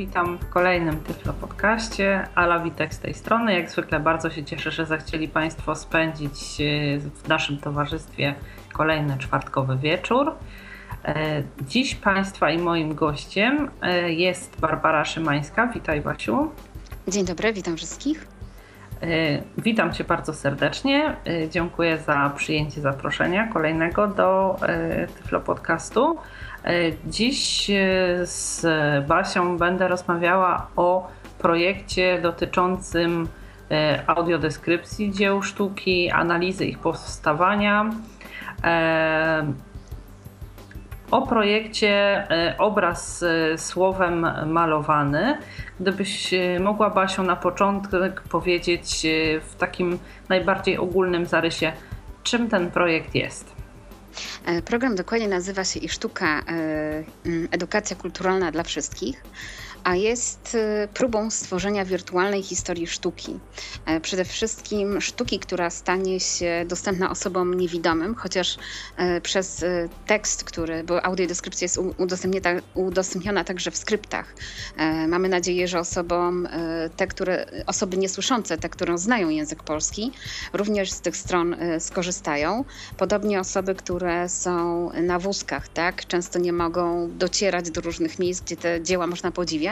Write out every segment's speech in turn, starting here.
Witam w kolejnym Tyflo Podcaście. Ala Witek z tej strony. Jak zwykle bardzo się cieszę, że zechcieli Państwo spędzić e, w naszym towarzystwie kolejny czwartkowy wieczór. E, dziś Państwa i moim gościem e, jest Barbara Szymańska. Witaj Basiu. Dzień dobry, witam wszystkich. Witam Cię bardzo serdecznie. Dziękuję za przyjęcie zaproszenia kolejnego do Tyflo Podcastu. E, dziś e, z Basią będę rozmawiała o projekcie dotyczącym e, audiodeskrypcji dzieł sztuki, analizy ich powstawania. O projekcie obraz słowem malowany. Gdybyś mogła Basią na początek powiedzieć w takim najbardziej ogólnym zarysie, czym ten projekt jest? E, program dokładnie nazywa się i sztuka e, edukacja kulturalna dla wszystkich a jest y, próbą stworzenia wirtualnej historii sztuki. E, przede wszystkim sztuki, która stanie się dostępna osobom niewidomym, chociaż e, przez y, tekst, który, bo audiodeskrypcja jest udostępniona także w skryptach. E, mamy nadzieję, że osobom, te, które, osoby niesłyszące, te, które znają język polski, również z tych stron skorzystają. Podobnie osoby, które są na wózkach, tak, często nie mogą docierać do różnych miejsc, gdzie te dzieła można podziwiać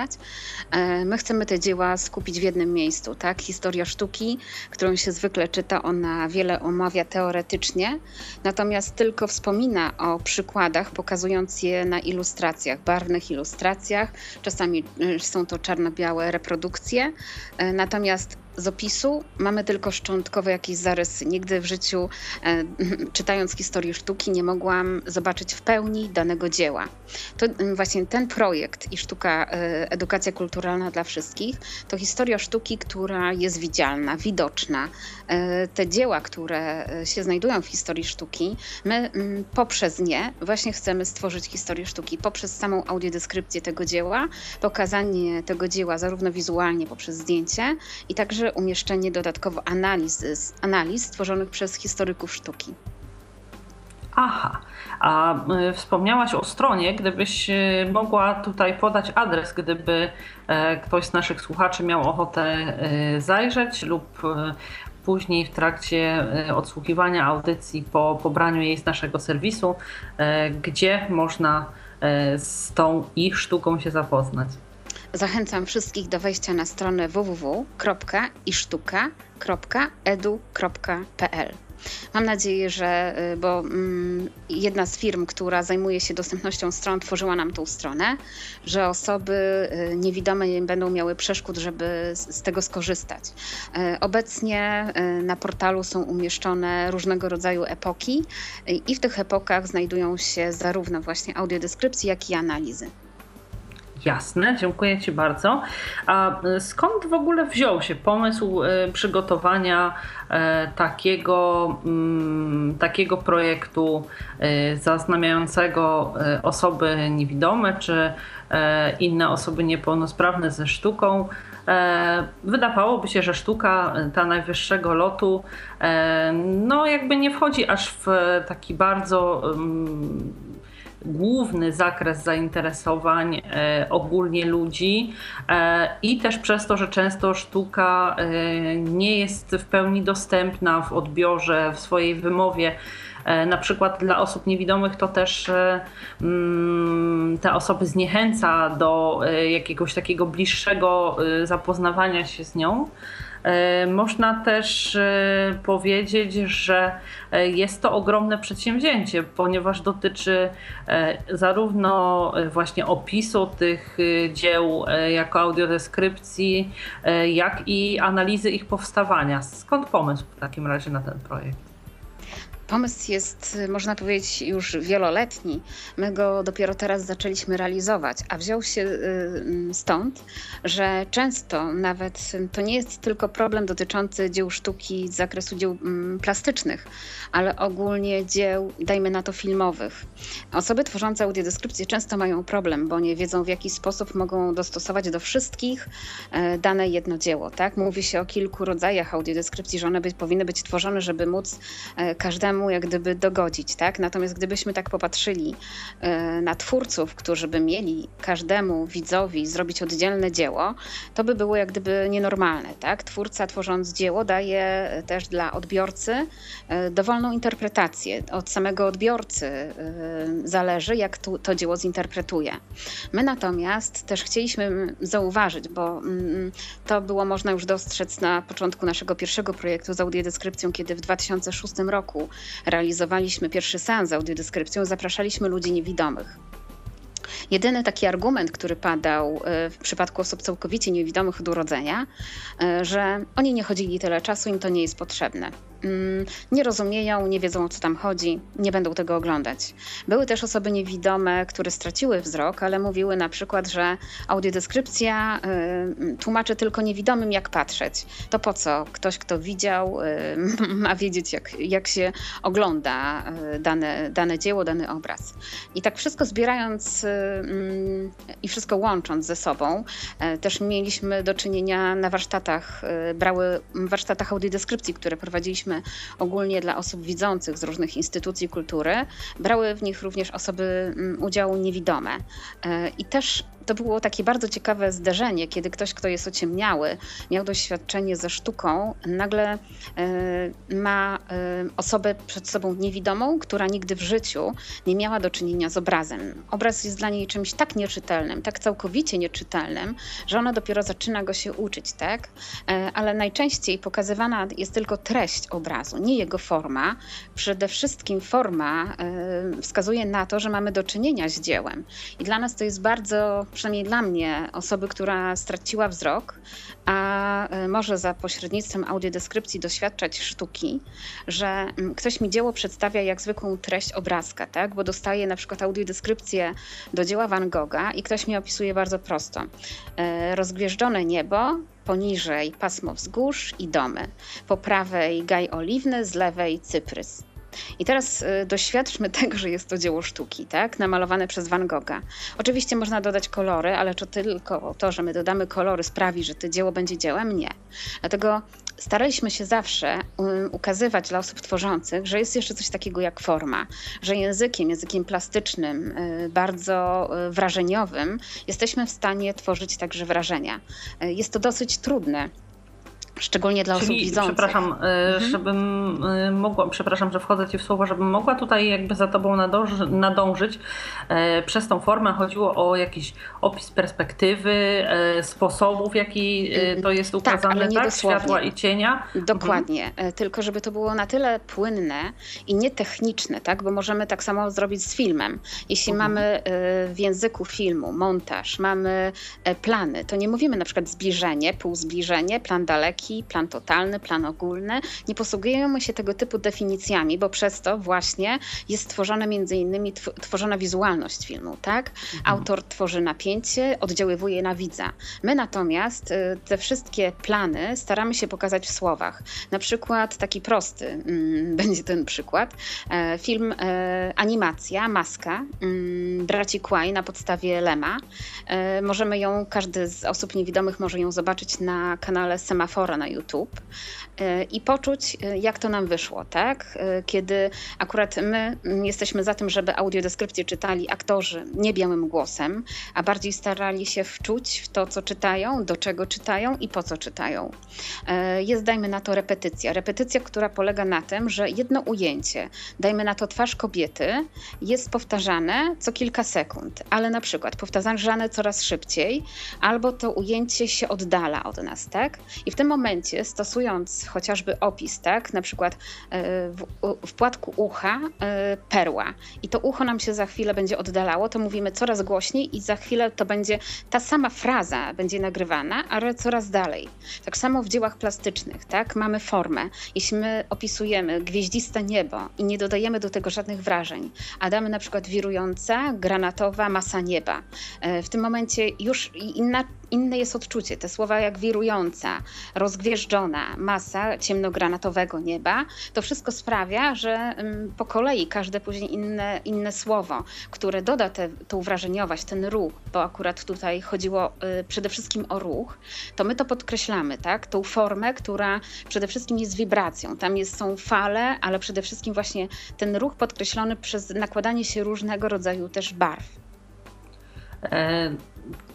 E, my chcemy te dzieła skupić w jednym miejscu, tak? Historia sztuki, którą się zwykle czyta, ona wiele omawia teoretycznie, natomiast tylko wspomina o przykładach, pokazując je na ilustracjach, barwnych ilustracjach. Czasami e, są to czarno-białe reprodukcje, e, natomiast z opisu mamy tylko szczątkowe jakieś zarysy. Nigdy w życiu, e, czytając historię sztuki, nie mogłam zobaczyć w pełni danego dzieła. To mm, właśnie ten projekt i sztuka e, edukacja kulturalna dla wszystkich to historia sztuki, która jest widzialna, widoczna. E, te dzieła, które się znajdują w historii sztuki, my mm, poprzez nie właśnie chcemy stworzyć historię sztuki, poprzez samą audiodeskrypcję tego dzieła, pokazanie tego dzieła zarówno wizualnie poprzez zdjęcie i także umieszczenie dodatkowo analiz, analiz stworzonych przez historyków sztuki. Aha, a y, wspomniałaś o stronie, gdybyś y, mogła tutaj podać adres, gdyby e, ktoś z naszych słuchaczy miał ochotę y, zajrzeć lub później w trakcie odsłuchiwania audycji po pobraniu jej z naszego serwisu, e, gdzie można e, z tą ich sztuką się zapoznać. Zachęcam wszystkich do wejścia na stronę www.isztuka.edu.pl. Mam nadzieję, że, y, bo mm, jedna z firm, która zajmuje się dostępnością stron, tworzyła nam tą stronę, że osoby y, niewidome nie będą miały przeszkód, żeby z tego skorzystać. Y, obecnie na portalu są umieszczone różnego rodzaju epoki i w tych epokach znajdują się zarówno właśnie audiodeskrypcje, jak i analizy. Jasne, dziękuję Ci bardzo. A e, skąd w ogóle wziął się pomysł e, przygotowania e, takiego, mm, takiego projektu zaznamiającego osoby niewidome czy inne osoby niepełnosprawne ze sztuką? Wydawałoby się, że sztuka ta najwyższego lotu no jakby nie wchodzi aż w taki bardzo główny zakres zainteresowań e, ogólnie ludzi e, i też przez to, że często sztuka e, nie jest w pełni dostępna w odbiorze, w swojej wymowie. Na przykład dla osób niewidomych to też mm, te osoby zniechęca do jakiegoś takiego bliższego zapoznawania się z nią. E, można też e, powiedzieć, że e, jest to ogromne przedsięwzięcie, ponieważ dotyczy zarówno właśnie opisu tych dzieł jako audiodeskrypcji, jak i analizy ich powstawania. Skąd pomysł w takim razie na ten projekt? Pomysł jest, można powiedzieć, już wieloletni. My go dopiero teraz zaczęliśmy realizować, a wziął się y, stąd, że często nawet to nie jest tylko problem dotyczący dzieł sztuki z zakresu dzieł mm, plastycznych, ale ogólnie dzieł, dajmy na to, filmowych. Osoby tworzące audiodeskrypcje często mają problem, bo nie wiedzą w jaki sposób mogą dostosować do wszystkich e, dane jedno dzieło. Tak? Mówi się o kilku rodzajach audiodeskrypcji, że one by, powinny być tworzone, żeby móc e, każdemu jak gdyby dogodzić. Tak? Natomiast gdybyśmy tak popatrzyli e, na twórców, którzy by mieli każdemu widzowi zrobić oddzielne dzieło, to by było jak gdyby nienormalne. Tak? Twórca tworząc dzieło daje też dla odbiorcy dowolną interpretację. Od samego odbiorcy zależy, jak to, to dzieło zinterpretuje. My natomiast też chcieliśmy zauważyć, bo mm, to było można już dostrzec na początku naszego pierwszego projektu z audiodeskrypcją, kiedy w 2006 roku realizowaliśmy pierwszy seans z audiodeskrypcją, zapraszaliśmy ludzi niewidomych. Jedyny taki argument, który padał e, w przypadku osób całkowicie niewidomych od urodzenia, e, że oni nie chodzili tyle czasu, im to nie jest potrzebne. Mm, nie rozumieją, nie wiedzą o co tam chodzi, nie będą tego oglądać. Były też osoby niewidome, które straciły wzrok, ale mówiły na przykład, że audiodeskrypcja y, tłumaczy tylko niewidomym, jak patrzeć. To po co ktoś, kto widział, y, ma wiedzieć, jak, jak się ogląda y, dane, dane dzieło, dany obraz. I tak wszystko zbierając mm, i wszystko łącząc ze sobą, też mieliśmy do czynienia na warsztatach, brały warsztatach audiodeskrypcji, które prowadziliśmy ogólnie dla osób widzących z różnych instytucji kultury. Brały w nich również osoby mm, udziału niewidome. E, I też to było takie bardzo ciekawe zderzenie, kiedy ktoś, kto jest ociemniały, miał doświadczenie ze sztuką, nagle y, ma y, osobę przed sobą niewidomą, która nigdy w życiu nie miała do czynienia z obrazem. Obraz jest dla niej czymś tak nieczytelnym, tak całkowicie nieczytelnym, że ona dopiero zaczyna go się uczyć, tak? Y, ale najczęściej pokazywana jest tylko treść obrazu, nie jego forma. Przede wszystkim forma wskazuje na to, że mamy do czynienia z dziełem. I dla nas to jest bardzo przynajmniej dla mnie, osoby, która straciła wzrok, a e, może za pośrednictwem audiodeskrypcji doświadczać sztuki, że mm, ktoś mi dzieło przedstawia jak zwykłą treść obrazka, tak? bo dostaje na przykład audiodeskrypcję do dzieła Van Gogha i ktoś mi opisuje bardzo prosto. E, rozgwieżdżone niebo, poniżej pasmo wzgórz i domy, po prawej gaj oliwny, z lewej cyprys. I teraz y, doświadczmy tego, że jest to dzieło sztuki, tak? namalowane przez Van Gogha. Oczywiście można dodać kolory, ale czy tylko to, że my dodamy kolory sprawi, że to dzieło będzie dziełem? Nie. Dlatego staraliśmy się zawsze ukazywać dla osób tworzących, że jest jeszcze coś takiego jak forma, że językiem, językiem plastycznym, y, bardzo y, wrażeniowym jesteśmy w stanie tworzyć także wrażenia. Jest to dosyć trudne Szczególnie dla Czyli, osób widzących. Przepraszam, e, mhm. żebym e, mogła, przepraszam, że wchodzę Ci w słowo, żebym mogła tutaj jakby za Tobą nadąży, nadążyć. E, przez tą formę chodziło o jakiś opis perspektywy, sposobów, w jaki to jest tak, ukazane, tak? Tak? Światła i cienia. Dokładnie, mhm. tylko żeby to było na tyle płynne i nietechniczne, tak? bo możemy tak samo zrobić z filmem. Jeśli mhm. mamy w języku filmu montaż, mamy plany, to nie mówimy na przykład zbliżenie, półzbliżenie, plan daleki, plan totalny, plan ogólny. Nie posługujemy się tego typu definicjami, bo przez to właśnie jest tworzona między innymi tworzona wizualność filmu, tak? Mhm. Autor tworzy napięcie, oddziaływuje na widza. My natomiast y, te wszystkie plany staramy się pokazać w słowach. Na przykład taki prosty mm, będzie ten przykład. E, film e, animacja, maska mm, braci Kłaj na podstawie Lema. E, możemy ją, każdy z osób niewidomych może ją zobaczyć na kanale Semafora na YouTube e, i poczuć, e, jak to nam wyszło, tak? E, kiedy akurat my jesteśmy za tym, żeby audiodeskrypcję czytali aktorzy nie białym głosem, a bardziej starali się wczuć w to, co czytają, do czego czytają i po co czytają. Jest, dajmy na to, repetycja. Repetycja, która polega na tym, że jedno ujęcie, dajmy na to twarz kobiety, jest powtarzane co kilka sekund, ale na przykład powtarzane coraz szybciej, albo to ujęcie się oddala od nas, tak? I w tym momencie momencie, stosując chociażby opis, tak, na przykład w, w płatku ucha perła i to ucho nam się za chwilę będzie oddalało, to mówimy coraz głośniej i za chwilę to będzie ta sama fraza będzie nagrywana, ale coraz dalej. Tak samo w dziełach plastycznych, tak, mamy formę. Jeśli my opisujemy gwieździste niebo i nie dodajemy do tego żadnych wrażeń, a damy na przykład wirująca, granatowa masa nieba, w tym momencie już inna inne jest odczucie. Te słowa jak wirująca, rozgwieżdżona, masa ciemnogranatowego nieba, to wszystko sprawia, że mm, po kolei każde później inne, inne słowo, które doda tę wrażeniowość, ten ruch, bo akurat tutaj chodziło y, przede wszystkim o ruch, to my to podkreślamy, tak? Tą formę, która przede wszystkim jest wibracją. Tam jest, są fale, ale przede wszystkim właśnie ten ruch podkreślony przez nakładanie się różnego rodzaju też barw. E,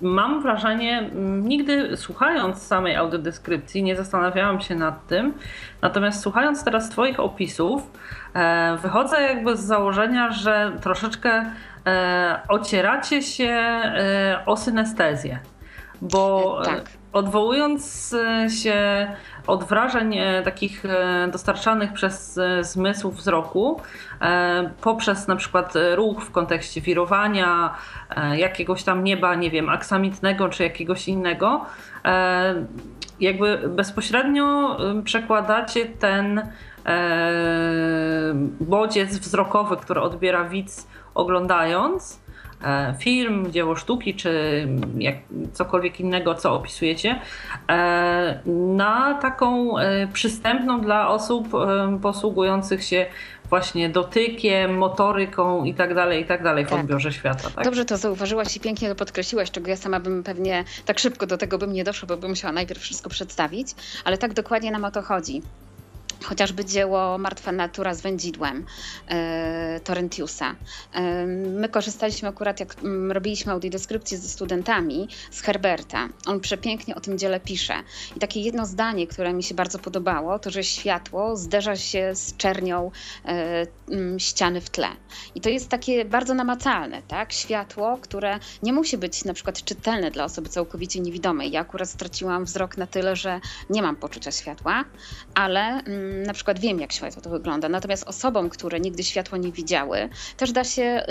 mam wrażenie, nigdy słuchając samej audiodeskrypcji nie zastanawiałam się nad tym, natomiast słuchając teraz Twoich opisów, e, wychodzę jakby z założenia, że troszeczkę e, ocieracie się o synestezję, bo tak. odwołując się od wrażeń takich dostarczanych przez zmysł wzroku, poprzez na przykład ruch w kontekście wirowania, E, jakiegoś tam nieba, nie wiem, aksamitnego czy jakiegoś innego, e, jakby bezpośrednio przekładacie ten e, bodziec wzrokowy, który odbiera widz oglądając film, dzieło sztuki, czy jak, cokolwiek innego, co opisujecie, na taką przystępną dla osób posługujących się właśnie dotykiem, motoryką i tak dalej, i tak dalej w tak. odbiorze świata. Tak? Dobrze to zauważyłaś i pięknie to podkreśliłaś, czego ja sama bym pewnie tak szybko do tego bym nie doszła, bo bym musiała najpierw wszystko przedstawić, ale tak dokładnie nam o to chodzi chociażby dzieło Martwa Natura z wędzidłem e, Torrentiusa. E, my korzystaliśmy akurat, jak m, robiliśmy audiodeskrypcję ze studentami, z Herberta. On przepięknie o tym dziele pisze. I takie jedno zdanie, które mi się bardzo podobało, to że światło zderza się z czernią e, m, ściany w tle. I to jest takie bardzo namacalne, tak? Światło, które nie musi być na przykład czytelne dla osoby całkowicie niewidomej. Ja akurat straciłam wzrok na tyle, że nie mam poczucia światła, ale m, na przykład wiem, jak światło to wygląda. Natomiast osobom, które nigdy światła nie widziały, też da się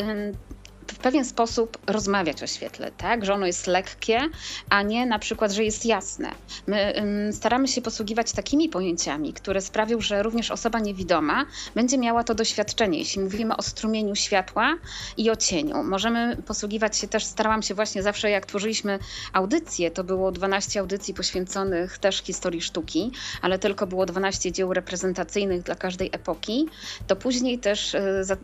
w pewien sposób rozmawiać o świetle, tak? Że ono jest lekkie, a nie na przykład, że jest jasne. My um, staramy się posługiwać takimi pojęciami, które sprawią, że również osoba niewidoma będzie miała to doświadczenie. Jeśli mówimy o strumieniu światła i o cieniu, możemy posługiwać się też, starałam się właśnie zawsze, jak tworzyliśmy audycje, to było 12 audycji poświęconych też historii sztuki, ale tylko było 12 dzieł reprezentacyjnych dla każdej epoki, to później też y, za, y,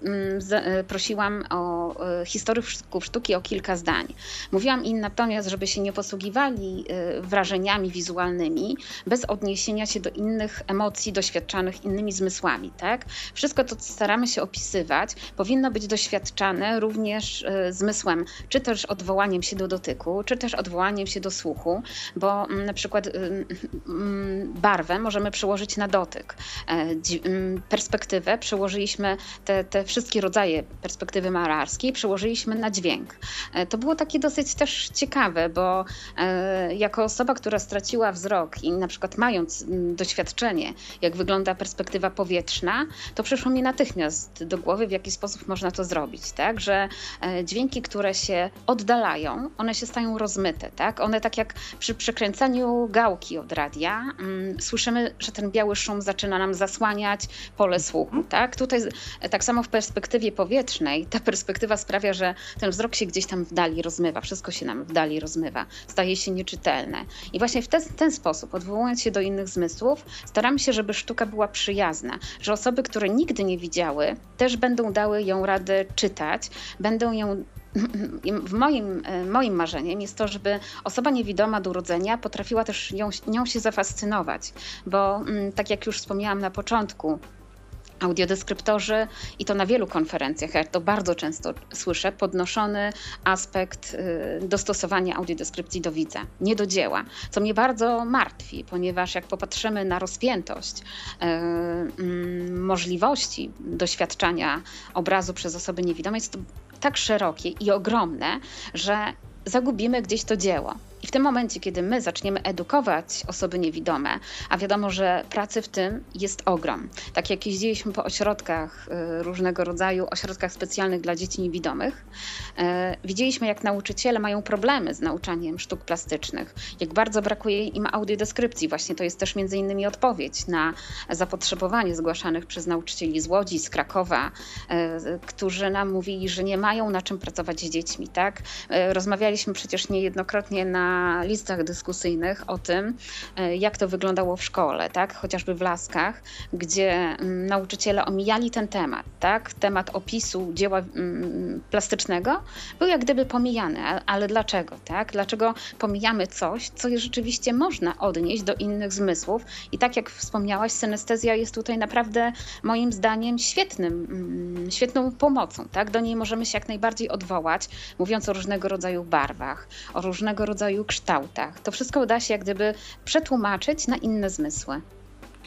y, prosiłam o historię historyków sztuki o kilka zdań. Mówiłam im natomiast, żeby się nie posługiwali y, wrażeniami wizualnymi bez odniesienia się do innych emocji doświadczanych innymi zmysłami. Tak? Wszystko to, co staramy się opisywać, powinno być doświadczane również y, zmysłem, czy też odwołaniem się do dotyku, czy też odwołaniem się do słuchu, bo mm, na przykład y, mm, barwę możemy przełożyć na dotyk. E, mm, perspektywę przełożyliśmy, te, te wszystkie rodzaje perspektywy malarskiej przełożyliśmy przełożyliśmy na dźwięk. E, to było takie dosyć też ciekawe, bo e, jako osoba, która straciła wzrok i na przykład mając doświadczenie, jak wygląda perspektywa powietrzna, to przyszło mi natychmiast do głowy, w jaki sposób można to zrobić, tak? Że e, dźwięki, które się oddalają, one się stają rozmyte, tak? One tak jak przy przekręcaniu gałki od radia, słyszymy, że ten biały szum zaczyna nam zasłaniać pole słuchu, tak? Tutaj tak samo w perspektywie powietrznej ta perspektywa sprawia, że ten wzrok się gdzieś tam w dali rozmywa, wszystko się nam w dali rozmywa, staje się nieczytelne. I właśnie w ten, ten sposób, odwołując się do innych zmysłów, staramy się, żeby sztuka była przyjazna, że osoby, które nigdy nie widziały, też będą dały ją radę czytać, będą ją w moim, moim marzeniem jest to, żeby osoba niewidoma do urodzenia potrafiła też nią, nią się zafascynować, bo mm, tak jak już wspomniałam na początku, audiodeskryptorzy i to na wielu konferencjach, ja to bardzo często słyszę, podnoszony aspekt y, dostosowania audiodeskrypcji do widza, nie do dzieła, co mnie bardzo martwi, ponieważ jak popatrzymy na rozpiętość y, mm, możliwości doświadczania obrazu przez osoby niewidome, jest to tak szerokie i ogromne, że zagubimy gdzieś to dzieło. I w tym momencie, kiedy my zaczniemy edukować osoby niewidome, a wiadomo, że pracy w tym jest ogrom. Tak jak jeździliśmy po ośrodkach y, różnego rodzaju, ośrodkach specjalnych dla dzieci niewidomych, y, widzieliśmy, jak nauczyciele mają problemy z nauczaniem sztuk plastycznych, jak bardzo brakuje im audiodeskrypcji. Właśnie to jest też między innymi odpowiedź na zapotrzebowanie zgłaszanych przez nauczycieli z Łodzi, z Krakowa, y, którzy nam mówili, że nie mają na czym pracować z dziećmi. Tak? Rozmawialiśmy przecież niejednokrotnie na listach dyskusyjnych o tym, e, jak to wyglądało w szkole, tak? chociażby w Laskach, gdzie mm, nauczyciele omijali ten temat. Tak? Temat opisu dzieła mm, plastycznego był jak gdyby pomijany, ale dlaczego? Tak? Dlaczego pomijamy coś, co rzeczywiście można odnieść do innych zmysłów? I tak jak wspomniałaś, synestezja jest tutaj naprawdę moim zdaniem świetnym, mm, świetną pomocą. Tak? Do niej możemy się jak najbardziej odwołać, mówiąc o różnego rodzaju barwach, o różnego rodzaju kształtach. To wszystko da się jak gdyby przetłumaczyć na inne zmysły.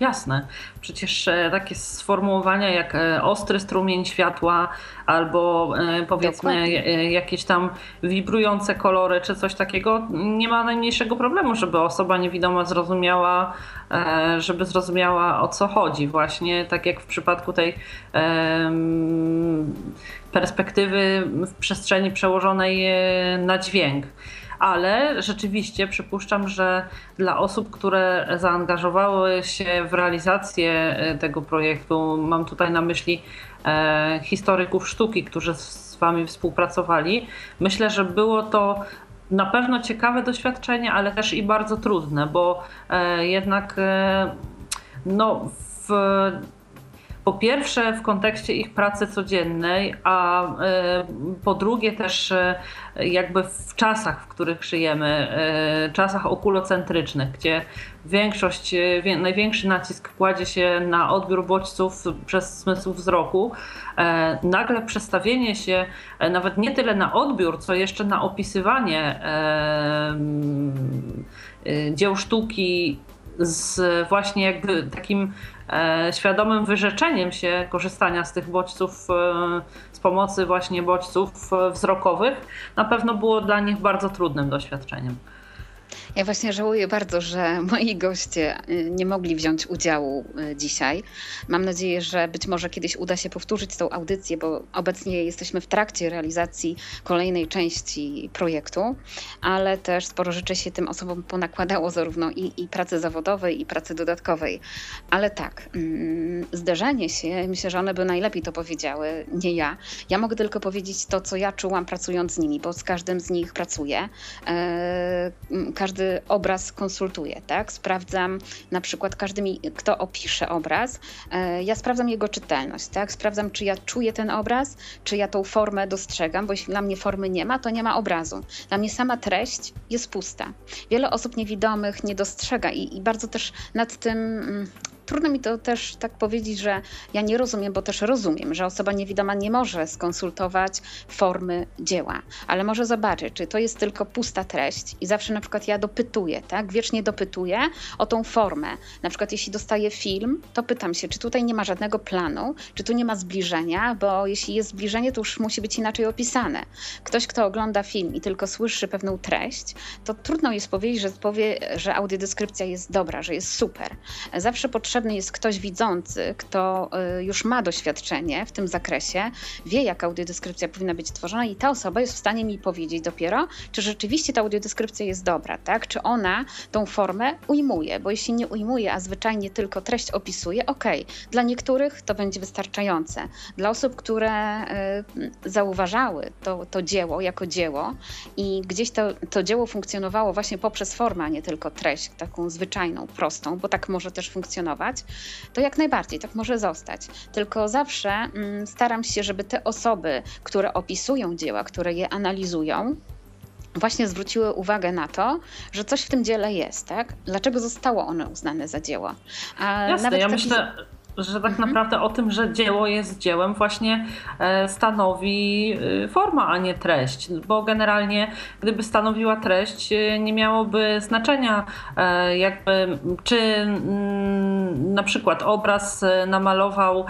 Jasne. Przecież e, takie sformułowania jak e, ostry strumień światła albo e, powiedzmy Dokładnie. jakieś tam wibrujące kolory czy coś takiego, nie ma najmniejszego problemu, żeby osoba niewidoma zrozumiała, żeby zrozumiała o co chodzi. Właśnie tak jak w przypadku tej perspektywy w przestrzeni przełożonej na dźwięk ale rzeczywiście przypuszczam, że dla osób, które zaangażowały się w realizację e, tego projektu, mam tutaj na myśli e, historyków sztuki, którzy z Wami współpracowali, myślę, że było to na pewno ciekawe doświadczenie, ale też i bardzo trudne, bo e, jednak no, w po pierwsze w kontekście ich pracy codziennej, a e, po drugie też e, jakby w czasach, w których żyjemy, e, czasach okulocentrycznych, gdzie większość, największy nacisk kładzie się na odbiór bodźców przez zmysł wzroku, nagle przestawienie się nawet nie tyle na odbiór, co jeszcze na opisywanie dzieł sztuki z właśnie jakby takim e, świadomym wyrzeczeniem się korzystania z tych bodźców, e, z pomocy właśnie bodźców e, wzrokowych, na pewno było dla nich bardzo trudnym doświadczeniem. Ja właśnie żałuję bardzo, że moi goście y, nie mogli wziąć udziału y, dzisiaj. Mam nadzieję, że być może kiedyś uda się powtórzyć tą audycję, bo obecnie jesteśmy w trakcie realizacji kolejnej części projektu, ale też sporo rzeczy się tym osobom ponakładało, zarówno i, i pracy zawodowej, i pracy dodatkowej. Ale tak, mm, zderzenie się, myślę, że one by najlepiej to powiedziały, nie ja. Ja mogę tylko powiedzieć to, co ja czułam pracując z nimi, bo z każdym z nich pracuję. E, każdy każdy obraz konsultuję, tak? Sprawdzam na przykład każdy mi, kto opisze obraz, e, ja sprawdzam jego czytelność, tak? Sprawdzam, czy ja czuję ten obraz, czy ja tą formę dostrzegam, bo jeśli dla mnie formy nie ma, to nie ma obrazu. Dla mnie sama treść jest pusta. Wiele osób niewidomych nie dostrzega i, i bardzo też nad tym mm, trudno mi to też tak powiedzieć, że ja nie rozumiem, bo też rozumiem, że osoba niewidoma nie może skonsultować formy dzieła, ale może zobaczyć, czy to jest tylko pusta treść i zawsze na przykład ja dopytuję, tak, wiecznie dopytuję o tą formę. Na przykład jeśli dostaję film, to pytam się, czy tutaj nie ma żadnego planu, czy tu nie ma zbliżenia, bo jeśli jest zbliżenie, to już musi być inaczej opisane. Ktoś, kto ogląda film i tylko słyszy pewną treść, to trudno jest powiedzieć, że powie, że audiodeskrypcja jest dobra, że jest super. Zawsze potrzeba potrzebny jest ktoś widzący, kto y, już ma doświadczenie w tym zakresie, wie, jak audiodeskrypcja powinna być tworzona, i ta osoba jest w stanie mi powiedzieć dopiero, czy rzeczywiście ta audiodeskrypcja jest dobra, tak? Czy ona tą formę ujmuje, bo jeśli nie ujmuje, a zwyczajnie tylko treść opisuje, ok, dla niektórych to będzie wystarczające. Dla osób, które y, zauważały to, to dzieło jako dzieło i gdzieś to, to dzieło funkcjonowało właśnie poprzez formę, a nie tylko treść, taką zwyczajną, prostą, bo tak może też funkcjonować to jak najbardziej tak może zostać. Tylko zawsze mm, staram się, żeby te osoby, które opisują dzieła, które je analizują, właśnie zwróciły uwagę na to, że coś w tym dziele jest, tak? Dlaczego zostało ono uznane za dzieło? A Jasne, ja taki... myślę że tak mhm. naprawdę o tym, że dzieło jest dziełem, właśnie e, stanowi e, forma, a nie treść. Bo generalnie, gdyby stanowiła treść, e, nie miałoby znaczenia, jakby, czy mm, na przykład obraz namalował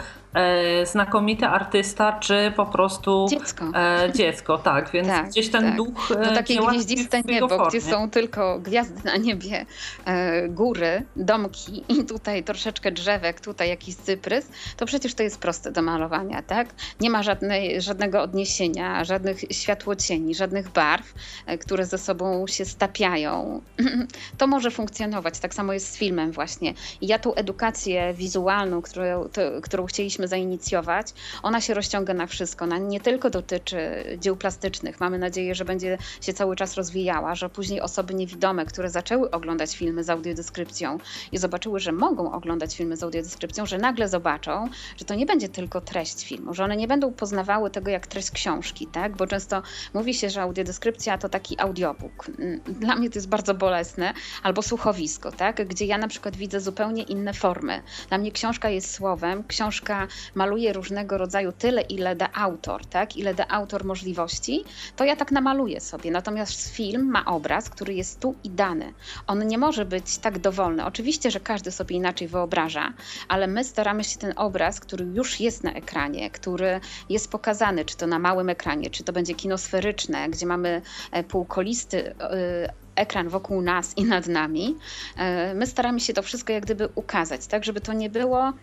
znakomity artysta, czy po prostu dziecko. E, dziecko, tak, więc tak, gdzieś ten tak. duch. To e, takie gwieździste niebo, formie. gdzie są tylko gwiazdy na niebie, e, góry, domki i tutaj troszeczkę drzewek, tutaj jakiś cyprys, to przecież to jest proste do malowania, tak? Nie ma żadnej, żadnego odniesienia, żadnych światłocieni, żadnych barw, e, które ze sobą się stapiają. To może funkcjonować, tak samo jest z filmem właśnie. I ja tą edukację wizualną, którą, to, którą chcieliśmy zainicjować, ona się rozciąga na wszystko. Ona nie tylko dotyczy dzieł plastycznych. Mamy nadzieję, że będzie się cały czas rozwijała, że później osoby niewidome, które zaczęły oglądać filmy z audiodeskrypcją i zobaczyły, że mogą oglądać filmy z audiodeskrypcją, że nagle zobaczą, że to nie będzie tylko treść filmu, że one nie będą poznawały tego jak treść książki, tak? Bo często mówi się, że audiodeskrypcja to taki audiobook. Dla mnie to jest bardzo bolesne, albo słuchowisko, tak? Gdzie ja na przykład widzę zupełnie inne formy. Dla mnie książka jest słowem, książka maluje różnego rodzaju tyle, ile da autor, tak? Ile da autor możliwości, to ja tak namaluję sobie. Natomiast film ma obraz, który jest tu i dany. On nie może być tak dowolny. Oczywiście, że każdy sobie inaczej wyobraża, ale my staramy się ten obraz, który już jest na ekranie, który jest pokazany, czy to na małym ekranie, czy to będzie kinosferyczne, gdzie mamy e, półkolisty e, ekran wokół nas i nad nami, e, my staramy się to wszystko jak gdyby ukazać, tak, żeby to nie było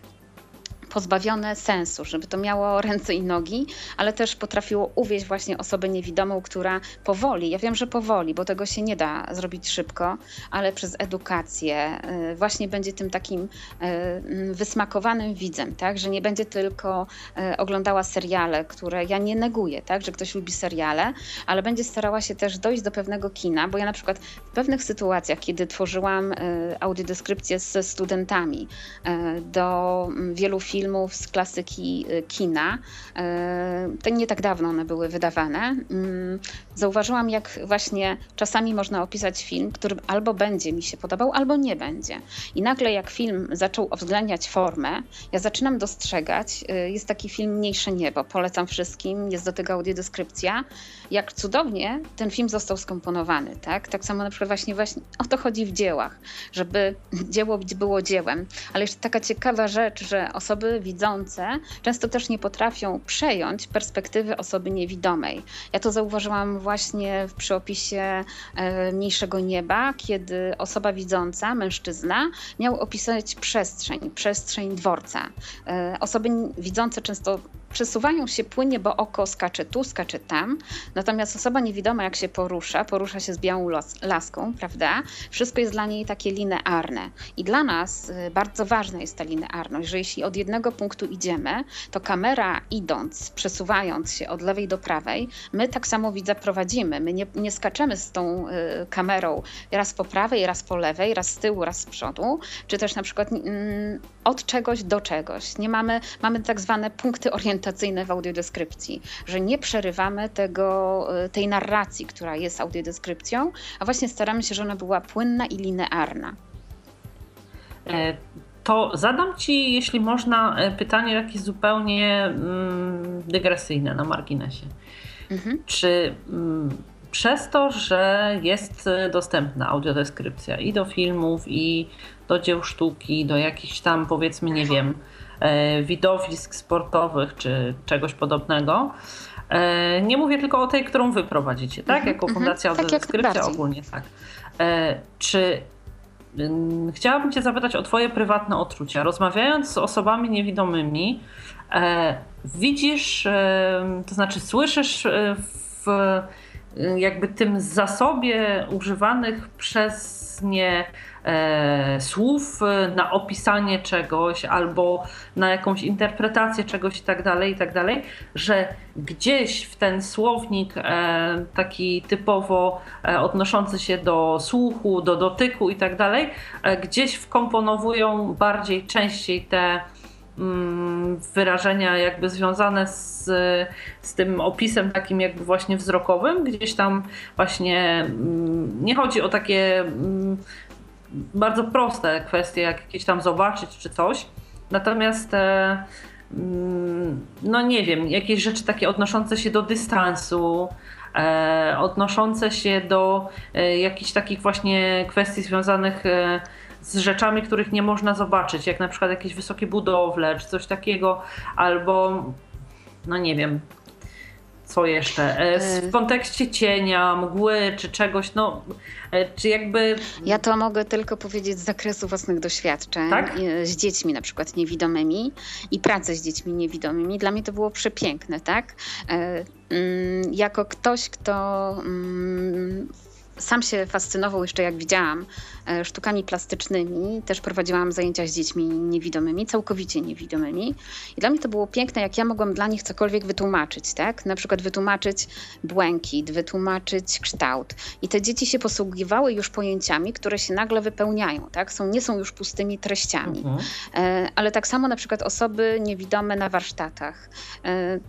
pozbawione sensu, żeby to miało ręce i nogi, ale też potrafiło uwieść właśnie osobę niewidomą, która powoli, ja wiem, że powoli, bo tego się nie da zrobić szybko, ale przez edukację y, właśnie będzie tym takim y, wysmakowanym widzem, tak, że nie będzie tylko y, oglądała seriale, które ja nie neguję, tak, że ktoś lubi seriale, ale będzie starała się też dojść do pewnego kina, bo ja na przykład w pewnych sytuacjach, kiedy tworzyłam audiodeskrypcję ze studentami do mm, wielu filmów, filmów z klasyki y, kina. Y, to nie tak dawno one były wydawane. Mm, zauważyłam, jak właśnie czasami można opisać film, który albo będzie mi się podobał, albo nie będzie. I nagle, jak film zaczął uwzględniać formę, ja zaczynam dostrzegać, y, jest taki film Mniejsze Niebo, polecam wszystkim, jest do tego audiodeskrypcja, jak cudownie ten film został skomponowany. Tak, tak samo na przykład właśnie, właśnie o to chodzi w dziełach, żeby dzieło było dziełem. Ale jeszcze taka ciekawa rzecz, że osoby widzące często też nie potrafią przejąć perspektywy osoby niewidomej. Ja to zauważyłam właśnie przy opisie e, Mniejszego Nieba, kiedy osoba widząca, mężczyzna, miał opisać przestrzeń, przestrzeń dworca. E, osoby widzące często przesuwają się płynnie, bo oko skacze tu, skacze tam. Natomiast osoba niewidoma, jak się porusza, porusza się z białą laską, prawda? Wszystko jest dla niej takie linearne. I dla nas y, bardzo ważna jest ta linearność, że jeśli od jednego punktu idziemy, to kamera idąc, przesuwając się od lewej do prawej, my tak samo widza prowadzimy. My nie, nie skaczemy z tą y, kamerą raz po prawej, raz po lewej, raz z tyłu, raz z przodu, czy też na przykład y, od czegoś do czegoś. Nie mamy, mamy tak zwane punkty orientacyjne orientacyjne w audiodeskrypcji, że nie przerywamy tego, e, tej narracji, która jest audiodeskrypcją, a właśnie staramy się, żeby ona była płynna i linearna. E, to zadam Ci, jeśli można, e, pytanie jakieś zupełnie mm, dygresyjne na marginesie. Mhm. Czy mm, przez to, że jest dostępna audiodeskrypcja i do filmów, i do dzieł sztuki, do jakichś tam powiedzmy, nie wiem, widowisk sportowych czy czegoś podobnego. E, nie mówię tylko o tej, którą wy prowadzicie, tak? Mhm, jako mhm. Fundacja tak Audiodeskrypcja ogólnie, tak. E, czy mm, chciałabym Cię zapytać o Twoje prywatne odczucia. Rozmawiając z osobami niewidomymi, widzisz, to znaczy słyszysz w jakby tym zasobie używanych przez nie e, słów na opisanie czegoś albo na jakąś interpretację czegoś i tak dalej, i tak dalej, że gdzieś w ten słownik e, taki typowo e, odnoszący się do słuchu, do dotyku i tak dalej, e, gdzieś wkomponowują bardziej, częściej te mm, wyrażenia jakby związane z, z tym opisem takim jakby właśnie wzrokowym, gdzieś tam właśnie mm, nie chodzi o takie mm, bardzo proste kwestie, jak jakieś tam zobaczyć czy coś. Natomiast e, mm, no nie wiem, jakieś rzeczy takie odnoszące się do dystansu, e, odnoszące się do e, jakichś takich właśnie kwestii związanych z rzeczami, których nie można zobaczyć, jak na przykład jakieś wysokie budowle czy coś takiego, albo no nie wiem, co jeszcze? E, w e. kontekście cienia, mgły czy czegoś, no, e, czy jakby. Ja to mogę tylko powiedzieć z zakresu własnych doświadczeń tak? z dziećmi, na przykład niewidomymi i pracy z dziećmi niewidomymi. Dla mnie to było przepiękne, tak? Mm, jako ktoś, kto mm, sam się fascynował jeszcze jak widziałam e, sztukami plastycznymi. Też prowadziłam zajęcia z dziećmi niewidomymi, całkowicie niewidomymi. I dla mnie to było piękne, jak ja mogłam dla nich cokolwiek wytłumaczyć, tak? Na przykład wytłumaczyć błękit, wytłumaczyć kształt. I te dzieci się posługiwały już pojęciami, które się nagle wypełniają, tak? Są, nie są już pustymi treściami. Mhm. E, ale tak samo na przykład osoby niewidome na warsztatach e,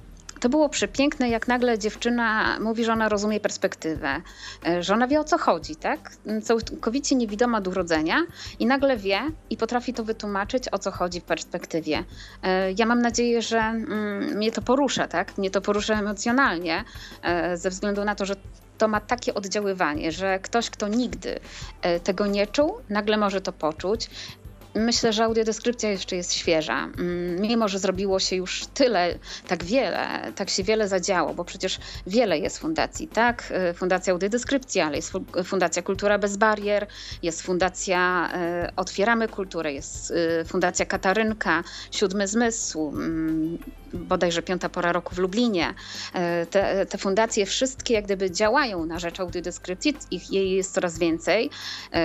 to było przepiękne, jak nagle dziewczyna mówi, że ona rozumie perspektywę, e, że ona wie o co chodzi, tak? Całkowicie niewidoma od urodzenia i nagle wie i potrafi to wytłumaczyć, o co chodzi w perspektywie. E, ja mam nadzieję, że mm, mnie to porusza, tak? Mnie to porusza emocjonalnie, e, ze względu na to, że to ma takie oddziaływanie, że ktoś, kto nigdy tego nie czuł, nagle może to poczuć. Myślę, że audiodeskrypcja jeszcze jest świeża. Mm, mimo, że zrobiło się już tyle, tak wiele, tak się wiele zadziało, bo przecież wiele jest fundacji, tak? Y, fundacja Audiodeskrypcja, ale jest Fundacja Kultura Bez Barier, jest Fundacja y, Otwieramy Kulturę, jest y, Fundacja Katarynka, Siódmy Zmysł, mm, bodajże Piąta Pora Roku w Lublinie. Te, te fundacje wszystkie jak gdyby działają na rzecz audiodeskrypcji, ich jej jest coraz więcej.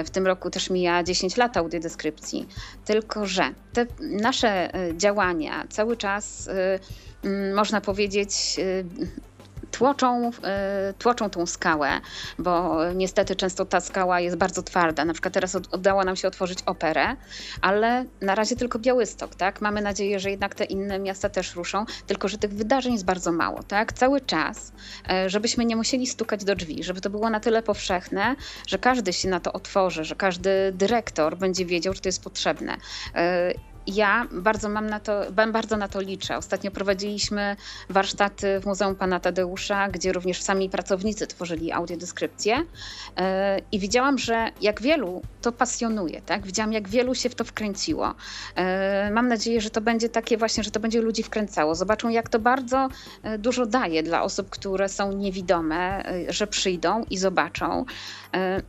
W tym roku też mija 10 lat audiodeskrypcji. Tylko, że te nasze e, działania cały czas, e, można powiedzieć, e, tłoczą, e, tłoczą tą skałę, bo niestety często ta skała jest bardzo twarda. Na przykład teraz udało nam się otworzyć operę, ale na razie tylko Białystok, tak? Mamy nadzieję, że jednak te inne miasta też ruszą, tylko że tych wydarzeń jest bardzo mało, tak? Cały czas, e, żebyśmy nie musieli stukać do drzwi, żeby to było na tyle powszechne, że każdy się na to otworzy, że każdy dyrektor będzie wiedział, że to jest potrzebne e, ja bardzo mam na to, bardzo na to liczę. Ostatnio prowadziliśmy warsztaty w Muzeum Pana Tadeusza, gdzie również sami pracownicy tworzyli audiodeskrypcję e, i widziałam, że jak wielu to pasjonuje, tak? Widziałam, jak wielu się w to wkręciło. E, mam nadzieję, że to będzie takie właśnie, że to będzie ludzi wkręcało. Zobaczą, jak to bardzo e, dużo daje dla osób, które są niewidome, że przyjdą i zobaczą.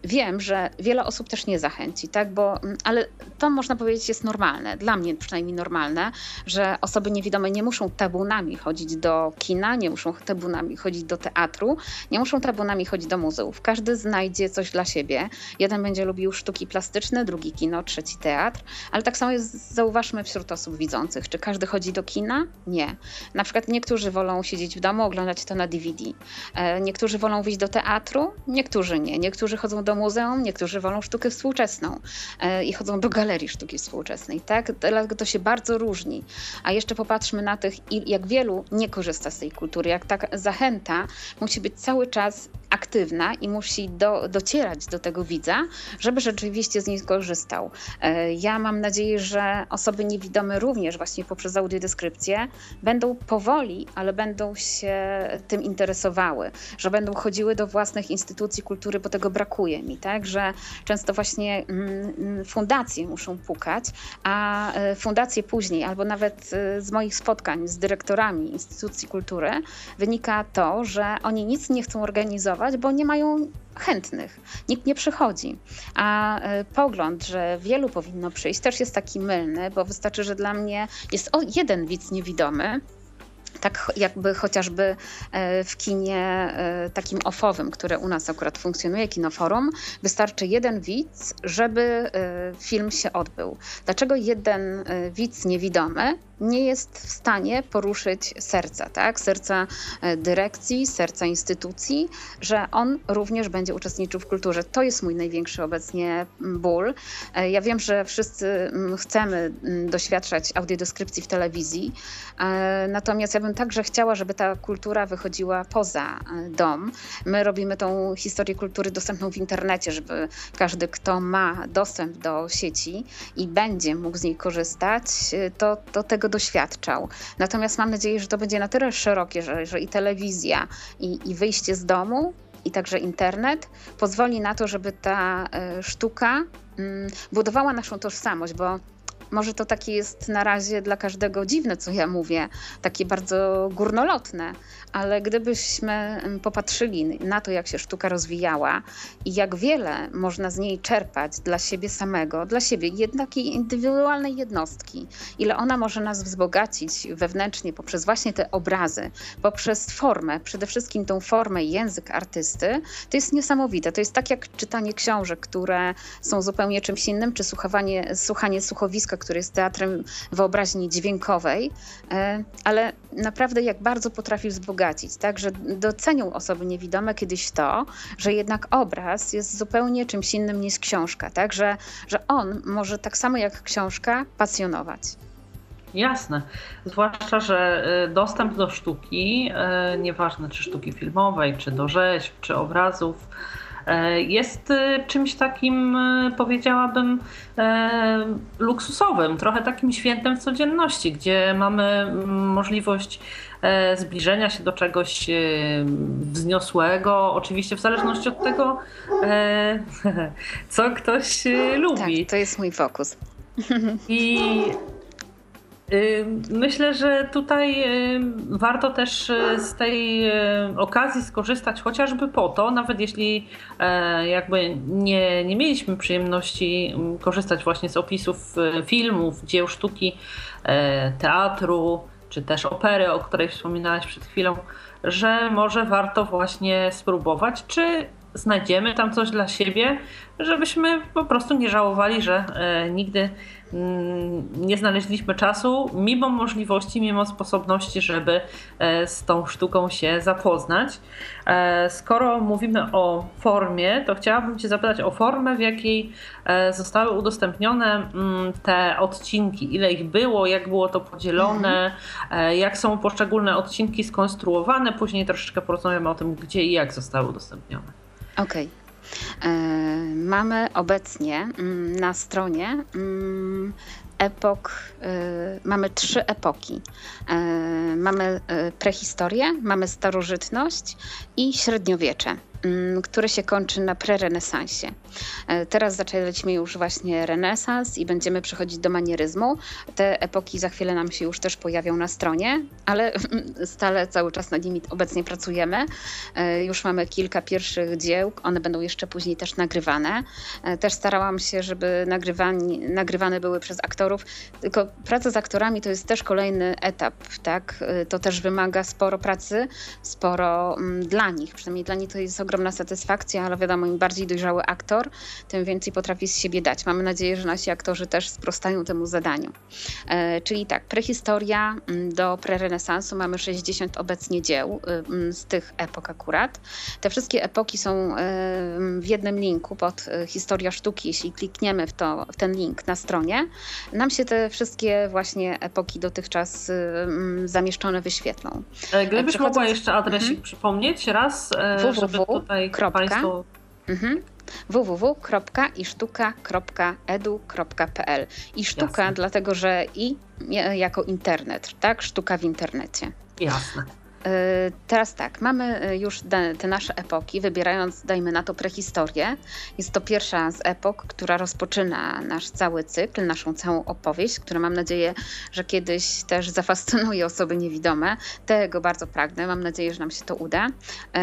Wiem, że wiele osób też nie zachęci, tak? Bo, mm, ale to można powiedzieć jest normalne. Dla mnie mnie przynajmniej normalne, że osoby niewidome nie muszą tabunami chodzić do kina, nie muszą tabunami chodzić do teatru, nie muszą tabunami chodzić do muzeów. Każdy znajdzie coś dla siebie. Jeden będzie lubił sztuki plastyczne, drugi kino, trzeci teatr, ale tak samo jest, zauważmy wśród osób widzących. Czy każdy chodzi do kina? Nie. Na przykład niektórzy wolą siedzieć w domu, oglądać to na DVD. E, niektórzy wolą wyjść do teatru, niektórzy nie. Niektórzy chodzą do muzeum, niektórzy wolą sztukę współczesną e, i chodzą do galerii sztuki współczesnej. Tak? Dlatego to się bardzo różni. A jeszcze popatrzmy na tych, jak wielu nie korzysta z tej kultury, jak ta zachęta musi być cały czas aktywna i musi do, docierać do tego widza, żeby rzeczywiście z niej korzystał. E, ja mam nadzieję, że osoby niewidome również właśnie poprzez audiodeskrypcję będą powoli, ale będą się tym interesowały, że będą chodziły do własnych instytucji kultury, bo tego brakuje mi, tak? Że często właśnie mm, mm, fundacje muszą pukać, a e, fundacje później, albo nawet e, z moich spotkań z dyrektorami instytucji kultury wynika to, że oni nic nie chcą organizować, bo nie mają chętnych. Nikt nie przychodzi. A e, pogląd, że wielu powinno przyjść, też jest taki mylny, bo wystarczy, że dla mnie jest jeden widz niewidomy, tak jakby chociażby e, w kinie e, takim ofowym, które u nas akurat funkcjonuje, kinoforum, wystarczy jeden widz, żeby film się odbył. Dlaczego jeden widz niewidomy nie jest w stanie poruszyć serca, tak? serca e, dyrekcji, serca instytucji, że on również będzie uczestniczył w kulturze. To jest mój największy obecnie ból. E, ja wiem, że wszyscy chcemy doświadczać audiodeskrypcji w telewizji, e, natomiast ja bym także chciała, żeby ta kultura wychodziła poza dom. My robimy tą historię kultury dostępną w internecie, żeby każdy, kto ma dostęp do sieci i będzie mógł z niej korzystać, to, to tego tego doświadczał. Natomiast mam nadzieję, że to będzie na tyle szerokie, że, że i telewizja, i, i wyjście z domu, i także internet pozwoli na to, żeby ta e, sztuka mm, budowała naszą tożsamość, bo może to takie jest na razie dla każdego dziwne, co ja mówię, takie bardzo górnolotne, ale gdybyśmy popatrzyli na to, jak się sztuka rozwijała i jak wiele można z niej czerpać dla siebie samego, dla siebie, jednakiej indywidualnej jednostki, ile ona może nas wzbogacić wewnętrznie poprzez właśnie te obrazy, poprzez formę, przede wszystkim tą formę i język artysty, to jest niesamowite. To jest tak jak czytanie książek, które są zupełnie czymś innym, czy słuchanie, słuchanie słuchowiska, które jest teatrem wyobraźni dźwiękowej, e, ale naprawdę jak bardzo potrafi wzbogacić, tak, że docenią osoby niewidome kiedyś to, że jednak obraz jest zupełnie czymś innym niż książka, tak, że, że on może tak samo jak książka pasjonować. Jasne. Zwłaszcza, że y, dostęp do sztuki, y, nieważne czy sztuki filmowej, czy do rzeźb, czy obrazów, y, jest czymś takim, powiedziałabym, luksusowym, trochę takim świętem w codzienności, gdzie mamy możliwość zbliżenia się do czegoś wzniosłego, oczywiście w zależności od tego, co ktoś lubi. Tak, to jest mój fokus. I Myślę, że tutaj warto też z tej okazji skorzystać chociażby po to, nawet jeśli e, jakby nie, nie mieliśmy przyjemności korzystać właśnie z opisów filmów, dzieł sztuki, e, teatru, czy też opery, o której wspominałaś przed chwilą, że może warto właśnie spróbować, czy znajdziemy tam coś dla siebie, żebyśmy po prostu nie żałowali, że e, nigdy mm, nie znaleźliśmy czasu, mimo możliwości, mimo sposobności, żeby e, z tą sztuką się zapoznać. E, skoro mówimy o formie, to chciałabym Cię zapytać o formę, w jakiej zostały udostępnione mm, te odcinki. Ile ich było, jak było to podzielone, mhm. jak są poszczególne odcinki skonstruowane. Później troszeczkę porozmawiamy o tym, gdzie i jak zostały udostępnione. Okej. Okay. E, mamy obecnie mm, na stronie mm, epok, e, mamy trzy epoki. E, mamy prehistorię, mamy starożytność i średniowiecze. Mm, który się kończy na prerenesansie. E, teraz zaczęliśmy już właśnie renesans i będziemy przechodzić do manieryzmu. Te epoki za chwilę nam się już też pojawią na stronie, ale stale cały czas nad nimi obecnie pracujemy. E, już mamy kilka pierwszych dzieł, one będą jeszcze później też nagrywane. E, też starałam się, żeby nagrywani, nagrywane były przez aktorów, tylko praca z aktorami to jest też kolejny etap, tak? To też wymaga sporo pracy, sporo mm, dla nich, przynajmniej dla nich to jest ogromna satysfakcja, ale wiadomo, im bardziej dojrzały aktor, tym więcej potrafi z siebie dać. Mamy nadzieję, że nasi aktorzy też sprostają temu zadaniu. E, czyli tak, prehistoria mm, do prerenesansu mamy 60 obecnie dzieł y, mm, z tych epok akurat. Te wszystkie epoki są e, w jednym linku pod e, historia sztuki. Jeśli klikniemy w, to, w ten link na stronie, nam się te wszystkie właśnie epoki dotychczas y, mm, zamieszczone wyświetlą. Gdybyś Przechodząc... mogła jeszcze adresik mhm. przypomnieć raz, żeby tutaj Państwu... Mhm www.isztuka.edu.pl I sztuka, Jasne. dlatego że i jako internet, tak? Sztuka w internecie. Jasne. E, teraz tak, mamy e, już te nasze epoki, wybierając, dajmy na to, prehistorię. Jest to pierwsza z epok, która rozpoczyna nasz cały cykl, naszą całą opowieść, która mam nadzieję, że kiedyś też zafascynuje osoby niewidome. Tego bardzo pragnę, mam nadzieję, że nam się to uda. E,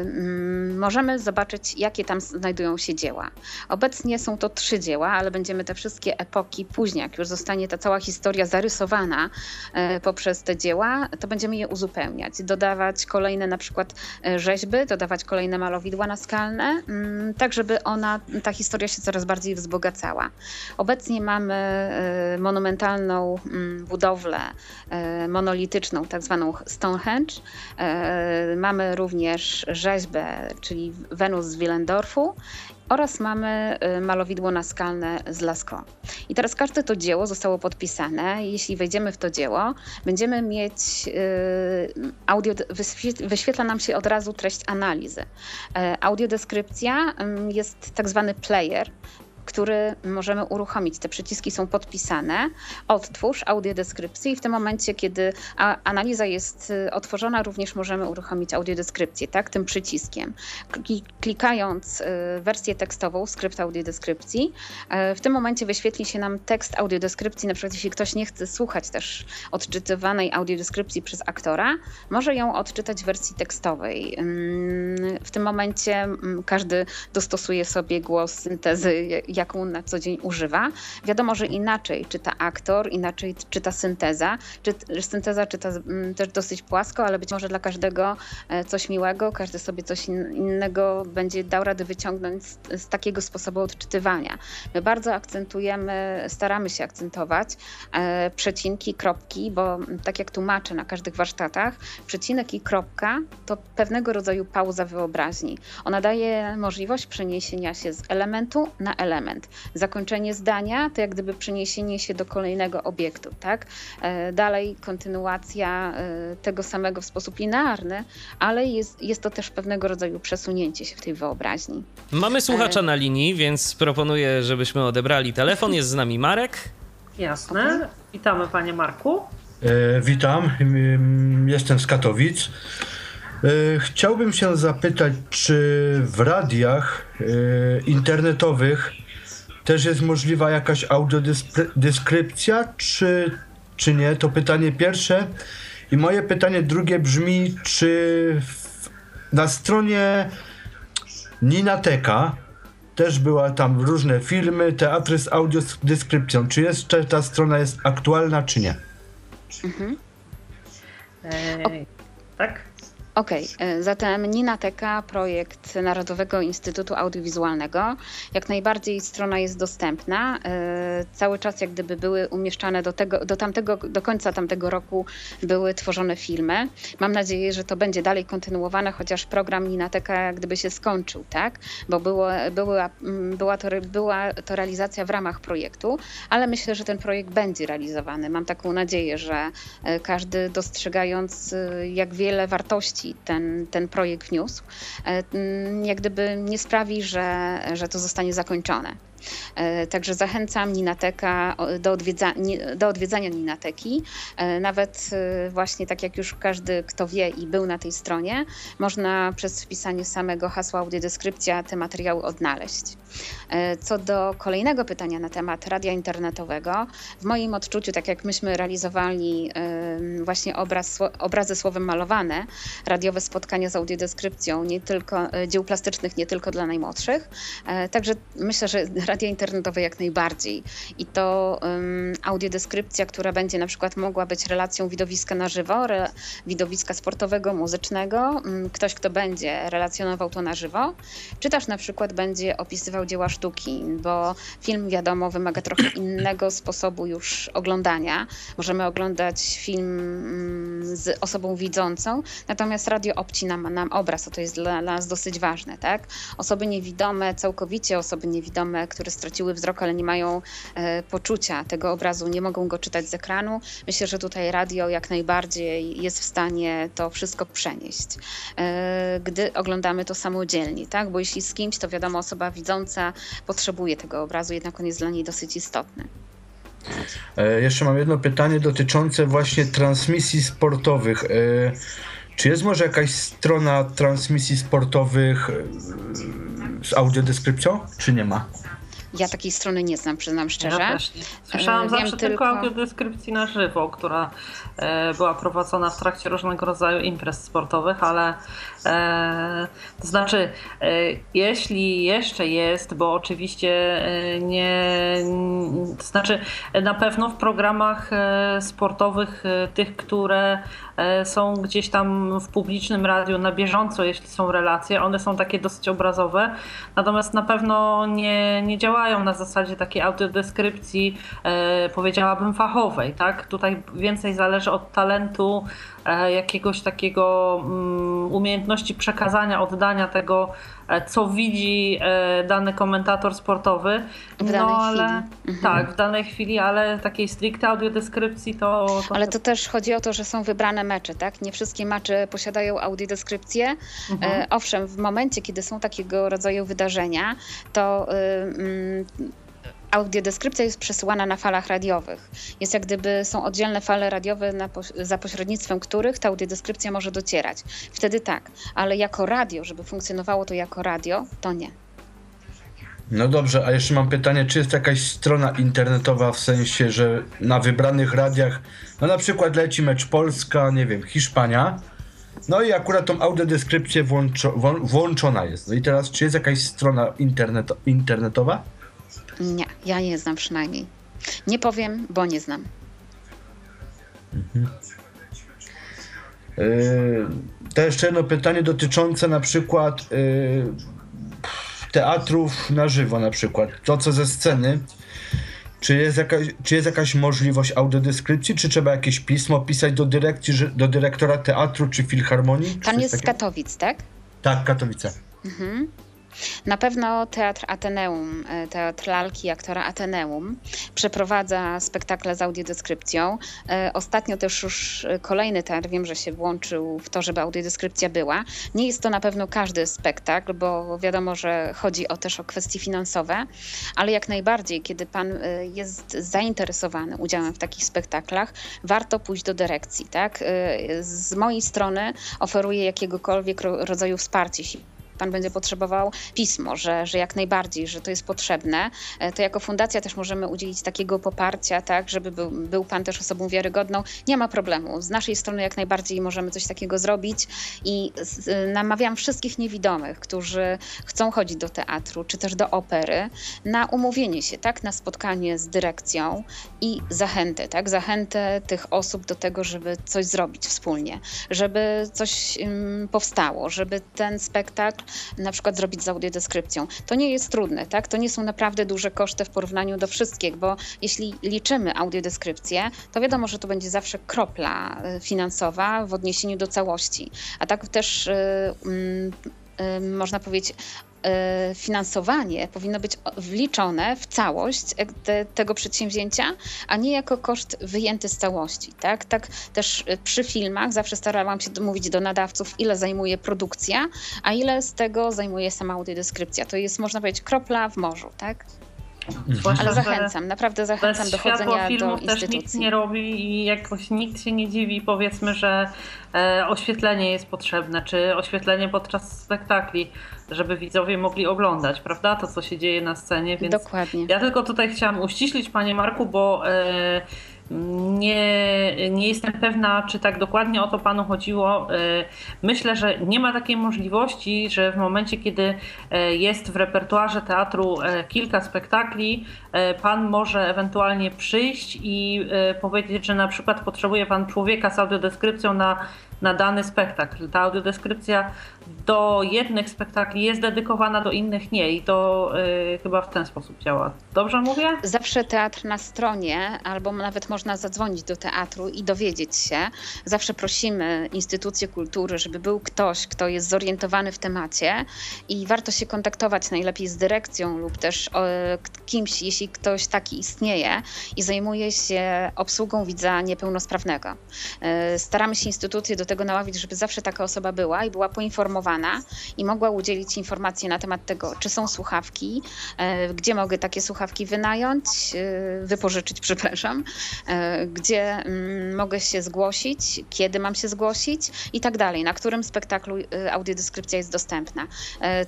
mm, możemy zobaczyć, jakie tam znajdują się dzieła. Obecnie są to trzy dzieła, ale będziemy te wszystkie epoki później, jak już zostanie ta cała historia zarysowana poprzez te dzieła, to będziemy je uzupełniać dodawać kolejne na przykład e, rzeźby, dodawać kolejne malowidła naskalne, mm, tak żeby ona, ta historia się coraz bardziej wzbogacała. Obecnie mamy e, monumentalną mm, budowlę e, monolityczną, tak zwaną Stonehenge. Mamy również rzeźbę, czyli Wenus z Willendorfu oraz mamy y, malowidło naskalne z Lascaux. I teraz każde to dzieło zostało podpisane. Jeśli wejdziemy w to dzieło, będziemy mieć y, audio, wyświetla nam się od razu treść analizy. E, audiodeskrypcja jest tak zwany player, który możemy uruchomić. Te przyciski są podpisane. Odtwórz audiodeskrypcję i w tym momencie, kiedy analiza jest y, otworzona, również możemy uruchomić audiodeskrypcję, tak, tym przyciskiem. Klikając y, wersję tekstową, skrypt audiodeskrypcji, y, w tym momencie wyświetli się nam tekst audiodeskrypcji, na przykład jeśli ktoś nie chce słuchać też odczytywanej audiodeskrypcji przez aktora, może ją odczytać w wersji tekstowej. W tym momencie każdy dostosuje sobie głos, syntezy, jaką na co dzień używa. Wiadomo, że inaczej czyta aktor, inaczej czyta synteza. Czy, synteza czyta też dosyć płasko, ale być może dla każdego e, coś miłego, każdy sobie coś innego będzie dał radę wyciągnąć z, z takiego sposobu odczytywania. My bardzo akcentujemy, staramy się akcentować e, przecinki, kropki, bo tak jak tłumaczę na każdych warsztatach, przecinek i kropka to pewnego rodzaju pauza wyobraźni. Ona daje możliwość przeniesienia się z elementu na element. Zakończenie zdania to jak gdyby przeniesienie się do kolejnego obiektu, tak? E, dalej kontynuacja e, tego samego w sposób linearny, ale jest, jest to też pewnego rodzaju przesunięcie się w tej wyobraźni. Mamy słuchacza e, na linii, więc proponuję, żebyśmy odebrali telefon. Jest z nami Marek. Jasne. Witamy panie Marku. E, witam, jestem z Katowic. Chciałbym się zapytać, czy w radiach internetowych też jest możliwa jakaś audiodeskrypcja, czy, czy nie? To pytanie pierwsze. I moje pytanie drugie brzmi, czy w, na stronie Ninateka też była tam różne filmy, teatry z audiodeskrypcją. Czy jeszcze ta strona jest aktualna, czy nie? Mhm. E, tak? Okej, okay. E, zatem Ninateka, projekt Narodowego Instytutu Audiowizualnego. Jak najbardziej strona jest dostępna. E, cały czas jak gdyby były umieszczane do, tego, do, tamtego, do końca tamtego roku były tworzone filmy. Mam nadzieję, że to będzie dalej kontynuowane, chociaż program Ninateka jak gdyby się skończył, tak? Bo było, była, była, to, była to realizacja w ramach projektu, ale myślę, że ten projekt będzie realizowany. Mam taką nadzieję, że e, każdy dostrzegając jak wiele wartości ten, ten projekt wniósł, e, jak gdyby nie sprawi, że, że to zostanie zakończone. E, także zachęcam Ninateka do, odwiedza, do odwiedzania Ninateki. E, nawet e, właśnie tak jak już każdy, kto wie i był na tej stronie, można przez wpisanie samego hasła audiodeskrypcja te materiały odnaleźć. Co do kolejnego pytania na temat radia internetowego, w moim odczuciu, tak jak myśmy realizowali właśnie obraz, obrazy słowem malowane, radiowe spotkania z audiodeskrypcją, nie tylko dzieł plastycznych, nie tylko dla najmłodszych, także myślę, że radia internetowe jak najbardziej. I to um, audiodeskrypcja, która będzie na przykład mogła być relacją widowiska na żywo, re, widowiska sportowego, muzycznego, um, ktoś, kto będzie relacjonował to na żywo, czy też na przykład będzie opisywał dzieła sztuki, bo film wiadomo wymaga trochę innego sposobu już oglądania. Możemy oglądać film z osobą widzącą, natomiast radio obcina nam obraz, a to jest dla nas dosyć ważne, tak? Osoby niewidome, całkowicie osoby niewidome, które które straciły wzrok, ale nie mają e, poczucia tego obrazu, nie mogą go czytać z ekranu. Myślę, że tutaj radio jak najbardziej jest w stanie to wszystko przenieść, e, gdy oglądamy to samodzielnie, tak? Bo jeśli z kimś, to wiadomo, osoba widząca potrzebuje tego obrazu, jednak on jest dla niej dosyć istotny. E, jeszcze mam jedno pytanie dotyczące właśnie transmisji sportowych. Czy jest może jakaś strona transmisji sportowych z audiodeskrypcją, czy nie ma? Ja takiej strony nie znam, przyznam szczerze. Ja też nie. Słyszałam e, Wiem zawsze tylko audiodeskrypcji na żywo, która e, była prowadzona w trakcie różnego rodzaju imprez sportowych, ale e, to znaczy, e, jeśli jeszcze jest, bo oczywiście e, nie, to znaczy na pewno w programach e, sportowych, tych, które są gdzieś tam w publicznym radiu na bieżąco, jeśli są relacje, one są takie dosyć obrazowe, natomiast na pewno nie, nie działają działają na zasadzie takiej audiodeskrypcji, e, powiedziałabym fachowej, tak? Tutaj więcej zależy od talentu, e, jakiegoś takiego mm, umiejętności przekazania, oddania tego co widzi dany komentator sportowy. W no ale chwili. Mhm. tak, w danej chwili, ale takiej stricte audiodeskrypcji to, to. Ale to też chodzi o to, że są wybrane mecze, tak? Nie wszystkie mecze posiadają audiodeskrypcję. Mhm. Owszem, w momencie, kiedy są takiego rodzaju wydarzenia, to. Yy, audiodeskrypcja jest przesyłana na falach radiowych. Jest jak gdyby są oddzielne fale radiowe, na, za pośrednictwem których ta audiodeskrypcja może docierać. Wtedy tak, ale jako radio, żeby funkcjonowało to jako radio, to nie. No dobrze, a jeszcze mam pytanie, czy jest jakaś strona internetowa w sensie, że na wybranych radiach, no na przykład leci mecz Polska, nie wiem, Hiszpania, no i akurat tą audiodeskrypcję włączo, włączona jest. No i teraz, czy jest jakaś strona internet, internetowa? Nie, ja nie znam przynajmniej. Nie powiem, bo nie znam. Mhm. Yy, to jeszcze jedno pytanie dotyczące na przykład yy, teatrów na żywo na przykład. To co ze sceny. Czy jest, jakaś, czy jest jakaś możliwość audiodeskrypcji, czy trzeba jakieś pismo pisać do dyrekcji, do dyrektora teatru czy filharmonii? Pan jest z Katowic, tak? Tak, Katowice. Mhm. Na pewno Teatr Ateneum, e, Teatr Lalki aktora Ateneum przeprowadza spektakle z audiodeskrypcją. E, ostatnio też już kolejny teatr, wiem, że się włączył w to, żeby audiodeskrypcja była. Nie jest to na pewno każdy spektakl, bo wiadomo, że chodzi o też o kwestie finansowe, ale jak najbardziej, kiedy pan e, jest zainteresowany udziałem w takich spektaklach, warto pójść do dyrekcji. Tak? Z mojej strony oferuję jakiegokolwiek rodzaju wsparcie pan będzie potrzebował pismo, że, że jak najbardziej, że to jest potrzebne, e, to jako fundacja też możemy udzielić takiego poparcia, tak, żeby był, był pan też osobą wiarygodną. Nie ma problemu. Z naszej strony jak najbardziej możemy coś takiego zrobić i namawiam wszystkich niewidomych, którzy chcą chodzić do teatru czy też do opery, na umówienie się, tak, na spotkanie z dyrekcją i zachętę, tak, zachętę tych osób do tego, żeby coś zrobić wspólnie, żeby coś um, powstało, żeby ten spektakl na przykład zrobić z audiodeskrypcją. To nie jest trudne, tak? To nie są naprawdę duże koszty w porównaniu do wszystkich, bo jeśli liczymy audiodeskrypcję, to wiadomo, że to będzie zawsze kropla y, finansowa w odniesieniu do całości. A tak też yy, yy, można powiedzieć, finansowanie powinno być wliczone w całość e, te, tego przedsięwzięcia, a nie jako koszt wyjęty z całości. Tak? tak też y, przy filmach zawsze starałam się mówić do nadawców, ile zajmuje produkcja, a ile z tego zajmuje sama audiodeskrypcja. To jest, można powiedzieć, kropla w morzu. Tak? Zwłaszcza, Ale zachęcam, naprawdę zachęcam do chodzenia do instytucji. też nic nie robi i jakoś nikt się nie dziwi, powiedzmy, że e, oświetlenie jest potrzebne, czy oświetlenie podczas spektakli, żeby widzowie mogli oglądać, prawda, to co się dzieje na scenie. Więc Dokładnie. Ja tylko tutaj chciałam uściślić, panie Marku, bo e, nie, nie jestem pewna, czy tak dokładnie o to panu chodziło. E, myślę, że nie ma takiej możliwości, że w momencie, kiedy e, jest w repertuarze teatru e, kilka spektakli, pan może ewentualnie przyjść i powiedzieć, że na przykład potrzebuje pan człowieka z audiodeskrypcją na na dany spektakl. Ta audiodeskrypcja do jednych spektakli jest dedykowana, do innych nie i to y, chyba w ten sposób działa. Dobrze mówię? Zawsze teatr na stronie, albo nawet można zadzwonić do teatru i dowiedzieć się. Zawsze prosimy instytucje kultury, żeby był ktoś, kto jest zorientowany w temacie i warto się kontaktować najlepiej z dyrekcją lub też kimś, jeśli ktoś taki istnieje i zajmuje się obsługą widza niepełnosprawnego. Y, staramy się instytucje do tego naławić, żeby zawsze taka osoba była i była poinformowana i mogła udzielić informacji na temat tego, czy są słuchawki, e, gdzie mogę takie słuchawki wynająć, e, wypożyczyć, przepraszam, e, gdzie mm, mogę się zgłosić, kiedy mam się zgłosić i tak dalej, na którym spektaklu audiodeskrypcja jest dostępna.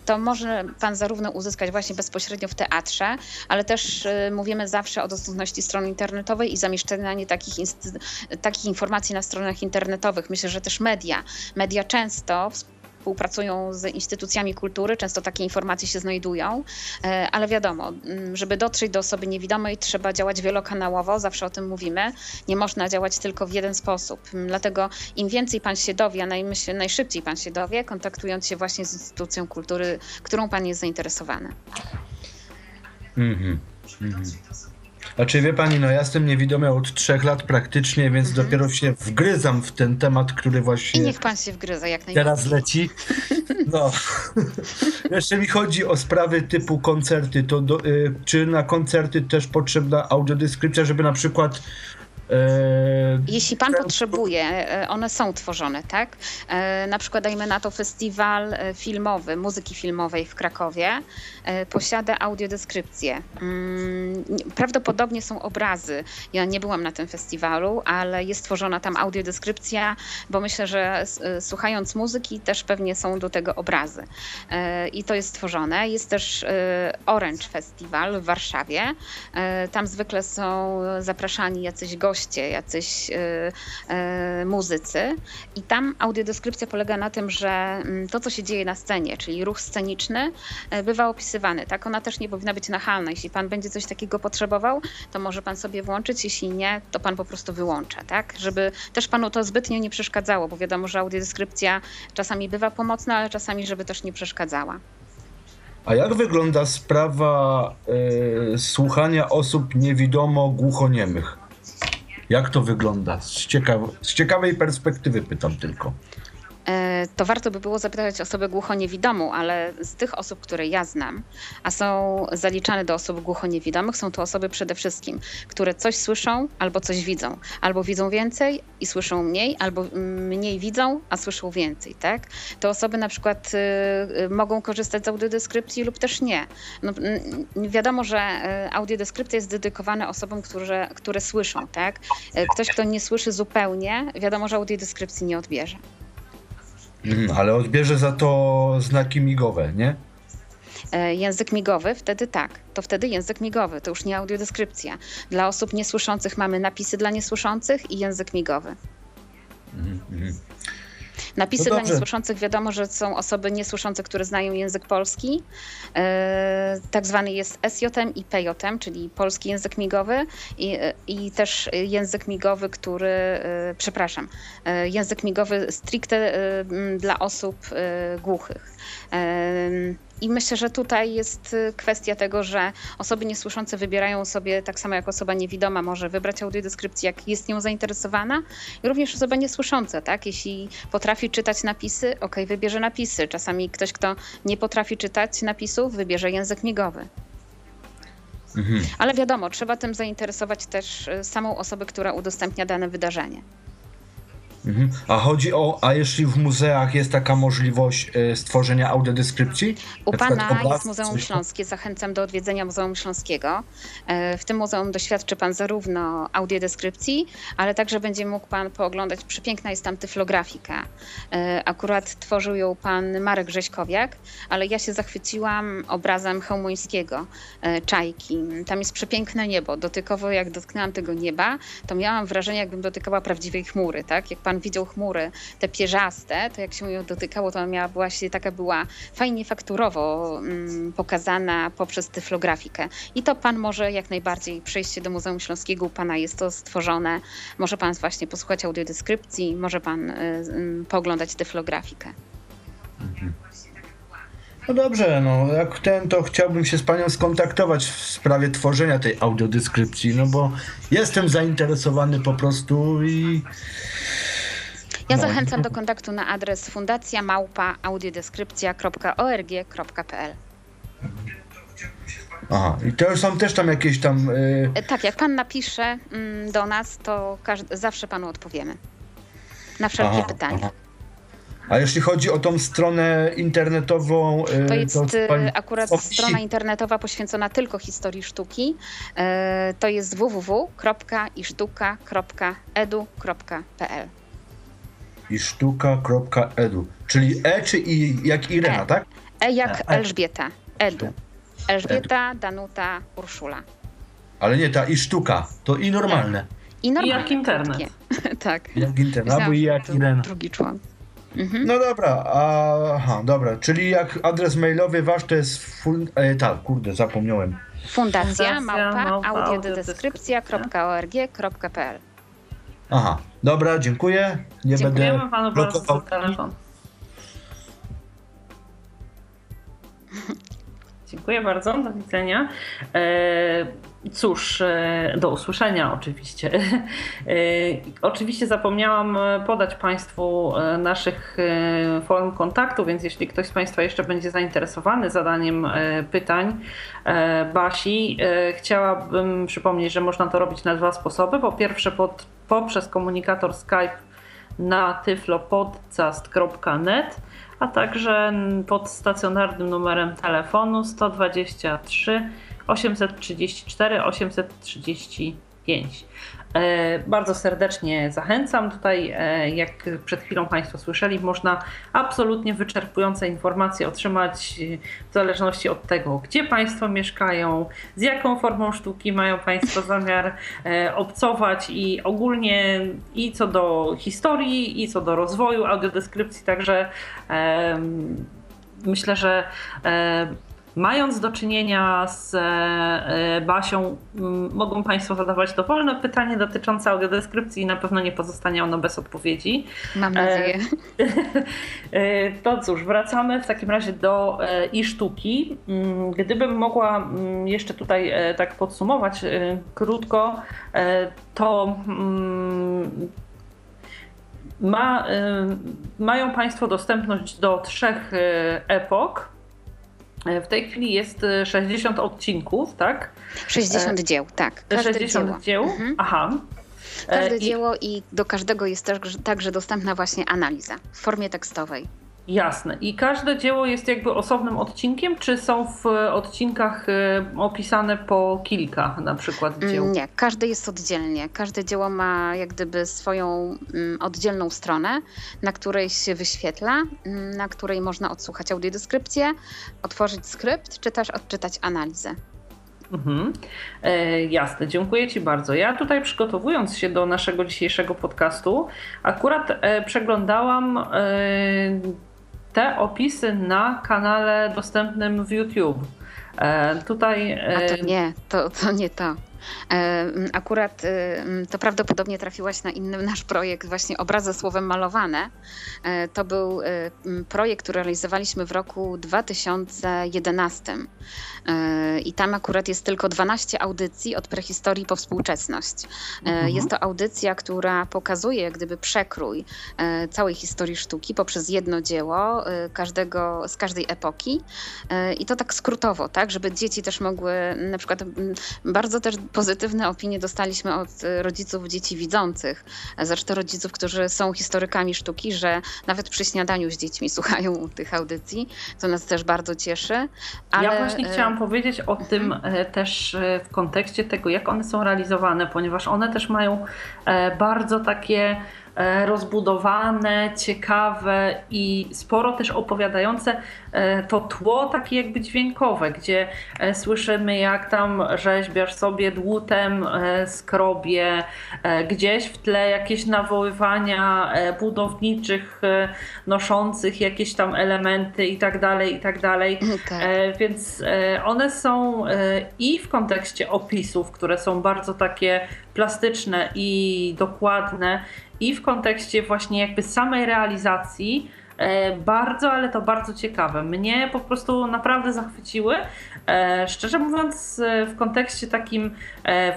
To może pan zarówno uzyskać właśnie bezpośrednio w teatrze, ale też mówimy zawsze o dostępności strony internetowej i zamieszczaniu takich, takich informacji na stronach internetowych. Myślę, że też media. Media często współpracują z instytucjami kultury, często takie informacje się znajdują, e, ale wiadomo, mm, żeby dotrzeć do osoby niewidomej, trzeba działać wielokanałowo, zawsze o tym mówimy. Nie można działać tylko w jeden sposób. Dlatego im więcej pan się dowie, najmyśl, najszybciej pan się dowie, kontaktując się właśnie z instytucją kultury, którą pan jest zainteresowany. Mhm. Mm Znaczy wie pani, no ja jestem niewidomy od trzech lat praktycznie, więc Mhm. dopiero się wgryzam w ten temat, który I właśnie niech pan się wgryza jak najbardziej. teraz leci. No. Jeszcze mi chodzi o sprawy typu koncerty. To do, y, czy na koncerty też potrzebna audiodeskrypcja, żeby na przykład Jeśli pan potrzebuje, e, one są tworzone, tak? E, Na przykład dajmy na to festiwal e, filmowy, muzyki filmowej w Krakowie, posiada audiodeskrypcję. Mm, nie- Prawdopodobnie są obrazy. Ja nie byłam na tym festiwalu, ale jest tworzona tam audiodeskrypcja, bo myślę, że słuchając muzyki też pewnie są do tego obrazy. I to jest stworzone. Jest też Orange Festiwal w Warszawie. Tam zwykle są zapraszani jacyś goście, jacyś e, e, muzycy. I tam audiodeskrypcja polega na tym, że mm, to, co się dzieje na scenie, czyli ruch sceniczny, e, bywa opisywany. Tak, ona też nie powinna być nachalna. Jeśli pan będzie coś takiego potrzebował, to może pan sobie włączyć. Jeśli nie, to pan po prostu wyłącza, tak? Żeby też panu to zbytnio nie przeszkadzało, bo wiadomo, że audiodeskrypcja czasami bywa pomocna, ale czasami, żeby też nie przeszkadzała. A jak wygląda sprawa e, słuchania osób niewidomo-głuchoniemych? Jak to wygląda? Z, ciekaw z ciekawej perspektywy pytam tylko. E, to warto by było zapytać osobę głuchoniewidomą, ale z tych osób, które ja znam, a są zaliczane do osób głuchoniewidomych, są to osoby przede wszystkim, które coś słyszą albo coś widzą. Albo widzą więcej i słyszą mniej, albo mniej widzą, a słyszą więcej, tak? Te osoby na przykład y, y, mogą korzystać z audiodeskrypcji lub też nie. No, wiadomo, że y, audiodeskrypcja jest dedykowana osobom, które, które słyszą, tak? Ktoś, kto nie słyszy zupełnie, wiadomo, że audiodeskrypcji nie odbierze. Mhm, ale odbierze za to znaki migowe, nie? E, Język migowy, wtedy tak. To wtedy język migowy, to już nie audiodeskrypcja. Dla osób niesłyszących mamy napisy dla niesłyszących i język migowy. Napisy No dla niesłyszących wiadomo, że są osoby niesłyszące, które znają język polski. E, tak zwany jest SJM i PJM, czyli polski język migowy i, i też język migowy, który, e, przepraszam, e, język migowy stricte dla osób głuchych. I myślę, że tutaj jest e, kwestia tego, że osoby niesłyszące wybierają sobie, tak samo jak osoba niewidoma może wybrać audiodeskrypcję, jak jest nią zainteresowana, i również osoba niesłysząca, tak? Jeśli potrafi czytać napisy, ok, wybierze napisy. Czasami ktoś, kto nie potrafi czytać napisów, wybierze język migowy. Ale wiadomo, trzeba tym zainteresować też e, samą osobę, która udostępnia dane wydarzenie. Mhm. A chodzi o, a jeśli w muzeach jest taka możliwość e, stworzenia audiodeskrypcji? U Na Pana obraz, jest Muzeum? Śląskie. Zachęcam do odwiedzenia Muzeum Śląskiego. E, W tym muzeum doświadczy Pan zarówno audiodeskrypcji, ale także będzie mógł Pan pooglądać, przepiękna jest tam tyflografika. E, Akurat tworzył ją Pan Marek Rzeźkowiak, ale ja się zachwyciłam obrazem Chełmońskiego, e, Czajki. Tam jest przepiękne niebo. Dotykowo jak dotknęłam tego nieba, to miałam wrażenie, jakbym dotykała prawdziwej chmury. Tak? Jak Pan widział chmury, te pierzaste, to jak się ją dotykało, to ona miała właśnie taka była fajnie fakturowo mm, pokazana poprzez tyflografikę. I to pan może jak najbardziej przejść się do Muzeum Śląskiego, u pana jest to stworzone. Może pan właśnie posłuchać audiodeskrypcji, może pan y, y, pooglądać tyflografikę. No dobrze, no jak ten, to chciałbym się z panią skontaktować w sprawie tworzenia tej audiodeskrypcji, no bo jestem zainteresowany po prostu i... Ja No. zachęcam do kontaktu na adres fundacja małpa audiodeskrypcja.org.pl. Aha, i to są też tam jakieś tam... y, E, Tak, jak pan napisze mm, do nas, to zawsze panu odpowiemy. Na wszelkie Aha, pytania. aha. A jeśli chodzi o tą stronę internetową, y, To jest e, pani akurat powisi- strona internetowa poświęcona tylko historii sztuki. E, To jest www.isztuka.edu.pl. i sztuka.edu, czyli E czy I jak Irena, E. tak? E jak E. Elżbieta. Edu. Elżbieta, Danuta, Urszula. Ale nie ta i sztuka, to i normalne. I normalnie. jak internet. tak. Jak internet, albo i jak to Irena. Drugi człon. Mhm. No dobra, aha, dobra, czyli jak adres mailowy wasz to jest fun, e, tak, kurde, zapomniałem. Fundacja Fundacja małpa małpa audiodeskrypcja.org.pl. Aha, dobra, dziękuję. Nie Dziękujemy będę panu bardzo za blokował. telefon. Dziękuję bardzo, do widzenia. E, cóż, e, do usłyszenia oczywiście. E, oczywiście zapomniałam podać Państwu naszych form kontaktu, więc jeśli ktoś z Państwa jeszcze będzie zainteresowany zadaniem pytań Basi, chciałabym przypomnieć, że można to robić na dwa sposoby. Po pierwsze pod, poprzez komunikator Skype na tyflopodcast.net a także pod stacjonarnym numerem telefonu 123 834 835. E, bardzo serdecznie zachęcam. Tutaj, e, jak przed chwilą Państwo słyszeli, można absolutnie wyczerpujące informacje otrzymać e, w zależności od tego, gdzie Państwo mieszkają, z jaką formą sztuki mają Państwo zamiar obcować i ogólnie i co do historii, i co do rozwoju audiodeskrypcji. Także myślę, że Mając do czynienia z e, Basią, mogą Państwo zadawać dowolne pytanie dotyczące audiodeskrypcji i na pewno nie pozostanie ono bez odpowiedzi. Mam nadzieję. E, to cóż, wracamy w takim razie do e, i sztuki. Mm, gdybym mogła mm, jeszcze tutaj tak podsumować krótko, to mm, ma, mają Państwo dostępność do trzech epok E, w tej chwili jest 60 e, odcinków, tak? 60 e, dzieł, tak. Każde 60 dzieło. dzieł, mhm. aha. Każde I... dzieło i do każdego jest także dostępna właśnie analiza w formie tekstowej. Jasne. I każde dzieło jest jakby osobnym odcinkiem, czy są w odcinkach y, opisane po kilka na przykład dzieł? Nie, każde jest oddzielnie. Każde dzieło ma jak gdyby swoją mm, oddzielną stronę, na której się wyświetla, mm, na której można odsłuchać audiodeskrypcję, otworzyć skrypt, czy też odczytać analizę. Mhm. E, jasne, dziękuję Ci bardzo. Ja tutaj przygotowując się do naszego dzisiejszego podcastu, akurat e, przeglądałam e, te opisy na kanale dostępnym w YouTube. E, tutaj. E... A to nie, to, to nie to. E, akurat e, to prawdopodobnie trafiłaś na inny nasz projekt, właśnie Obrazy słowem malowane. E, to był projekt, który realizowaliśmy w roku 2011. I tam akurat jest tylko 12 audycji od prehistorii po współczesność. Mhm. Jest to audycja, która pokazuje jak gdyby przekrój całej historii sztuki poprzez jedno dzieło każdego, z każdej epoki. I to tak skrótowo, tak, żeby dzieci też mogły na przykład bardzo też pozytywne opinie dostaliśmy od y, rodziców dzieci widzących, zresztą rodziców, którzy są historykami sztuki, że nawet przy śniadaniu z dziećmi słuchają tych audycji, co nas też bardzo cieszy. Ale... Ja właśnie chciałam powiedzieć o tym mhm. e, też e, w kontekście tego, jak one są realizowane, ponieważ one też mają e, bardzo takie E, rozbudowane, ciekawe i sporo też opowiadające e, to tło takie jakby dźwiękowe, gdzie e, słyszymy jak tam rzeźbiarz sobie dłutem skrobie, gdzieś w tle jakieś nawoływania budowniczych noszących jakieś tam elementy i tak dalej, i tak dalej. Tak. Więc one są i w kontekście opisów, które są bardzo takie plastyczne i dokładne i w kontekście właśnie jakby samej realizacji e, bardzo, ale to bardzo ciekawe. Mnie po prostu naprawdę zachwyciły. E, szczerze mówiąc, e, w kontekście takim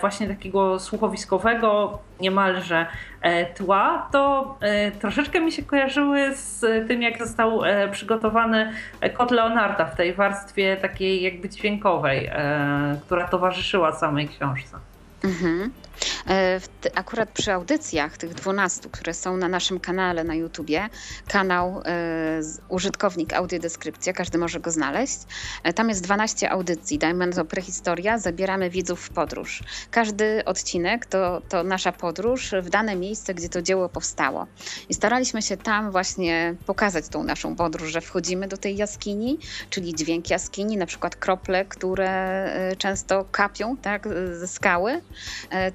właśnie takiego słuchowiskowego niemalże tła, to troszeczkę mi się kojarzyły z tym, jak został przygotowany kot Leonarda w tej warstwie takiej jakby dźwiękowej, która towarzyszyła samej książce. Mhm. E, akurat przy audycjach, tych 12, które są na naszym kanale na YouTubie, kanał e, użytkownik audiodeskrypcja, każdy może go znaleźć. E, tam jest 12 audycji, dajmy to prehistoria, zabieramy widzów w podróż. Każdy odcinek to, to nasza podróż w dane miejsce, gdzie to dzieło powstało. I staraliśmy się tam właśnie pokazać tą naszą podróż, że wchodzimy do tej jaskini, czyli dźwięk jaskini, na przykład krople, które często kapią tak, ze skały.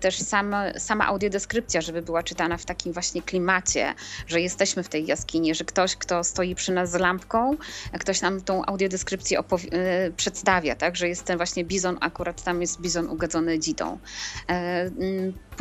Też też sama, sama audiodeskrypcja, żeby była czytana w takim właśnie klimacie, że jesteśmy w tej jaskini, że ktoś, kto stoi przy nas z lampką, ktoś nam tą audiodeskrypcję y, przedstawia, tak, że jest ten właśnie bizon, akurat tam jest bizon ugadzony dzidą. E,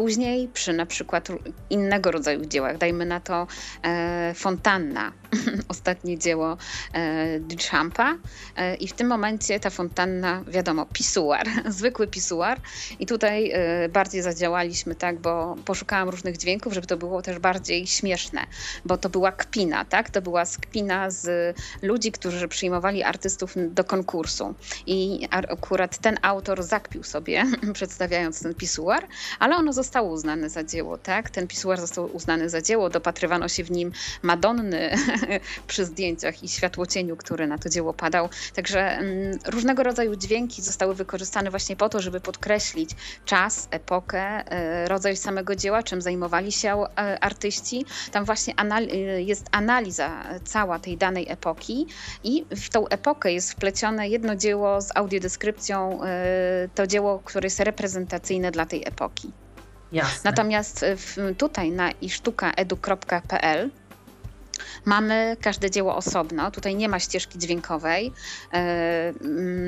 Później przy na przykład innego rodzaju dziełach, dajmy na to e, fontanna, ostatnie dzieło e, Duchampa e, i w tym momencie ta fontanna, wiadomo, pisuar, zwykły pisuar. I tutaj e, bardziej zadziałaliśmy tak, bo poszukałam różnych dźwięków, żeby to było też bardziej śmieszne, bo to była kpina, tak, to była skpina z ludzi, którzy przyjmowali artystów do konkursu. I akurat ten autor zakpił sobie, przedstawiając ten pisuar, ale ono zostało uznane za dzieło, tak, ten pisuar został uznany za dzieło, dopatrywano się w nim Madonny, przy zdjęciach i światłocieniu, który na to dzieło padał. Także mm, różnego rodzaju dźwięki zostały wykorzystane właśnie po to, żeby podkreślić czas, epokę, e, rodzaj samego dzieła, czym zajmowali się e, artyści. Tam właśnie e, jest analiza cała tej danej epoki i w tą epokę jest wplecione jedno dzieło z audiodeskrypcją, to dzieło, które jest reprezentacyjne dla tej epoki. Jasne. Natomiast tutaj na isztukaedu.pl Mamy każde dzieło osobno, tutaj nie ma ścieżki dźwiękowej. E,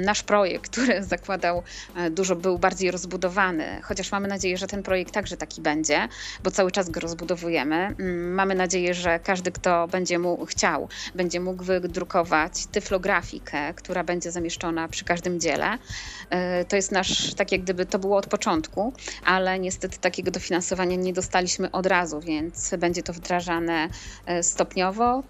nasz projekt, który zakładał e, dużo, był bardziej rozbudowany, chociaż mamy nadzieję, że ten projekt także taki będzie, bo cały czas go rozbudowujemy. Mm, mamy nadzieję, że każdy, kto będzie mu chciał, będzie mógł wydrukować tyflografikę, która będzie zamieszczona przy każdym dziele. E, to jest nasz, tak jak gdyby to było od początku, ale niestety takiego dofinansowania nie dostaliśmy od razu, więc będzie to wdrażane stopniowo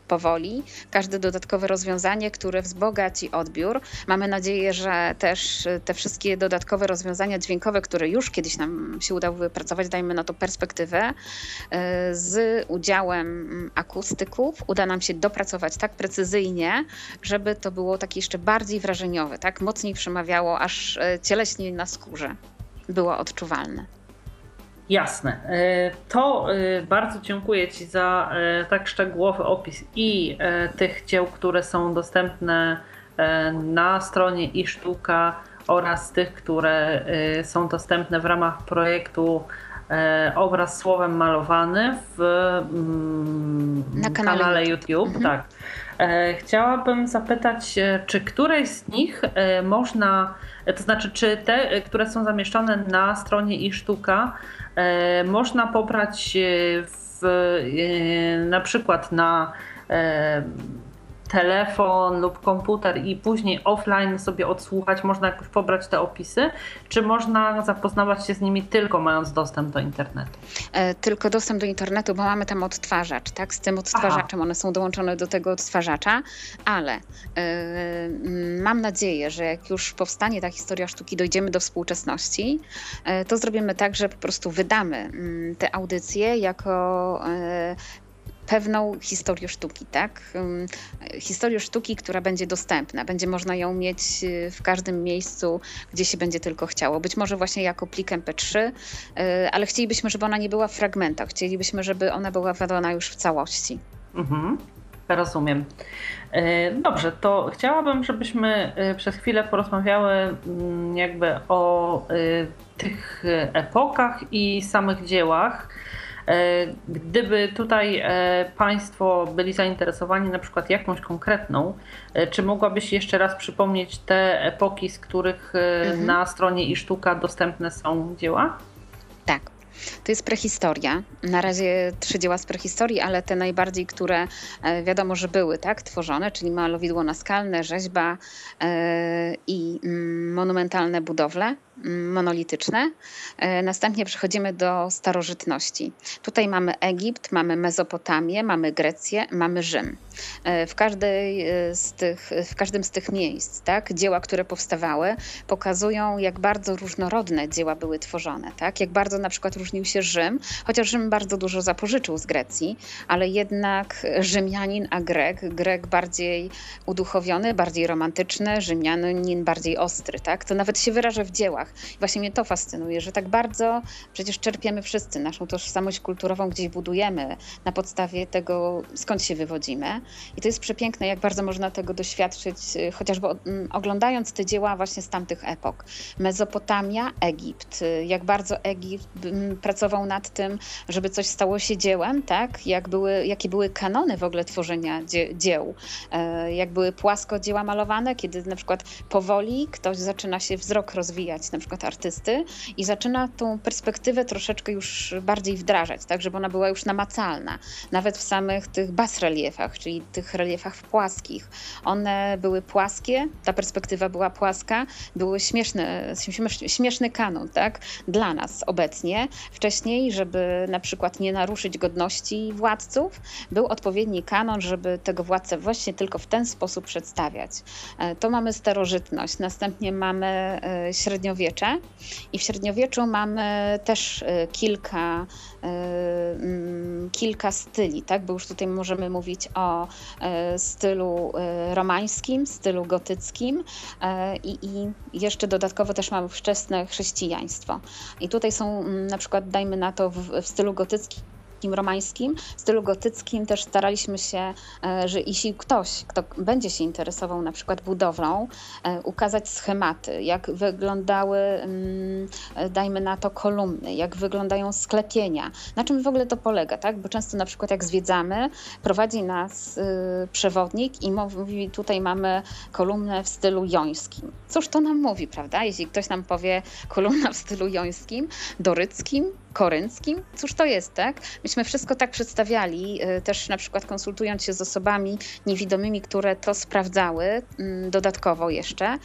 powoli, każde dodatkowe rozwiązanie, które wzbogaci odbiór. Mamy nadzieję, że też te wszystkie dodatkowe rozwiązania dźwiękowe, które już kiedyś nam się udało wypracować, dajmy na to perspektywę, e, z udziałem akustyków uda nam się dopracować tak precyzyjnie, żeby to było takie jeszcze bardziej wrażeniowe, tak mocniej przemawiało, aż e, cieleśnie na skórze było odczuwalne. Jasne. E, to e, bardzo dziękuję Ci za e, tak szczegółowy opis i tych dzieł, które są dostępne na stronie i sztuka oraz tych, które są dostępne w ramach projektu obraz słowem malowany w mm, na kanale, kanale YouTube. YouTube. Mhm. Tak. Chciałabym zapytać, czy któreś z nich można, to znaczy, czy te, które są zamieszczone na stronie i sztuka, E, można pobrać e, w, e, na przykład na telefon lub komputer i później offline sobie odsłuchać, można jakoś pobrać te opisy, czy można zapoznawać się z nimi tylko mając dostęp do internetu? E, tylko dostęp do internetu, bo mamy tam odtwarzacz, tak? Z tym odtwarzaczem, Aha. one są dołączone do tego odtwarzacza, ale e, mam nadzieję, że jak już powstanie ta historia sztuki, dojdziemy do współczesności, e, to zrobimy tak, że po prostu wydamy mm, te audycje jako pewną historię sztuki, tak? Historię sztuki, która będzie dostępna, będzie można ją mieć y, w każdym miejscu, gdzie się będzie tylko chciało. Być może właśnie jako plik MP3, y, ale chcielibyśmy, żeby ona nie była w fragmentach. Chcielibyśmy, żeby ona była wydana już w całości. Mhm. Rozumiem. E, dobrze, to chciałabym, żebyśmy przez chwilę porozmawiały mm, jakby o tych epokach i samych dziełach. E, gdyby tutaj e, Państwo byli zainteresowani na przykład jakąś konkretną, e, czy mogłabyś jeszcze raz przypomnieć te epoki, z których mhm. na stronie i sztuka dostępne są dzieła? Tak. To jest prehistoria. Na razie trzy dzieła z prehistorii, ale te najbardziej, które wiadomo, że były tak tworzone, czyli malowidło naskalne, rzeźba i mm, monumentalne budowle monolityczne. E, następnie przechodzimy do starożytności. Tutaj mamy Egipt, mamy Mezopotamię, mamy Grecję, mamy Rzym. E, w, każdej e, z tych, w każdym z tych miejsc tak, dzieła, które powstawały, pokazują, jak bardzo różnorodne dzieła były tworzone. Tak? Jak bardzo na przykład różnił się Rzym, chociaż Rzym bardzo dużo zapożyczył z Grecji, ale jednak Rzymianin a Grek, Grek bardziej uduchowiony, bardziej romantyczny, Rzymianin bardziej ostry. Tak? To nawet się wyraża w dziełach. Właśnie mnie to fascynuje, że tak bardzo przecież czerpiemy wszyscy naszą tożsamość kulturową, gdzieś budujemy na podstawie tego, skąd się wywodzimy. I to jest przepiękne, jak bardzo można tego doświadczyć, y, chociażby oglądając te dzieła właśnie z tamtych epok. Mezopotamia, Egipt. Y, jak bardzo Egipt pracował nad tym, żeby coś stało się dziełem, tak? Jak były, jakie były kanony w ogóle tworzenia dzieł. E, jak były płasko dzieła malowane, kiedy na przykład powoli ktoś zaczyna się wzrok rozwijać, na przykład artysty i zaczyna tą perspektywę troszeczkę już bardziej wdrażać, tak, żeby ona była już namacalna. Nawet w samych tych bas-reliefach, czyli tych reliefach płaskich. One były płaskie, ta perspektywa była płaska, były śmieszne, śmieszny kanon, tak, dla nas obecnie. Wcześniej, żeby na przykład nie naruszyć godności władców, był odpowiedni kanon, żeby tego władcę właśnie tylko w ten sposób przedstawiać. E, to mamy starożytność, następnie mamy e, średniowiecze i w średniowieczu mamy też e, kilka, mm, kilka styli, tak? bo już tutaj możemy mówić o stylu romańskim, stylu gotyckim i, i jeszcze dodatkowo też mamy wczesne chrześcijaństwo. I tutaj są mm, na przykład, dajmy na to, w, w stylu gotyckim gotyckim, romańskim, w stylu gotyckim też staraliśmy się, e, że jeśli ktoś, kto będzie się interesował na przykład budowlą, e, ukazać schematy, jak wyglądały, mm, e, dajmy na to, kolumny, jak wyglądają sklepienia, na czym w ogóle to polega, tak? Bo często na przykład jak zwiedzamy, prowadzi nas przewodnik i mówi, tutaj mamy kolumnę w stylu jońskim. Cóż to nam mówi, prawda? Jeśli ktoś nam powie kolumna w stylu jońskim, doryckim, korynckim, cóż to jest, tak? Myśmy wszystko tak przedstawiali, y, też na przykład konsultując się z osobami niewidomymi, które to sprawdzały mm, dodatkowo jeszcze, y,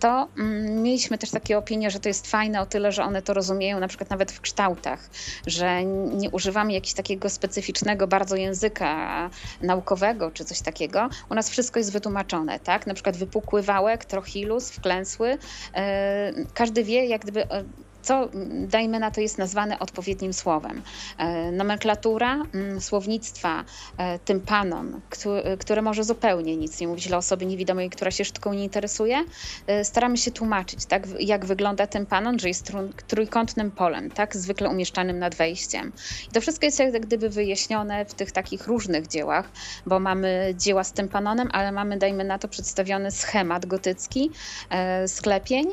to mm, mieliśmy też takie opinie, że to jest fajne o tyle, że one to rozumieją na przykład nawet w kształtach, że nie używamy jakiegoś takiego specyficznego bardzo języka naukowego czy coś takiego. U nas wszystko jest wytłumaczone, tak? Na przykład wypukły wałek, trochilus, wklęsły. Y, każdy wie, jak gdyby co dajmy na to jest nazwane odpowiednim słowem. E, nomenklatura mm, słownictwa e, tympanon, które może zupełnie nic nie mówić dla osoby niewidomej, która się sztuką nie interesuje, e, staramy się tłumaczyć, tak, jak wygląda tympanon, że jest trójkątnym polem, tak, zwykle umieszczanym nad wejściem. I to wszystko jest jak gdyby wyjaśnione w tych takich różnych dziełach, bo mamy dzieła z tympanonem, ale mamy, dajmy na to, przedstawiony schemat gotycki sklepień,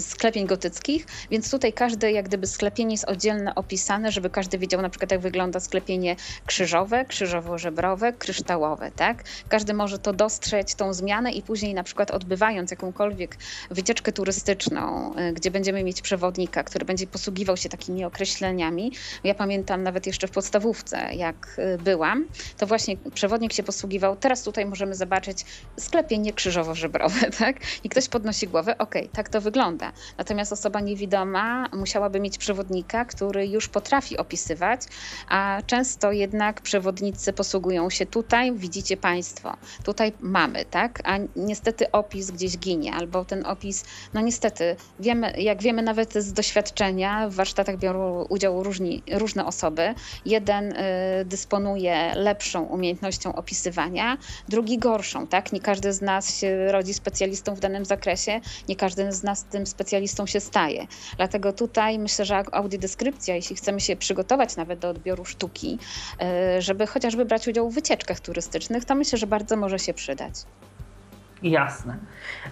sklepień gotyckich, więc tutaj każde jak gdyby sklepienie jest oddzielnie opisane, żeby każdy wiedział na przykład jak wygląda sklepienie krzyżowe, krzyżowo-żebrowe, kryształowe, tak? Każdy może to dostrzec, tą zmianę i później na przykład odbywając jakąkolwiek wycieczkę turystyczną, y, gdzie będziemy mieć przewodnika, który będzie posługiwał się takimi określeniami. Ja pamiętam nawet jeszcze w podstawówce, jak y, byłam, to właśnie przewodnik się posługiwał. Teraz tutaj możemy zobaczyć sklepienie krzyżowo-żebrowe, tak? I ktoś podnosi głowę, ok, okej, okay, tak to wygląda. Natomiast osoba niewidoma musiałaby mieć przewodnika, który już potrafi opisywać, a często jednak przewodnicy posługują się tutaj, widzicie Państwo, tutaj mamy, tak? A niestety opis gdzieś ginie, albo ten opis, no niestety, wiemy, jak wiemy nawet z doświadczenia, w warsztatach biorą udział różni, różne osoby. Jeden y, dysponuje lepszą umiejętnością opisywania, drugi gorszą, tak? Nie każdy z nas się rodzi specjalistą w danym zakresie, nie każdy z nas tym specjalistą się staje. Dlatego tutaj myślę, że audiodeskrypcja, jeśli chcemy się przygotować nawet do odbioru sztuki, e, żeby chociażby brać udział w wycieczkach turystycznych, to myślę, że bardzo może się przydać. Jasne.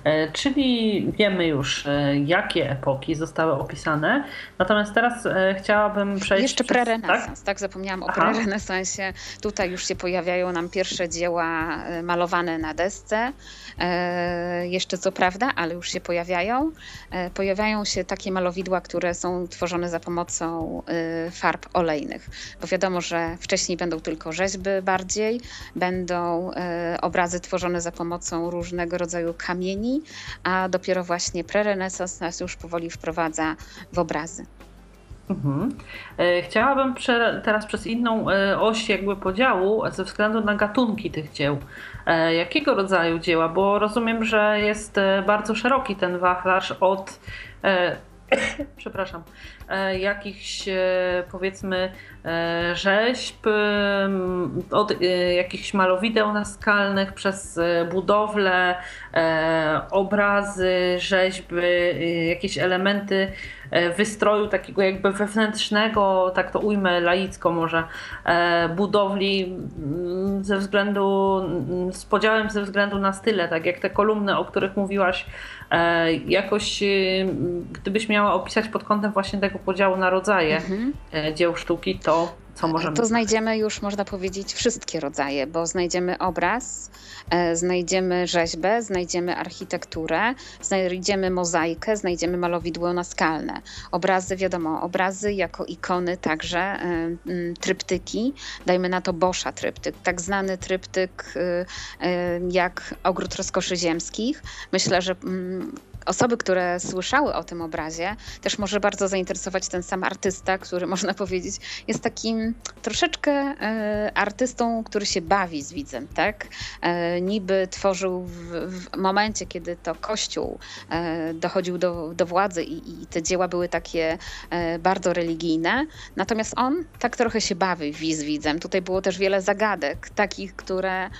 E, czyli wiemy już, e, jakie epoki zostały opisane. Natomiast teraz chciałabym przejść. Jeszcze przez... prerenesans, tak? tak? Zapomniałam Aha. o prerenesansie. Tutaj już się pojawiają nam pierwsze dzieła malowane na desce. E, jeszcze co prawda, ale już się pojawiają. E, pojawiają się takie malowidła, które są tworzone za pomocą e, farb olejnych, bo wiadomo, że wcześniej będą tylko rzeźby bardziej, będą obrazy tworzone za pomocą różnego rodzaju kamieni, a dopiero właśnie prerenesans nas już powoli wprowadza w obrazy. Mhm. Chciałabym teraz przez inną oś jakby podziału ze względu na gatunki tych dzieł. E, jakiego rodzaju dzieła? Bo rozumiem, że jest e, bardzo szeroki ten wachlarz od e, przepraszam, jakichś powiedzmy rzeźb, od jakichś malowideł naskalnych przez budowle, obrazy, rzeźby, jakieś elementy wystroju takiego jakby wewnętrznego, tak to ujmę laicko może, budowli ze względu, z podziałem ze względu na style, tak jak te kolumny, o których mówiłaś, e, jakoś gdybyś miała opisać pod kątem właśnie tego podziału na rodzaje mhm. E, dzieł sztuki, to Co możemy to znajdziemy już, można powiedzieć, wszystkie rodzaje, bo znajdziemy obraz, e, znajdziemy rzeźbę, znajdziemy architekturę, znajdziemy mozaikę, znajdziemy malowidło naskalne. Obrazy, wiadomo, obrazy jako ikony także, e, tryptyki, dajmy na to Boscha tryptyk, tak znany tryptyk e, e, jak Ogród Rozkoszy Ziemskich. Myślę, że mm, osoby, które słyszały o tym obrazie, też może bardzo zainteresować ten sam artysta, który można powiedzieć jest takim troszeczkę e, artystą, który się bawi z widzem, tak? E, niby tworzył w, w momencie, kiedy to Kościół e, dochodził do, do władzy i, i te dzieła były takie bardzo religijne, natomiast on tak trochę się bawi z widzem. Tutaj było też wiele zagadek, takich, które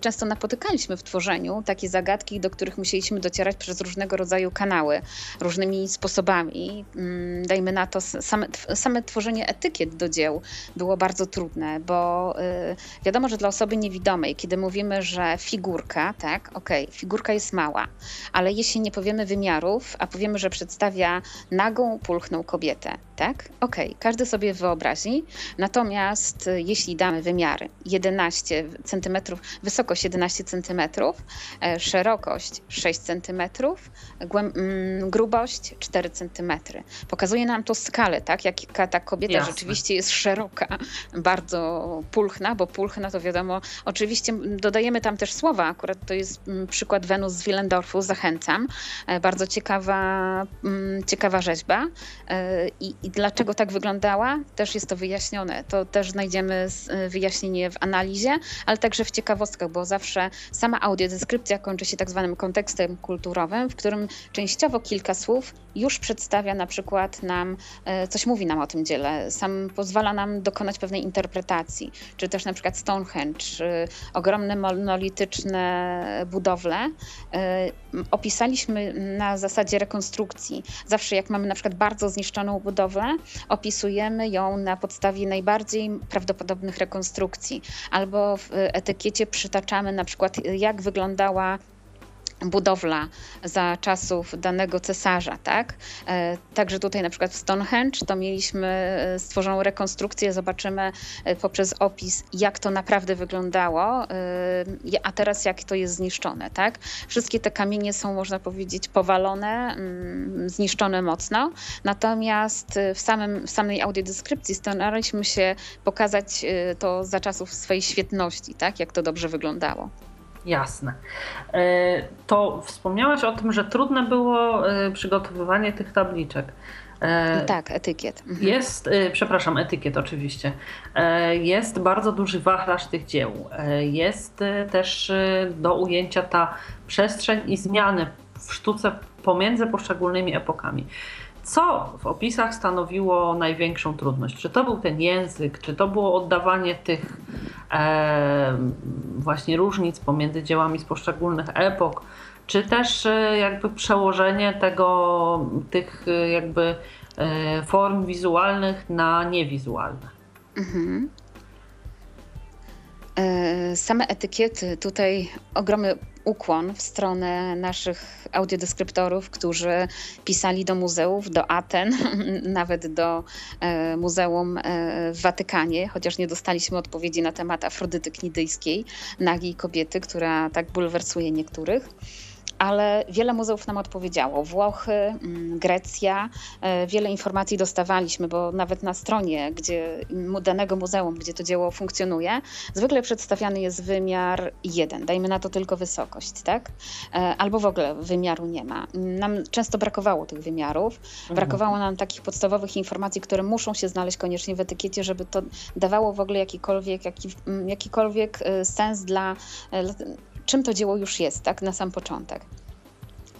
często napotykaliśmy w tworzeniu, takie zagadki, do których musieliśmy docierać przez różne różnego rodzaju kanały, różnymi sposobami. Mm, dajmy na to, same, same tworzenie etykiet do dzieł było bardzo trudne, bo y, wiadomo, że dla osoby niewidomej, kiedy mówimy, że figurka, tak, okej, okay, figurka jest mała, ale jeśli nie powiemy wymiarów, a powiemy, że przedstawia nagą, pulchną kobietę, tak, okej, okay, każdy sobie wyobrazi, natomiast y, jeśli damy wymiary 11 cm, wysokość 11 cm, e, szerokość 6 cm, grubość 4 cm. Pokazuje nam to skalę, tak? Jaka ta kobieta Jasne. rzeczywiście jest szeroka, bardzo pulchna, bo pulchna to wiadomo, oczywiście dodajemy tam też słowa, akurat to jest mm, przykład Wenus z Willendorfu, zachęcam. E, bardzo ciekawa, mm, ciekawa rzeźba. E, I, I dlaczego tak wyglądała? Też jest to wyjaśnione. To też znajdziemy e, wyjaśnienie w analizie, ale także w ciekawostkach, bo zawsze sama audiodeskrypcja kończy się tak zwanym kontekstem kulturowym, którym częściowo kilka słów już przedstawia na przykład nam, e, coś mówi nam o tym dziele, sam pozwala nam dokonać pewnej interpretacji, czy też na przykład Stonehenge, ogromne monolityczne budowle e, opisaliśmy na zasadzie rekonstrukcji. Zawsze jak mamy na przykład bardzo zniszczoną budowlę, opisujemy ją na podstawie najbardziej prawdopodobnych rekonstrukcji, albo w etykiecie przytaczamy na przykład jak wyglądała budowla za czasów danego cesarza, tak? E, także tutaj na przykład w Stonehenge to mieliśmy e, stworzoną rekonstrukcję, zobaczymy e, poprzez opis, jak to naprawdę wyglądało, a teraz jak to jest zniszczone, tak? Wszystkie te kamienie są, można powiedzieć, powalone, mm, zniszczone mocno, natomiast w, samym, w samej audiodeskrypcji staraliśmy się pokazać to za czasów swojej świetności, tak? Jak to dobrze wyglądało. Jasne. E, to wspomniałaś o tym, że trudne było e, przygotowywanie tych tabliczek. E, tak, etykiet. Mhm. Jest, przepraszam, etykiet oczywiście. Jest bardzo duży wachlarz tych dzieł. Jest też do ujęcia ta przestrzeń i zmiany w sztuce pomiędzy poszczególnymi epokami. Co w opisach stanowiło największą trudność? Czy to był ten język, czy to było oddawanie tych e, właśnie różnic pomiędzy dziełami z poszczególnych epok, czy też e, jakby przełożenie tego, tych e, jakby e, form wizualnych na niewizualne? Mhm. Same etykiety, tutaj ogromny ukłon w stronę naszych audiodeskryptorów, którzy pisali do muzeów, do Aten, nawet do e, Muzeum e, w Watykanie, chociaż nie dostaliśmy odpowiedzi na temat Afrodyty Knidyjskiej, nagiej kobiety, która tak bulwersuje niektórych ale wiele muzeów nam odpowiedziało. Włochy, mm, Grecja, e, wiele informacji dostawaliśmy, bo nawet na stronie gdzie, danego muzeum, gdzie to dzieło funkcjonuje, zwykle przedstawiany jest wymiar jeden, dajmy na to tylko wysokość, tak? E, albo w ogóle wymiaru nie ma. Nam często brakowało tych wymiarów, mhm. brakowało nam takich podstawowych informacji, które muszą się znaleźć koniecznie w etykiecie, żeby to dawało w ogóle jakikolwiek, jaki, jakikolwiek e, sens dla czym to dzieło już jest, tak, na sam początek.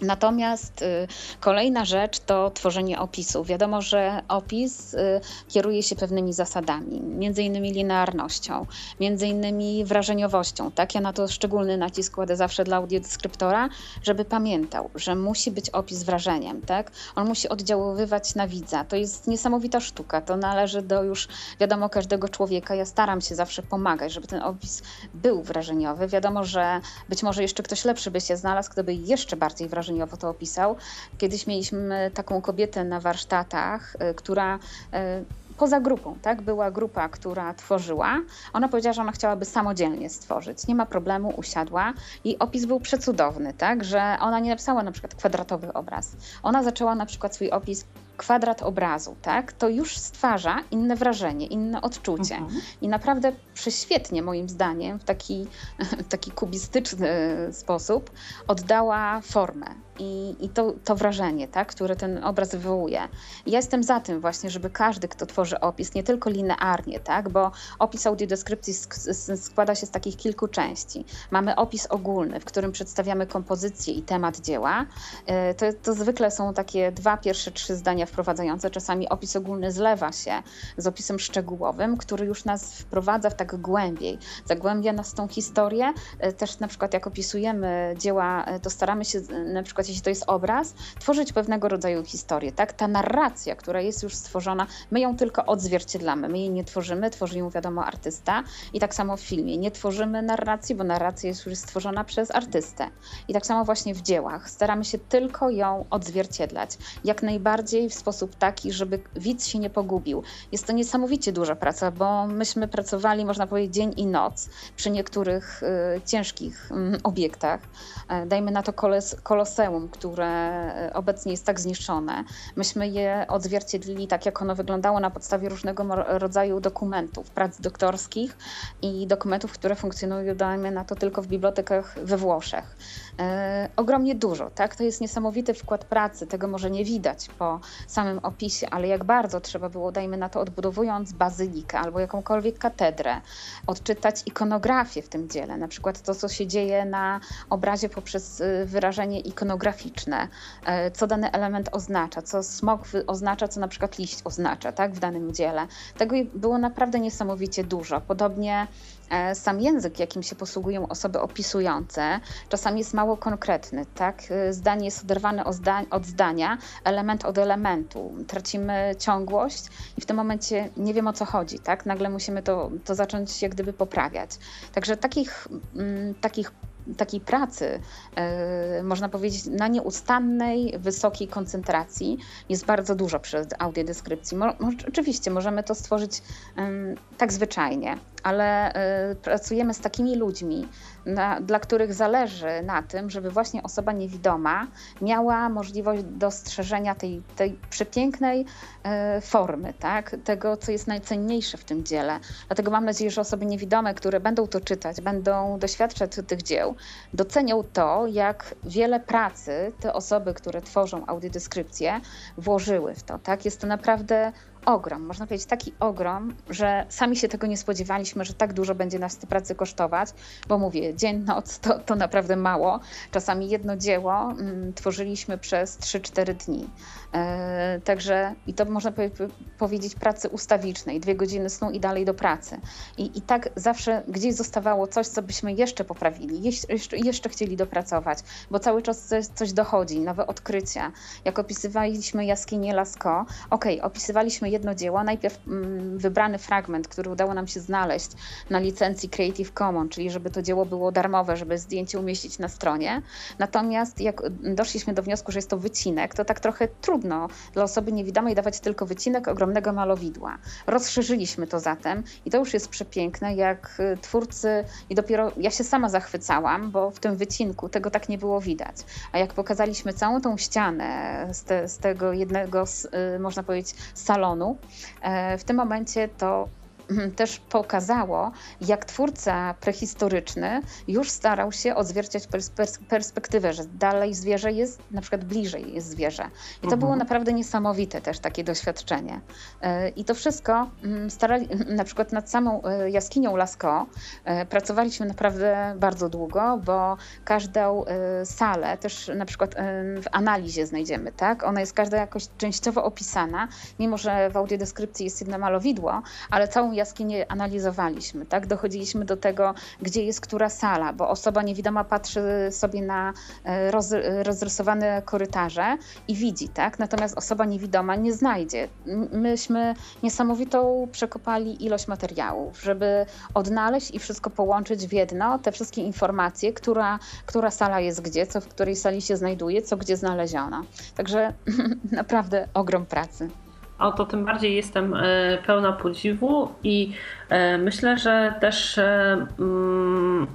Natomiast y, kolejna rzecz to tworzenie opisu. Wiadomo, że opis y, kieruje się pewnymi zasadami, między innymi linearnością, między innymi wrażeniowością. Tak, ja na to szczególny nacisk kładę zawsze dla audiodeskryptora, żeby pamiętał, że musi być opis wrażeniem, tak? On musi oddziaływać na widza. To jest niesamowita sztuka. To należy do już, wiadomo, każdego człowieka. Ja staram się zawsze pomagać, żeby ten opis był wrażeniowy. Wiadomo, że być może jeszcze ktoś lepszy by się znalazł, kto by jeszcze bardziej wrażeniowy wrażeniowo to opisał. Kiedyś mieliśmy taką kobietę na warsztatach, y, która y, poza grupą, tak? Była grupa, która tworzyła. Ona powiedziała, że ona chciałaby samodzielnie stworzyć. Nie ma problemu, usiadła. i opis był przecudowny, tak? Że ona nie napisała na przykład kwadratowy obraz. Ona zaczęła na przykład swój opis kwadrat obrazu, tak, to już stwarza inne wrażenie, inne odczucie. Mhm. I naprawdę prześwietnie, moim zdaniem, w taki, taki kubistyczny sposób oddała formę i, i to, to wrażenie, tak, które ten obraz wywołuje. Ja jestem za tym właśnie, żeby każdy, kto tworzy opis, nie tylko linearnie, tak, bo opis audiodeskrypcji składa się z takich kilku części. Mamy opis ogólny, w którym przedstawiamy kompozycję i temat dzieła. E, to, to zwykle są takie dwa pierwsze, trzy zdania wprowadzające. Czasami opis ogólny zlewa się z opisem szczegółowym, który już nas wprowadza w tak głębiej, zagłębia nas tą historię. E, też na przykład jak opisujemy dzieła, e, to staramy się na przykład jeśli to jest obraz, tworzyć pewnego rodzaju historię, tak? Ta narracja, która jest już stworzona, my ją tylko odzwierciedlamy, my jej nie tworzymy, tworzy ją wiadomo artysta i tak samo w filmie. Nie tworzymy narracji, bo narracja jest już stworzona przez artystę. I tak samo właśnie w dziełach. Staramy się tylko ją odzwierciedlać. Jak najbardziej w sposób taki, żeby widz się nie pogubił. Jest to niesamowicie duża praca, bo myśmy pracowali, można powiedzieć, dzień i noc przy niektórych y, ciężkich y, obiektach. Y, dajmy na to koles, koloseum, które e, obecnie jest tak zniszczone. Myśmy je odzwierciedlili tak, jak ono wyglądało na podstawie różnego rodzaju dokumentów, prac doktorskich i dokumentów, które funkcjonują, dajmy na to, tylko w bibliotekach we Włoszech. E, ogromnie dużo, tak? To jest niesamowity wkład pracy, tego może nie widać po samym opisie, ale jak bardzo trzeba było, dajmy na to, odbudowując bazylikę albo jakąkolwiek katedrę, odczytać ikonografię w tym dziele, na przykład to, co się dzieje na obrazie poprzez y, wyrażenie ikonograficzne, e, co dany element oznacza, co smok oznacza, co na przykład liść oznacza, tak? W danym dziele. Tego było naprawdę niesamowicie dużo. Podobnie sam język, jakim się posługują osoby opisujące, czasami jest mało konkretny. Tak? E, zdanie jest oderwane od zdania, element od elementu. Tracimy ciągłość i w tym momencie nie wiem o co chodzi. Tak? Nagle musimy to, to zacząć jak gdyby poprawiać. Także takich, m, takich takiej pracy, e, można powiedzieć, na nieustannej, wysokiej koncentracji jest bardzo dużo przy audiodeskrypcji. Oczywiście możemy to stworzyć tak zwyczajnie, ale e, pracujemy z takimi ludźmi, na, dla których zależy na tym, żeby właśnie osoba niewidoma miała możliwość dostrzeżenia tej, tej przepięknej e, formy, tak? tego, co jest najcenniejsze w tym dziele. Dlatego mam nadzieję, że osoby niewidome, które będą to czytać, będą doświadczać tych dzieł, docenią to, jak wiele pracy te osoby, które tworzą audiodeskrypcję, włożyły w to. Tak? Jest to naprawdę ogrom, można powiedzieć taki ogrom, że sami się tego nie spodziewaliśmy, że tak dużo będzie nas te pracy kosztować, bo mówię, dzień, noc to, to naprawdę mało. Czasami jedno dzieło mm, tworzyliśmy przez 3-4 dni. E, także i to można powiedzieć pracy ustawicznej, dwie godziny snu i dalej do pracy. I, i tak zawsze gdzieś zostawało coś, co byśmy jeszcze poprawili, jeszcze, jeszcze chcieli dopracować, bo cały czas coś, coś dochodzi, nowe odkrycia. Jak opisywaliśmy jaskinię Lascaux, ok, opisywaliśmy jedno dzieło, najpierw mm, wybrany fragment, który udało nam się znaleźć na licencji Creative Commons, czyli żeby to dzieło było darmowe, żeby zdjęcie umieścić na stronie. Natomiast jak doszliśmy do wniosku, że jest to wycinek, to tak trochę trudno dla osoby niewidomej dawać tylko wycinek ogromnego malowidła. Rozszerzyliśmy to zatem i to już jest przepiękne, jak y, twórcy i dopiero ja się sama zachwycałam, bo w tym wycinku tego tak nie było widać. A jak pokazaliśmy całą tą ścianę z, te, z tego jednego, z, y, można powiedzieć, salonu, E, w tym momencie to też pokazało, jak twórca prehistoryczny już starał się odzwierciać perspektywę, że dalej zwierzę jest, na przykład bliżej jest zwierzę. I to mhm. było naprawdę niesamowite też takie doświadczenie. E, I to wszystko mm, starali, na przykład nad samą e, jaskinią Lascaux e, pracowaliśmy naprawdę bardzo długo, bo każdą salę też na przykład w analizie znajdziemy, tak? Ona jest każda jakoś częściowo opisana, mimo że w audiodeskrypcji jest jedno malowidło, ale całą jaskinię analizowaliśmy, tak? Dochodziliśmy do tego, gdzie jest która sala, bo osoba niewidoma patrzy sobie na e, roz, rozrysowane korytarze i widzi, tak? Natomiast osoba niewidoma nie znajdzie. Myśmy niesamowitą przekopali ilość materiałów, żeby odnaleźć i wszystko połączyć w jedno, te wszystkie informacje, która, która sala jest gdzie, co w której sali się znajduje, co gdzie znaleziono. Także naprawdę ogrom pracy. O to tym bardziej jestem pełna podziwu i myślę, że też mm,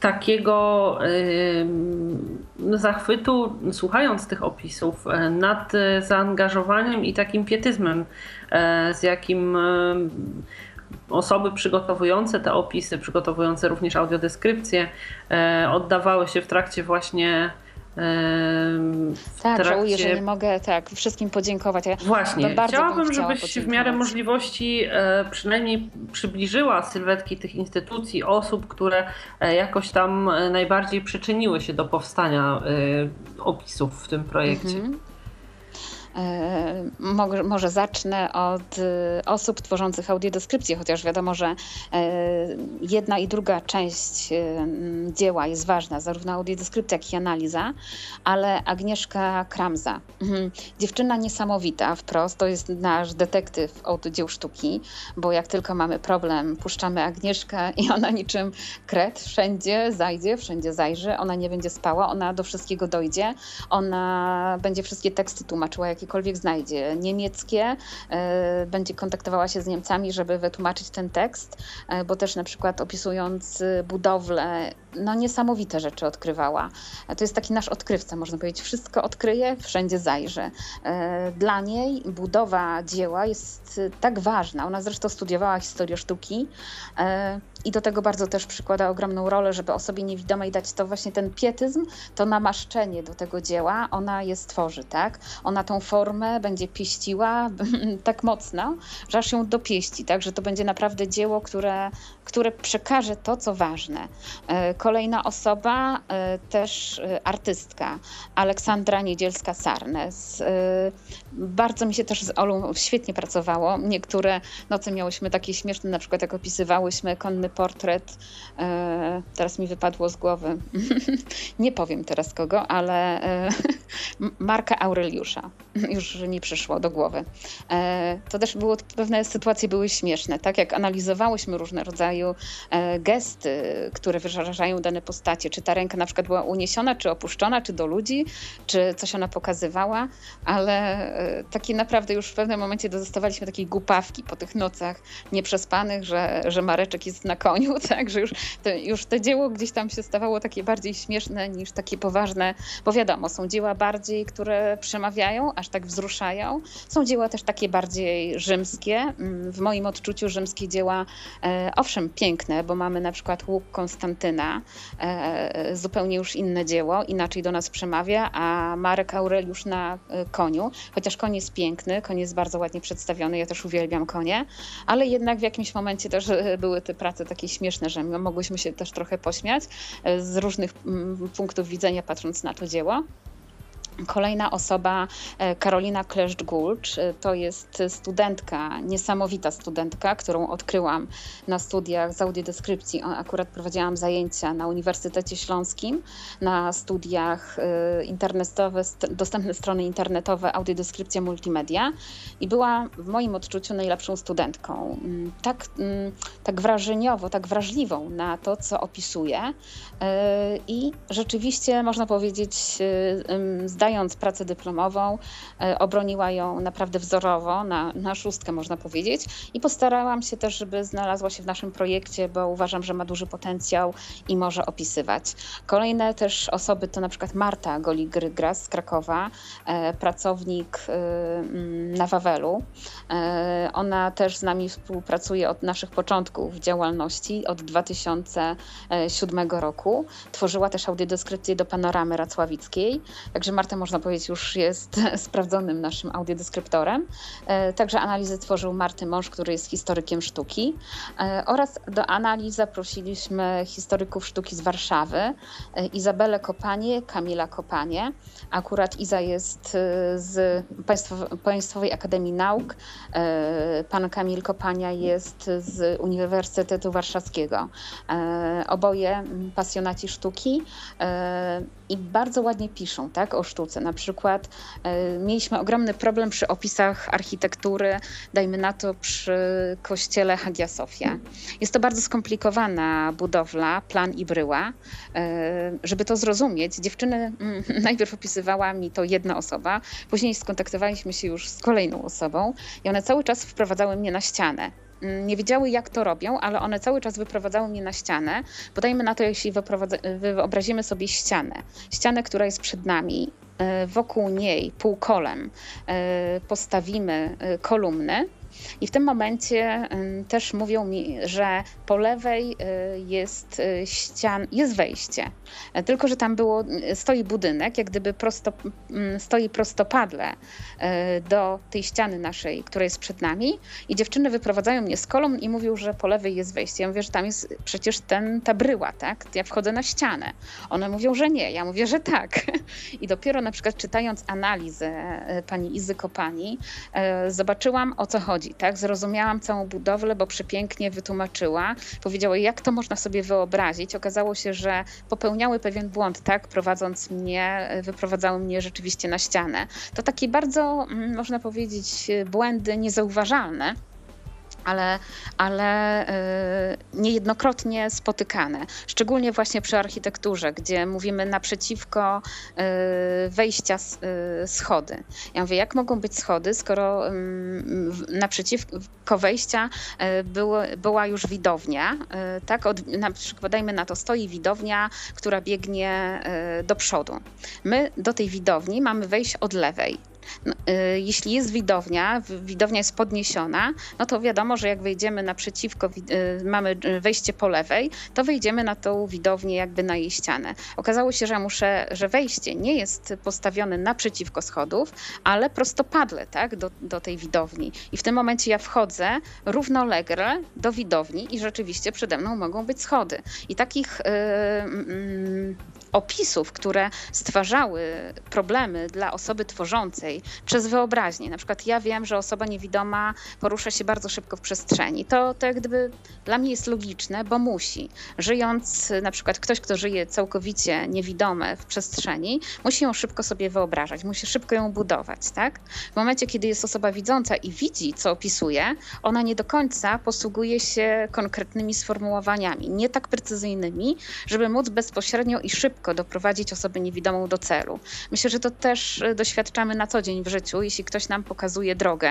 takiego zachwytu, słuchając tych opisów, nad zaangażowaniem i takim pietyzmem, z jakim osoby przygotowujące te opisy, przygotowujące również audiodeskrypcje, e, oddawały się w trakcie właśnie w tak, trakcie... żałuję, że nie mogę tak wszystkim podziękować. Ja Właśnie, chciałabym, żebyś w miarę możliwości e, przynajmniej przybliżyła sylwetki tych instytucji, osób, które e, jakoś tam najbardziej przyczyniły się do powstania opisów w tym projekcie. Mhm. E, może zacznę od e, osób tworzących audiodeskrypcję, chociaż wiadomo, że e, jedna i druga część dzieła jest ważna, zarówno audiodeskrypcja, jak i analiza, ale Agnieszka Kramza, mhm. dziewczyna niesamowita wprost, to jest nasz detektyw od dzieł sztuki, bo jak tylko mamy problem, puszczamy Agnieszkę i ona niczym kret wszędzie zajdzie, wszędzie zajrzy, ona nie będzie spała, ona do wszystkiego dojdzie, ona będzie wszystkie teksty tłumaczyła, jak jakiekolwiek znajdzie, niemieckie, e, będzie kontaktowała się z Niemcami, żeby wytłumaczyć ten tekst, e, bo też na przykład opisując budowlę, no niesamowite rzeczy odkrywała. E, to jest taki nasz odkrywca, można powiedzieć. Wszystko odkryje, wszędzie zajrzy. Dla niej budowa dzieła jest tak ważna. Ona zresztą studiowała historię sztuki i do tego bardzo też przykłada ogromną rolę, żeby osobie niewidomej dać to właśnie ten pietyzm, to namaszczenie do tego dzieła. Ona je stworzy, tak? Ona tą formę będzie pieściła tak mocno, że aż ją dopieści, tak? Że to będzie naprawdę dzieło, które, które przekaże to, co ważne. E, kolejna osoba, e, też e, artystka, Aleksandra Niedzielska-Sarnes. Bardzo mi się też z Olą świetnie pracowało. Niektóre noce miałyśmy takie śmieszne, na przykład jak opisywałyśmy konny portret, teraz mi wypadło z głowy, nie powiem teraz kogo, ale Marka Aureliusza, już mi przyszło do głowy. To też było, pewne sytuacje były śmieszne, tak jak analizowałyśmy różne rodzaju gesty, które wyrażają dane postacie, czy ta ręka na przykład była uniesiona, czy opuszczona, czy do ludzi, czy coś ona pokazywała, ale takie naprawdę już w pewnym momencie dostawaliśmy takiej głupawki po tych nocach nieprzespanych, że, że Mareczek jest na koniu, tak, że już te, już te dzieło gdzieś tam się stawało takie bardziej śmieszne niż takie poważne, bo wiadomo, są dzieła bardziej, które przemawiają, aż tak wzruszają. Są dzieła też takie bardziej rzymskie. Mm, w moim odczuciu rzymskie dzieła, e, owszem, piękne, bo mamy na przykład Łuk Konstantyna, e, zupełnie już inne dzieło, inaczej do nas przemawia, a Marek Aureliusz na e, koniu, chociaż koń jest piękny, koń jest bardzo ładnie przedstawiony, ja też uwielbiam konie, ale jednak w jakimś momencie też e, były te prace takie śmieszne, że mogłyśmy się też trochę pośmiać z różnych mm, punktów widzenia, patrząc na to dzieło. Kolejna osoba, e, Karolina Kleszcz-Gulcz, e, to jest studentka, niesamowita studentka, którą odkryłam na studiach z audiodeskrypcji. Akurat prowadziłam zajęcia na Uniwersytecie Śląskim, na studiach e, internetowe, dostępne strony internetowe, audiodeskrypcja multimedia i była w moim odczuciu najlepszą studentką. Mm, tak, mm, tak wrażeniowo, tak wrażliwą na to, co opisuje i rzeczywiście można powiedzieć, zdając pracę dyplomową, e, obroniła ją naprawdę wzorowo, na, na szóstkę można powiedzieć i postarałam się też, żeby znalazła się w naszym projekcie, bo uważam, że ma duży potencjał i może opisywać. Kolejne też osoby to na przykład Marta Goligry-Gras z Krakowa, e, pracownik e, mm, na Wawelu. Ona też z nami współpracuje od naszych początków działalności, od 2007 roku. Tworzyła też audiodeskrypcję do panoramy racławickiej, także Marta można powiedzieć, już jest sprawdzonym naszym audiodeskryptorem. E, także analizę tworzył Marty Mąż, który jest historykiem sztuki. E, oraz do analiz zaprosiliśmy historyków sztuki z Warszawy, e, Izabelę Kopanie, Kamila Kopanie. Akurat Iza jest z Państwowej Akademii Nauk, pan Kamil Kopania jest z Uniwersytetu Warszawskiego. Oboje pasjonaci sztuki i bardzo ładnie piszą tak, o sztuce. Na przykład e, mieliśmy ogromny problem przy opisach architektury, dajmy na to przy kościele Hagia Sofia. Jest to bardzo skomplikowana budowla, plan i bryła. E, żeby to zrozumieć, dziewczyny mm, najpierw opisywała mi to jedna osoba, później skontaktowaliśmy się już z kolejną osobą i one cały czas wprowadzały mnie na ścianę. Mm, nie wiedziały, jak to robią, ale one cały czas wyprowadzały mnie na ścianę. Podajmy na to, jeśli wyobrazimy sobie ścianę, ścianę, która jest przed nami, e, wokół niej półkolem e, postawimy e, kolumny, i w tym momencie też mówią mi, że po lewej y, jest y, ścian, jest wejście. Tylko, że tam było, y, stoi budynek, jak gdyby prosto, mm, stoi prostopadle do tej ściany naszej, która jest przed nami i dziewczyny wyprowadzają mnie z kolumn i mówią, że po lewej jest wejście. Ja mówię, że tam jest przecież ten, ta bryła, tak? Ja wchodzę na ścianę. One mówią, że nie. Ja mówię, że tak. I dopiero na przykład czytając analizę pani Izy Kopani, zobaczyłam o co chodzi tak? Zrozumiałam całą budowlę, bo przepięknie wytłumaczyła. Powiedziała, jak to można sobie wyobrazić. Okazało się, że popełniały pewien błąd, tak? Prowadząc mnie, wyprowadzały mnie rzeczywiście na ścianę. To takie bardzo, mm, można powiedzieć, błędy niezauważalne ale, ale y, niejednokrotnie spotykane. Szczególnie właśnie przy architekturze, gdzie mówimy naprzeciwko y, wejścia y, schody. Ja mówię, jak mogą być schody, skoro naprzeciwko wejścia była już widownia, tak? Od, na przykład dajmy na to, stoi widownia, która biegnie do przodu. My do tej widowni mamy wejść od lewej. No, y, jeśli jest widownia, widownia jest podniesiona, no to wiadomo, że jak wejdziemy naprzeciwko, y, mamy y, wejście po lewej, to wejdziemy na tą widownię jakby na jej ścianę. Okazało się, że muszę, że wejście nie jest postawione naprzeciwko schodów, ale prostopadle, tak, do, do tej widowni. I w tym momencie ja wchodzę równolegle do widowni i rzeczywiście przede mną mogą być schody. I takich yy, opisów, które stwarzały problemy dla osoby tworzącej przez wyobraźnię. Na przykład ja wiem, że osoba niewidoma porusza się bardzo szybko w przestrzeni. To, to jak gdyby dla mnie jest logiczne, bo musi. Żyjąc, na przykład ktoś, kto żyje całkowicie niewidome w przestrzeni, musi ją szybko sobie wyobrażać, musi szybko ją budować, tak? W momencie, kiedy jest osoba widząca i widzi, co opisuje, ona nie do końca posługuje się konkretnymi sformułowaniami, nie tak precyzyjnymi, żeby móc bezpośrednio i szybko szybko doprowadzić osobę niewidomą do celu. Myślę, że to też e, doświadczamy na co dzień w życiu, jeśli ktoś nam pokazuje drogę,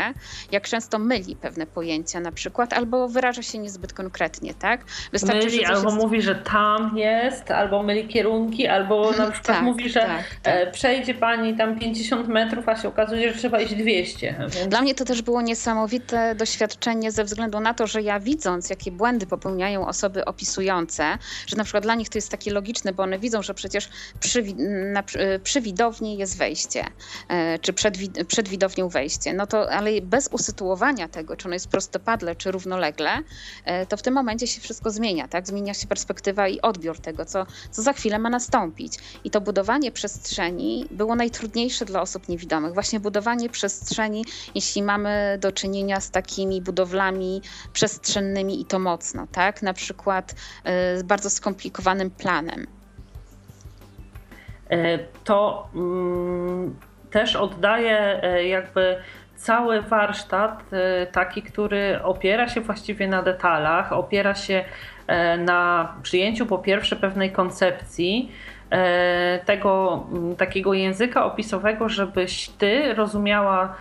jak często myli pewne pojęcia na przykład, albo wyraża się niezbyt konkretnie, tak? Wystarczy, myli, albo jest... mówi, że tam jest, albo myli kierunki, albo na przykład tak, mówi, że tak, tak. E, przejdzie pani tam 50 metrów, a się okazuje, że trzeba iść 200. Więc... Dla mnie to też było niesamowite doświadczenie ze względu na to, że ja widząc, jakie błędy popełniają osoby opisujące, że na przykład dla nich to jest takie logiczne, bo one widzą, że przecież przy, na, przy widowni jest wejście, e, czy przed, przed widownią wejście. No to, ale bez usytuowania tego, czy ono jest prostopadle, czy równolegle, e, to w tym momencie się wszystko zmienia, tak? Zmienia się perspektywa i odbiór tego, co, co za chwilę ma nastąpić. I to budowanie przestrzeni było najtrudniejsze dla osób niewidomych. Właśnie budowanie przestrzeni, jeśli mamy do czynienia z takimi budowlami przestrzennymi i to mocno, tak? Na przykład e, z bardzo skomplikowanym planem. E, to mm, też oddaje e, jakby cały warsztat, e, taki, który opiera się właściwie na detalach, opiera się na przyjęciu po pierwsze pewnej koncepcji, tego takiego języka opisowego, żebyś ty rozumiała,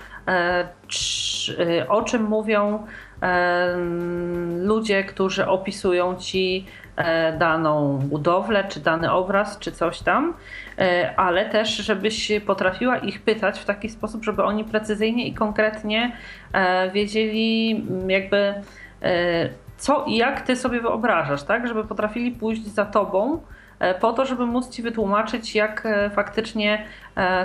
o czym mówią ludzie, którzy opisują ci daną budowlę, czy dany obraz, czy coś tam. E, ale też, żebyś potrafiła ich pytać w taki sposób, żeby oni precyzyjnie i konkretnie e, wiedzieli jakby e, co i jak ty sobie wyobrażasz, tak? Żeby potrafili pójść za tobą po to, żeby móc ci wytłumaczyć, jak faktycznie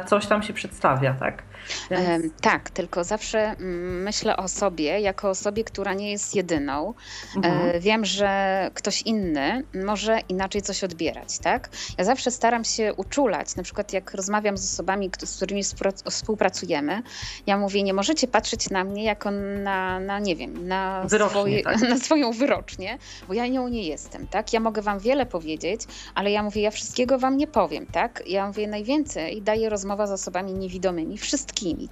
coś tam się przedstawia, tak? Więc... Tak, tylko zawsze mm, myślę o sobie jako osobie, która nie jest jedyną. Mhm. Wiem, że ktoś inny może inaczej coś odbierać, tak? Ja zawsze staram się uczulać, na przykład jak rozmawiam z osobami, z którymi współpracujemy, ja mówię, nie możecie patrzeć na mnie jako na, na nie wiem, na, swoje, tak? na swoją wyrocznię, bo ja nią nie jestem, tak? Ja mogę wam wiele powiedzieć, ale ja mówię, ja wszystkiego wam nie powiem, tak? Ja mówię, najwięcej daje rozmowa z osobami niewidomymi,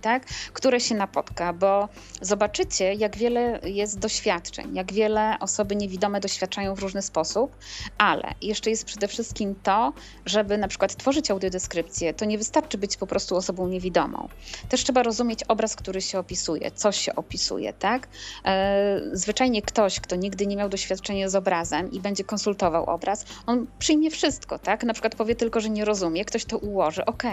tak? Które się napotka, bo zobaczycie, jak wiele jest doświadczeń, jak wiele osoby niewidome doświadczają w różny sposób, ale jeszcze jest przede wszystkim to, żeby na przykład tworzyć audiodeskrypcję, to nie wystarczy być po prostu osobą niewidomą. Też trzeba rozumieć obraz, który się opisuje, coś się opisuje, tak? E, zwyczajnie ktoś, kto nigdy nie miał doświadczenia z obrazem i będzie konsultował obraz, on przyjmie wszystko, tak? Na przykład powie tylko, że nie rozumie, ktoś to ułoży, ok,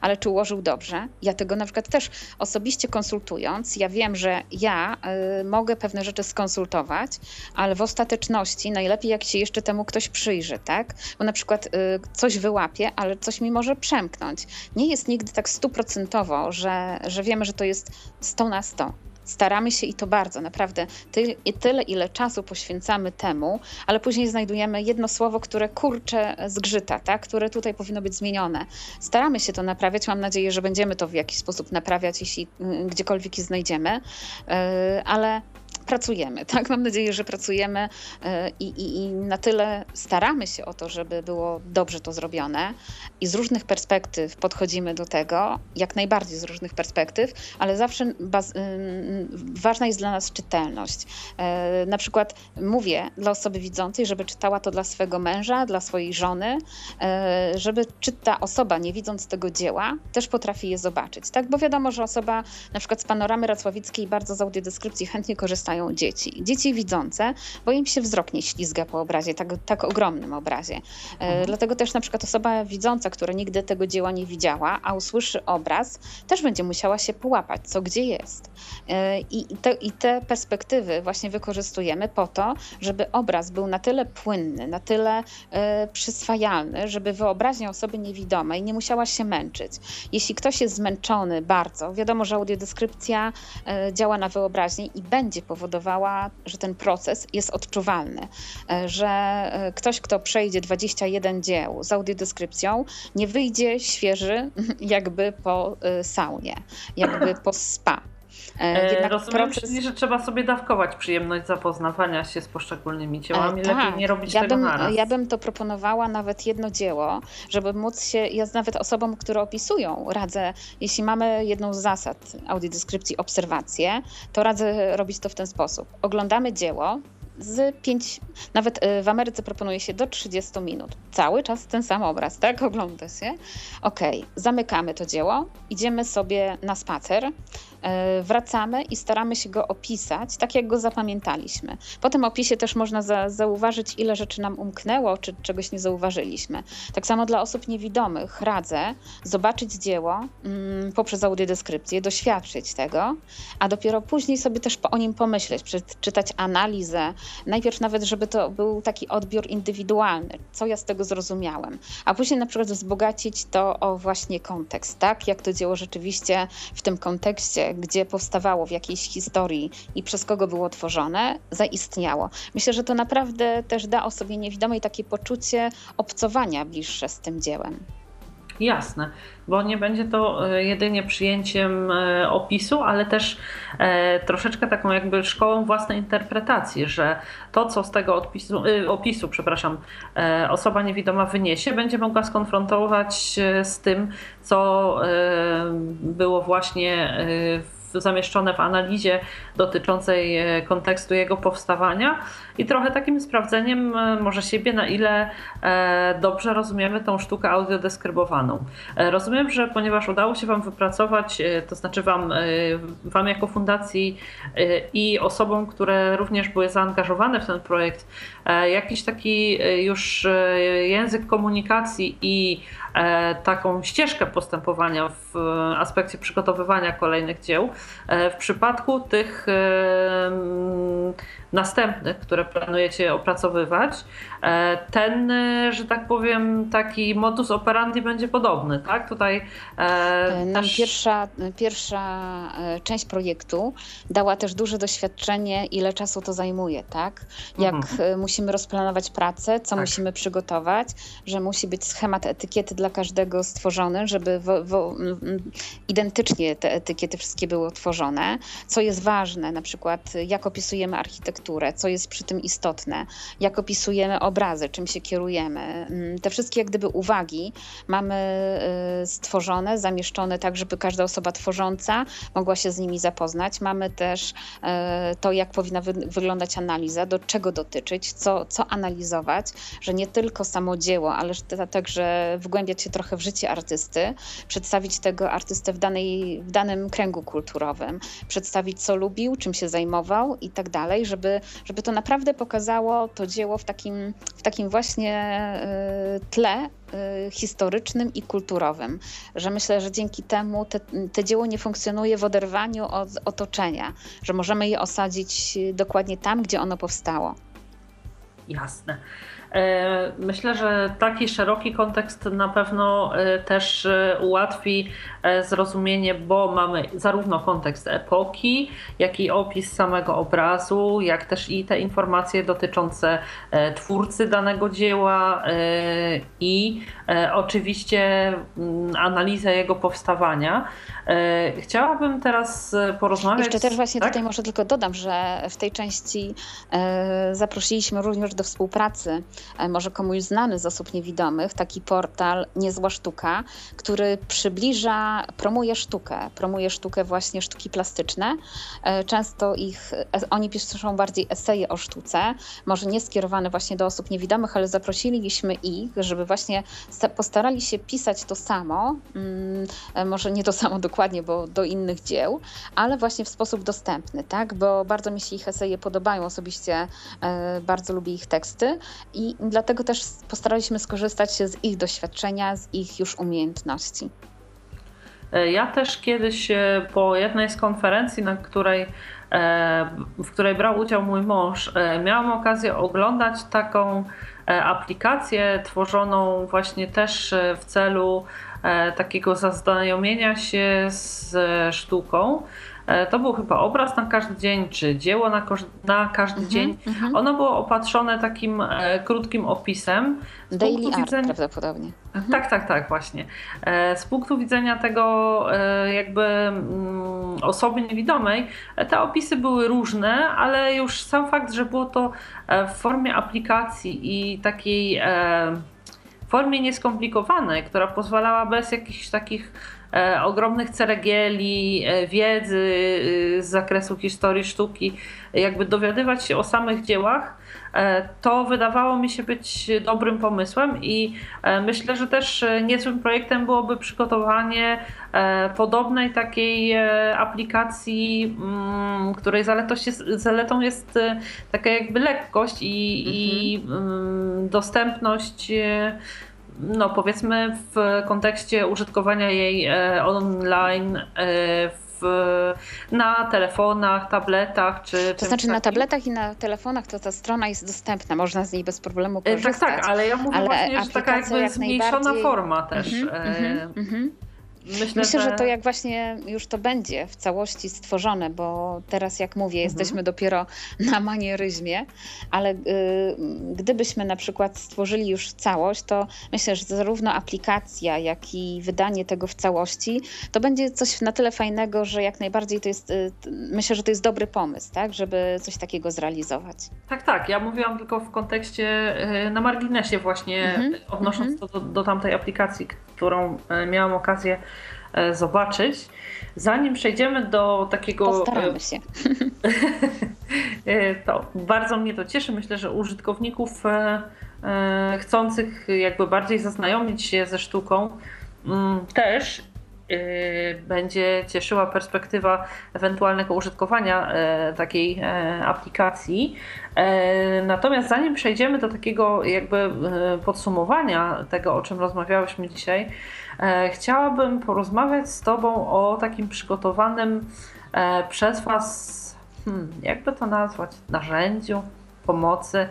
ale czy ułożył dobrze? Ja tego na przykład też osobiście konsultując, ja wiem, że ja y, mogę pewne rzeczy skonsultować, ale w ostateczności najlepiej jak się jeszcze temu ktoś przyjrzy, tak? Bo na przykład y, coś wyłapie, ale coś mi może przemknąć. Nie jest nigdy tak stuprocentowo, że, że wiemy, że to jest 100 na 100. Staramy się i to bardzo, naprawdę tyle, tyle, ile czasu poświęcamy temu, ale później znajdujemy jedno słowo, które kurcze zgrzyta, tak? które tutaj powinno być zmienione. Staramy się to naprawiać. Mam nadzieję, że będziemy to w jakiś sposób naprawiać, jeśli y, gdziekolwiek je znajdziemy, y, ale pracujemy, tak? Mam nadzieję, że pracujemy e, i, i, i, na tyle staramy się o to, żeby było dobrze to zrobione i z różnych perspektyw podchodzimy do tego, jak najbardziej z różnych perspektyw, ale zawsze ważna jest dla nas czytelność. E, na przykład mówię dla osoby widzącej, żeby czytała to dla swojego męża, dla swojej żony, e, żeby czy ta osoba, nie widząc tego dzieła, też potrafi je zobaczyć, tak? Bo wiadomo, że osoba na przykład z panoramy racławickiej bardzo z audiodeskrypcji chętnie korzystają dzieci. Dzieci widzące, bo im się wzrok nie ślizga po obrazie, tak, tak ogromnym obrazie. E, mhm. Dlatego też na przykład osoba widząca, która nigdy tego dzieła nie widziała, a usłyszy obraz, też będzie musiała się połapać, co gdzie jest. E, I te, I te perspektywy właśnie wykorzystujemy po to, żeby obraz był na tyle płynny, na tyle e, przyswajalny, żeby wyobraźnia osoby niewidomej nie musiała się męczyć. Jeśli ktoś jest zmęczony bardzo, wiadomo, że audiodeskrypcja działa na wyobraźnię i będzie powodować, spowodowała, że ten proces jest odczuwalny, e, że e, ktoś, kto przejdzie 21 dzieł z audiodeskrypcją, nie wyjdzie świeży jakby po e, saunie, jakby po spa. Jednak Rozumiem, proces... czyli, że trzeba sobie dawkować przyjemność zapoznawania się z poszczególnymi dziełami, e, lepiej tak. nie robić ja tego bym, naraz. Ja bym to proponowała nawet jedno dzieło, żeby móc się, ja nawet osobom, które opisują, radzę, jeśli mamy jedną z zasad audiodeskrypcji obserwację, to radzę robić to w ten sposób. Oglądamy dzieło, z 5, nawet y, w Ameryce proponuje się do 30 minut. Cały czas ten sam obraz, tak? Ogląda się. Ok, zamykamy to dzieło, idziemy sobie na spacer, E, wracamy i staramy się go opisać tak, jak go zapamiętaliśmy. Po tym opisie też można za, zauważyć, ile rzeczy nam umknęło, czy czegoś nie zauważyliśmy. Tak samo dla osób niewidomych radzę zobaczyć dzieło mm, poprzez audiodeskrypcję, doświadczyć tego, a dopiero później sobie też o nim pomyśleć, przeczytać analizę. Najpierw nawet, żeby to był taki odbiór indywidualny, co ja z tego zrozumiałem, a później na przykład wzbogacić to o właśnie kontekst, tak, jak to dzieło rzeczywiście w tym kontekście gdzie powstawało w jakiejś historii i przez kogo było tworzone, zaistniało. Myślę, że to naprawdę też da osobie niewidomej takie poczucie obcowania bliższe z tym dziełem. Jasne, bo nie będzie to e, jedynie przyjęciem e, opisu, ale też e, troszeczkę taką jakby szkołą własnej interpretacji, że to, co z tego odpisu, opisu, przepraszam, osoba niewidoma wyniesie, będzie mogła skonfrontować z tym, co było właśnie w zamieszczone w analizie dotyczącej e, kontekstu jego powstawania i trochę takim sprawdzeniem e, może siebie, na ile e, dobrze rozumiemy tą sztukę audiodeskrybowaną. Rozumiem, że ponieważ udało się Wam wypracować, to znaczy Wam, wam jako fundacji i osobom, które również były zaangażowane w ten projekt, jakiś taki już język komunikacji i taką ścieżkę postępowania w aspekcie przygotowywania kolejnych dzieł, E, w przypadku tych e, następnych, które planujecie opracowywać, e, ten, że tak powiem, taki modus operandi będzie podobny, tak? Tutaj Nam też... pierwsza, pierwsza część projektu dała też duże doświadczenie, ile czasu to zajmuje, tak? Jak mhm. musimy rozplanować pracę, co tak. musimy przygotować, że musi być schemat etykiety dla każdego stworzony, żeby identycznie te etykiety wszystkie były tworzone, co jest ważne, na przykład jak opisujemy architekturę, co jest przy tym istotne, jak opisujemy obrazy, czym się kierujemy. Mm, te wszystkie jak gdyby uwagi mamy stworzone, zamieszczone tak, żeby każda osoba tworząca mogła się z nimi zapoznać. Mamy też to, jak powinna wyglądać analiza, do czego dotyczyć, co, co analizować, że nie tylko samo dzieło, ale także wgłębiać się trochę w życie artysty, przedstawić tego artystę w, danej, w danym kręgu kulturowym, przedstawić co lubił, czym się zajmował i tak dalej, żeby, żeby to naprawdę pokazało to dzieło w takim, w takim właśnie y, tle y, historycznym i kulturowym. Że myślę, że dzięki temu te, te dzieło nie funkcjonuje w oderwaniu od otoczenia, że możemy je osadzić dokładnie tam, gdzie ono powstało. Jasne. E, myślę, że taki szeroki kontekst na pewno e, też e, ułatwi zrozumienie, bo mamy zarówno kontekst epoki, jak i opis samego obrazu, jak też i te informacje dotyczące twórcy danego dzieła i oczywiście mm, analizę jego powstawania. Chciałabym teraz porozmawiać. Jeszcze też właśnie tak? tutaj może tylko dodam, że w tej części zaprosiliśmy również do współpracy może komuś znany z osób niewidomych, taki portal Niezła Sztuka, który przybliża, promuje sztukę, promuje sztukę właśnie sztuki plastyczne. E, często ich, e, oni piszą bardziej eseje o sztuce, może nie skierowane właśnie do osób niewidomych, ale zaprosiliśmy ich, żeby właśnie postarali się pisać to samo, mm, może nie to samo dokładnie, bo do innych dzieł, ale właśnie w sposób dostępny, tak? Bo bardzo mi się ich eseje podobają, osobiście bardzo lubię ich teksty i dlatego też postaraliśmy skorzystać z ich doświadczenia, z ich już umiejętności. E, ja też kiedyś e, po jednej z konferencji, na której, e, w której brał udział mój mąż, miałam okazję oglądać taką aplikację tworzoną właśnie też w celu takiego zaznajomienia się z sztuką. E, to był chyba obraz na każdy dzień, czy dzieło na, na każdy mhm, dzień. Mhm. Ono było opatrzone takim e, krótkim opisem. Z Daily art widzenia... prawdopodobnie. Mhm. Tak, tak, tak, właśnie. E, z punktu widzenia tego e, jakby mm, osoby niewidomej, e, te opisy były różne, ale już sam fakt, że było to w formie aplikacji i takiej formie nieskomplikowanej, która pozwalała bez jakichś takich e, ogromnych ceregieli, e, wiedzy e, z zakresu historii sztuki, jakby dowiadywać się o samych dziełach, e, to wydawało mi się być dobrym pomysłem i e, myślę, że też niezłym projektem byłoby przygotowanie e, podobnej takiej aplikacji, mm, której zaletą jest, zaletą jest taka jakby lekkość i, mhm. i mm, dostępność no powiedzmy w kontekście użytkowania jej e, online e, w, na telefonach, tabletach czy To znaczy na tabletach i na telefonach to ta strona jest dostępna, można z niej bez problemu korzystać. Tak, tak, ale ja mówię ale właśnie, że taka jakby zmniejszona forma też. Mm -hmm, mm -hmm. Myślę, Myślę że... że... to jak właśnie już to będzie w całości stworzone, bo teraz jak mówię, mhm. jesteśmy dopiero na manieryzmie, ale y, gdybyśmy na przykład stworzyli już całość, to myślę, że zarówno aplikacja, jak i wydanie tego w całości, to będzie coś na tyle fajnego, że jak najbardziej to jest, y, myślę, że to jest dobry pomysł, tak, żeby coś takiego zrealizować. Tak, tak. Ja mówiłam tylko w kontekście y, na marginesie właśnie, mhm. odnosząc mhm. to do, do tamtej aplikacji, którą y, miałam okazję E, zobaczyć. Zanim przejdziemy do takiego. Postaramy się. E, to bardzo mnie to cieszy. Myślę, że użytkowników e, chcących jakby bardziej zaznajomić się ze sztuką mm, też będzie cieszyła perspektywa ewentualnego użytkowania takiej aplikacji. Natomiast zanim przejdziemy do takiego jakby podsumowania tego, o czym rozmawiałyśmy dzisiaj, chciałabym porozmawiać z Tobą o takim przygotowanym przez Was, hmm, jakby to nazwać, narzędziu pomocy,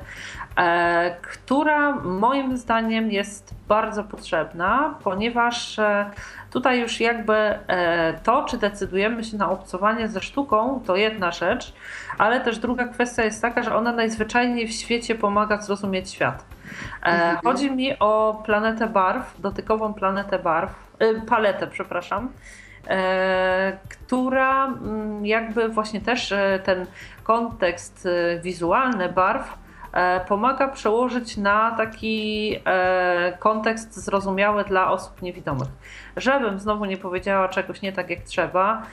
e, która moim zdaniem jest bardzo potrzebna, ponieważ tutaj już jakby to, czy decydujemy się na obcowanie ze sztuką, to jedna rzecz, ale też druga kwestia jest taka, że ona najzwyczajniej w świecie pomaga zrozumieć świat. E, mhm. Chodzi mi o planetę barw, dotykową planetę barw, paletę, przepraszam, e, która mm, jakby właśnie też e, ten kontekst wizualny barw e, pomaga przełożyć na taki e, kontekst zrozumiały dla osób niewidomych. Żebym znowu nie powiedziała czegoś nie tak jak trzeba,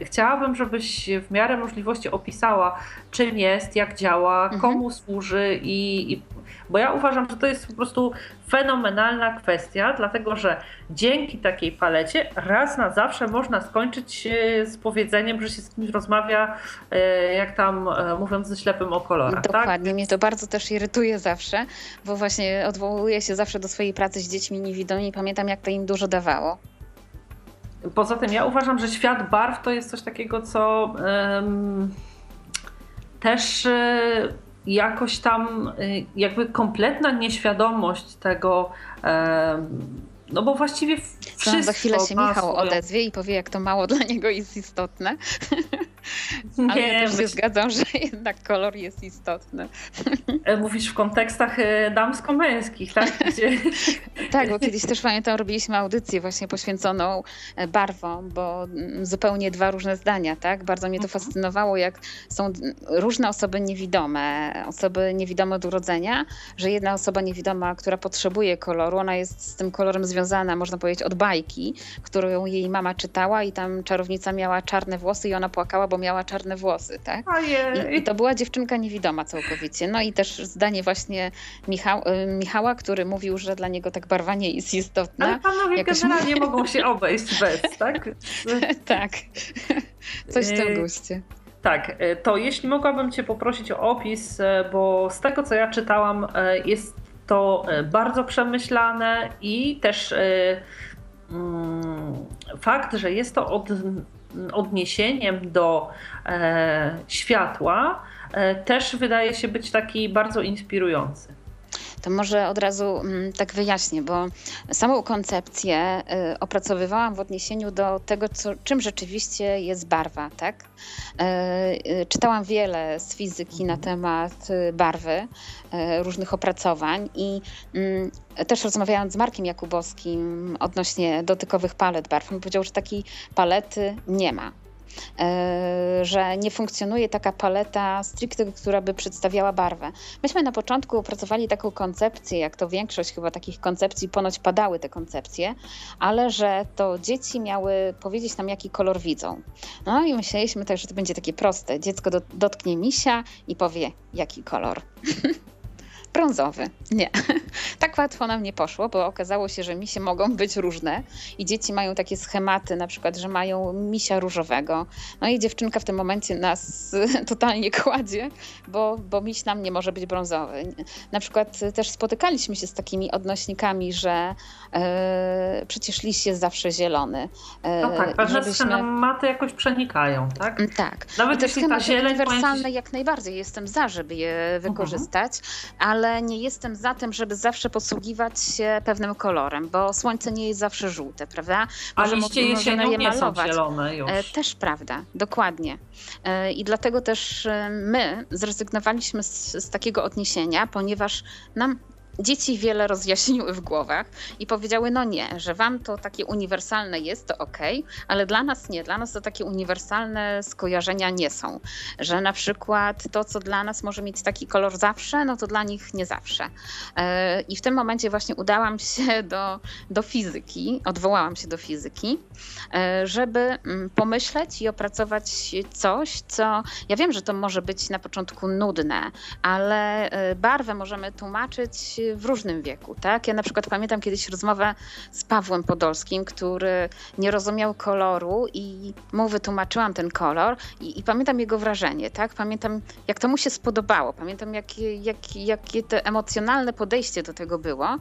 chciałabym, żebyś w miarę możliwości opisała, czym jest, jak działa, mhm. komu służy i, i bo ja uważam, że to jest po prostu fenomenalna kwestia, dlatego że dzięki takiej palecie raz na zawsze można skończyć z powiedzeniem, że się z kimś rozmawia, e, jak tam e, mówiąc ze ślepym o kolorach. Tak? Dokładnie, tak? mnie to bardzo też irytuje zawsze, bo właśnie odwołuję się zawsze do swojej pracy z dziećmi niewidomymi i pamiętam, jak to im dużo dawało. Poza tym ja uważam, że świat barw to jest coś takiego, co um, też y, jakoś tam y, jakby kompletna nieświadomość tego, no bo właściwie wszystko Za chwilę się Michał odezwie i powie, jak to mało dla niego jest istotne. Ale nie, ja też się zgadzam, że jednak kolor jest istotny. E, mówisz w kontekstach e, damsko-męskich, tak? Gdzie... tak, bo kiedyś też pamiętam, robiliśmy audycję właśnie poświęconą e, barwom, bo mm, zupełnie dwa różne zdania, tak? Bardzo mnie to mhm. fascynowało, jak są różne osoby niewidome, osoby niewidome od urodzenia, że jedna osoba niewidoma, która potrzebuje koloru, ona jest z tym kolorem związana, można powiedzieć, od bajki, którą jej mama czytała i tam czarownica miała czarne włosy i ona płakała, bo miała czarne włosy, tak? I, I, to była dziewczynka niewidoma całkowicie. No i też zdanie właśnie Michał, y, Michała, który mówił, że dla niego tak barwa nie jest istotna. Ale panowie Jakoś... generalnie mogą się obejść bez, tak? tak. Coś w tym y, guście. Tak, y, to jeśli mogłabym Cię poprosić o opis, bo z tego co ja czytałam, jest to bardzo przemyślane i też mm, fakt, że jest to od odniesieniem do e, światła e, też wydaje się być taki bardzo inspirujący. To może od razu mm, tak wyjaśnię, bo samą koncepcję y, opracowywałam w odniesieniu do tego, co, czym rzeczywiście jest barwa. Tak? E, y, czytałam wiele z fizyki na temat y, barwy, różnych opracowań i mm, też rozmawiając z Markiem Jakubowskim odnośnie dotykowych palet barw, on powiedział, że takiej palety nie ma. E, że nie funkcjonuje taka paleta stricte, która by przedstawiała barwę. Myśmy na początku opracowali taką koncepcję, jak to większość chyba takich koncepcji, ponoć padały te koncepcje, ale że to dzieci miały powiedzieć nam, jaki kolor widzą. No i myśleliśmy tak, że to będzie takie proste. Dziecko dotknie misia i powie, jaki kolor. brązowy. Nie. tak łatwo nam nie poszło, bo okazało się, że misie mogą być różne i dzieci mają takie schematy, na przykład, że mają misia różowego. No i dziewczynka w tym momencie nas totalnie kładzie, bo, bo miś nam nie może być brązowy. Na przykład też spotykaliśmy się z takimi odnośnikami, że e, przecież liść jest zawsze zielony. E, no tak, pewne żebyśmy... schematy jakoś przenikają, tak? Mm, tak. Nawet I te jeśli ta zieleń uniwersalne jak najbardziej jestem za, żeby je mhm. wykorzystać, uh -huh. ale ale nie jestem za tym, żeby zawsze posługiwać się pewnym kolorem, bo słońce nie jest zawsze żółte, prawda? Może, A liście jesienią je nie są zielone już. E, też prawda, dokładnie. E, I dlatego też e, my zrezygnowaliśmy z, z takiego odniesienia, ponieważ nam dzieci wiele rozjaśniły w głowach i powiedziały, no nie, że wam to takie uniwersalne jest, to ok, ale dla nas nie, dla nas to takie uniwersalne skojarzenia nie są, że na przykład to, co dla nas może mieć taki kolor zawsze, no to dla nich nie zawsze. E, I w tym momencie właśnie udałam się do, do fizyki, odwołałam się do fizyki, e, żeby mm, pomyśleć i opracować coś, co ja wiem, że to może być na początku nudne, ale e, barwę możemy tłumaczyć w różnym wieku. Tak? Ja na przykład pamiętam kiedyś rozmowę z Pawłem Podolskim, który nie rozumiał koloru i mu wytłumaczyłam ten kolor i, i pamiętam jego wrażenie. Tak? Pamiętam, jak to mu się spodobało. Pamiętam, jakie, jak, jakie to emocjonalne podejście do tego było.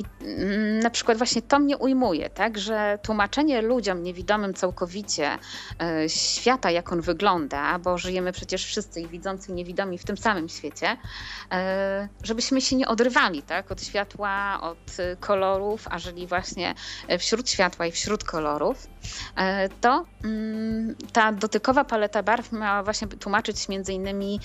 I mm, na przykład właśnie to mnie ujmuje, tak, że tłumaczenie ludziom niewidomym całkowicie e, świata, jak on wygląda, bo żyjemy przecież wszyscy i widzący i niewidomi w tym samym świecie, e, żebyśmy się nie odrywali tak, od światła, od kolorów, a żyli właśnie wśród światła i wśród kolorów. To mm, ta dotykowa paleta barw miała właśnie tłumaczyć między innymi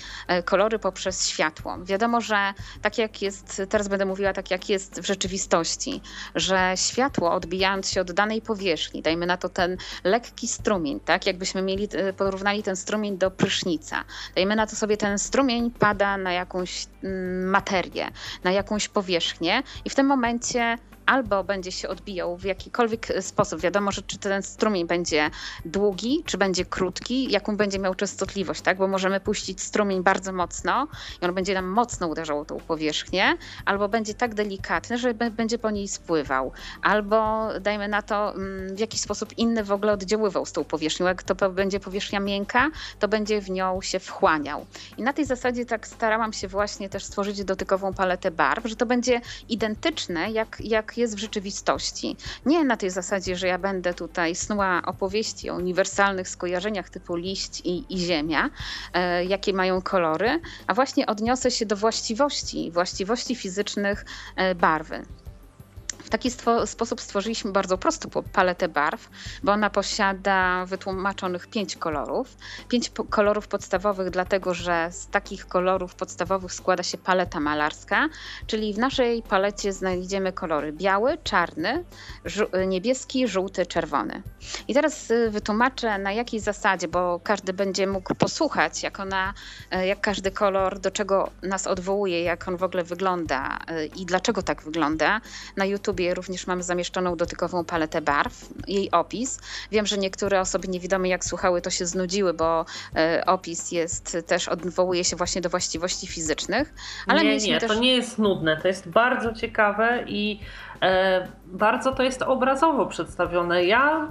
kolory poprzez światło. Wiadomo, że tak jak jest, teraz będę mówiła tak jak jest w rzeczywistości, że światło odbijając się od danej powierzchni, dajmy na to ten lekki strumień, tak jakbyśmy mieli, porównali ten strumień do prysznica, dajmy na to sobie ten strumień pada na jakąś mm, materię, na jakąś powierzchnię i w tym momencie albo będzie się odbijał w jakikolwiek sposób. Wiadomo, że czy ten strumień będzie długi, czy będzie krótki, jaką będzie miał częstotliwość, tak? Bo możemy puścić strumień bardzo mocno i on będzie nam mocno uderzał tą powierzchnię, albo będzie tak delikatny, że będzie po niej spływał, albo dajmy na to mm, w jakiś sposób inny w ogóle oddziaływał z tą powierzchnią. Jak to będzie powierzchnia miękka, to będzie w nią się wchłaniał. I na tej zasadzie tak starałam się właśnie też stworzyć dotykową paletę barw, że to będzie identyczne jak, jak jest w rzeczywistości. Nie na tej zasadzie, że ja będę tutaj snuła opowieści o uniwersalnych skojarzeniach typu liść i, i ziemia, e, jakie mają kolory, a właśnie odniosę się do właściwości, właściwości fizycznych e, barwy. W taki stwo sposób stworzyliśmy bardzo prostą paletę barw, bo ona posiada wytłumaczonych pięć kolorów. Pięć po kolorów podstawowych, dlatego że z takich kolorów podstawowych składa się paleta malarska, czyli w naszej palecie znajdziemy kolory biały, czarny, niebieski, żółty, czerwony. I teraz y, wytłumaczę na jakiej zasadzie, bo każdy będzie mógł posłuchać, jak ona, y, jak każdy kolor, do czego nas odwołuje, jak on w ogóle wygląda y, i dlaczego tak wygląda. Na YouTube YouTubie również mamy zamieszczoną dotykową paletę barw, jej opis. Wiem, że niektóre osoby niewidome jak słuchały to się znudziły, bo e, opis jest też odwołuje się właśnie do właściwości fizycznych. Ale nie, nie, też... to nie jest nudne, to jest bardzo ciekawe i e, bardzo to jest obrazowo przedstawione. Ja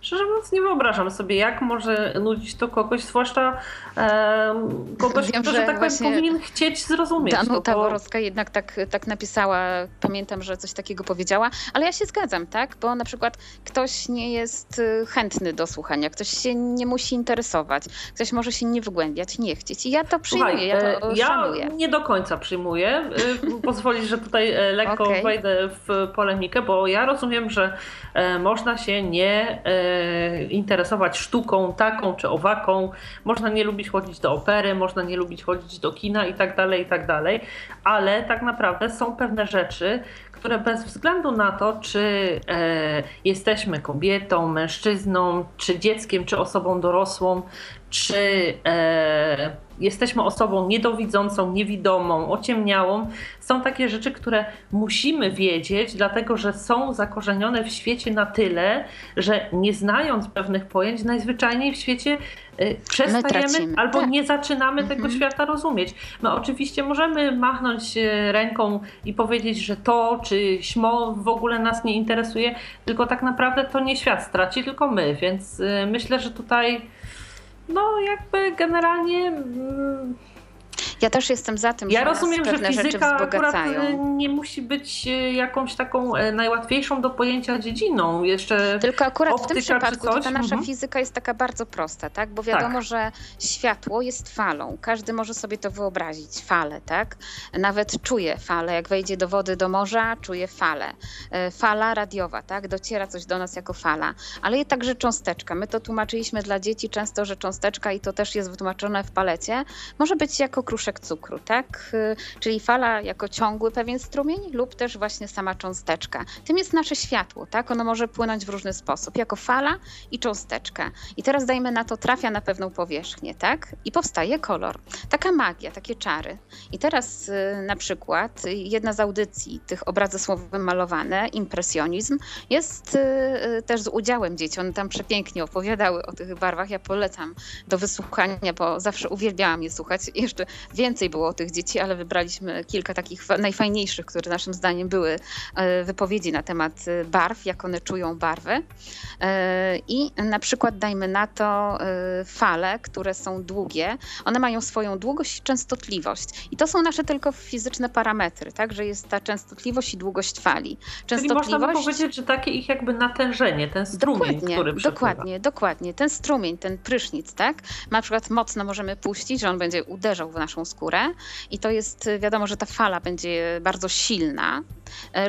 szczerze mówiąc nie wyobrażam sobie, jak może nudzić to kogoś, zwłaszcza e, kogoś, Wiem, kto, że, że tak powiem, powinien chcieć zrozumieć. Danuta bo... Borowska jednak tak, tak napisała, pamiętam, że coś takiego powiedziała, ale ja się zgadzam, tak? Bo na przykład ktoś nie jest y, chętny do słuchania, ktoś się nie musi interesować, ktoś może się nie wgłębiać, nie chcieć. I ja to przyjmuję, Słuchaj, ja to ja szanuję. nie do końca przyjmuję. Y, pozwolisz, że tutaj e, lekko okay. wejdę w polemikę, bo ja rozumiem, że e, można się nie e, interesować sztuką taką czy owaką, można nie lubić chodzić do opery, można nie lubić chodzić do kina i tak dalej, i tak dalej, ale tak naprawdę są pewne rzeczy, które bez względu na to, czy e, jesteśmy kobietą, mężczyzną, czy dzieckiem, czy osobą dorosłą, czy e, jesteśmy osobą niedowidzącą, niewidomą, ociemniałą. Są takie rzeczy, które musimy wiedzieć, dlatego że są zakorzenione w świecie na tyle, że nie znając pewnych pojęć, najzwyczajniej w świecie y, przestajemy albo tak. nie zaczynamy mhm. tego świata rozumieć. My oczywiście możemy machnąć y, ręką i powiedzieć, że to czy śmo w ogóle nas nie interesuje, tylko tak naprawdę to nie świat straci, tylko my, więc y, myślę, że tutaj no jakby generalnie... Ja też jestem za tym, ja że rozumiem, że fizyka akurat y, nie musi być y, jakąś taką e, najłatwiejszą do pojęcia dziedziną. Jeszcze Tylko akurat w tym przypadku ta nasza mhm. fizyka jest taka bardzo prosta, tak? Bo wiadomo, tak. że światło jest falą. Każdy może sobie to wyobrazić, falę, tak? Nawet czuje falę. Jak wejdzie do wody, do morza, czuje falę. E, fala radiowa, tak? Dociera coś do nas jako fala. Ale jest także cząsteczka. My to tłumaczyliśmy dla dzieci często, że cząsteczka i to też jest wytłumaczone w palecie, może być jako kruszek cukru, tak? Y, czyli fala jako ciągły pewien strumień lub też właśnie sama cząsteczka. Tym jest nasze światło, tak? Ono może płynąć w różny sposób, jako fala i cząsteczka. I teraz dajmy na to, trafia na pewną powierzchnię, tak? I powstaje kolor. Taka magia, takie czary. I teraz y, na przykład jedna z audycji tych obrazy słowem malowane, impresjonizm, jest y, też z udziałem dzieci. One tam przepięknie opowiadały o tych barwach. Ja polecam do wysłuchania, bo zawsze uwielbiałam je słuchać. Jeszcze więcej było tych dzieci, ale wybraliśmy kilka takich najfajniejszych, które naszym zdaniem były e, wypowiedzi na temat e, barw, jak one czują barwy. E, I na przykład dajmy na to fale, które są długie, one mają swoją długość i częstotliwość. I to są nasze tylko fizyczne parametry, tak, że jest ta częstotliwość i długość fali. Częstotliwość... Czyli można by powiedzieć, że takie ich jakby natężenie, ten strumień, dokładnie, który przepływa. Dokładnie, dokładnie. Ten strumień, ten prysznic, tak, na przykład mocno możemy puścić, że on będzie uderzał w naszą skórę i to jest wiadomo, że ta fala będzie bardzo silna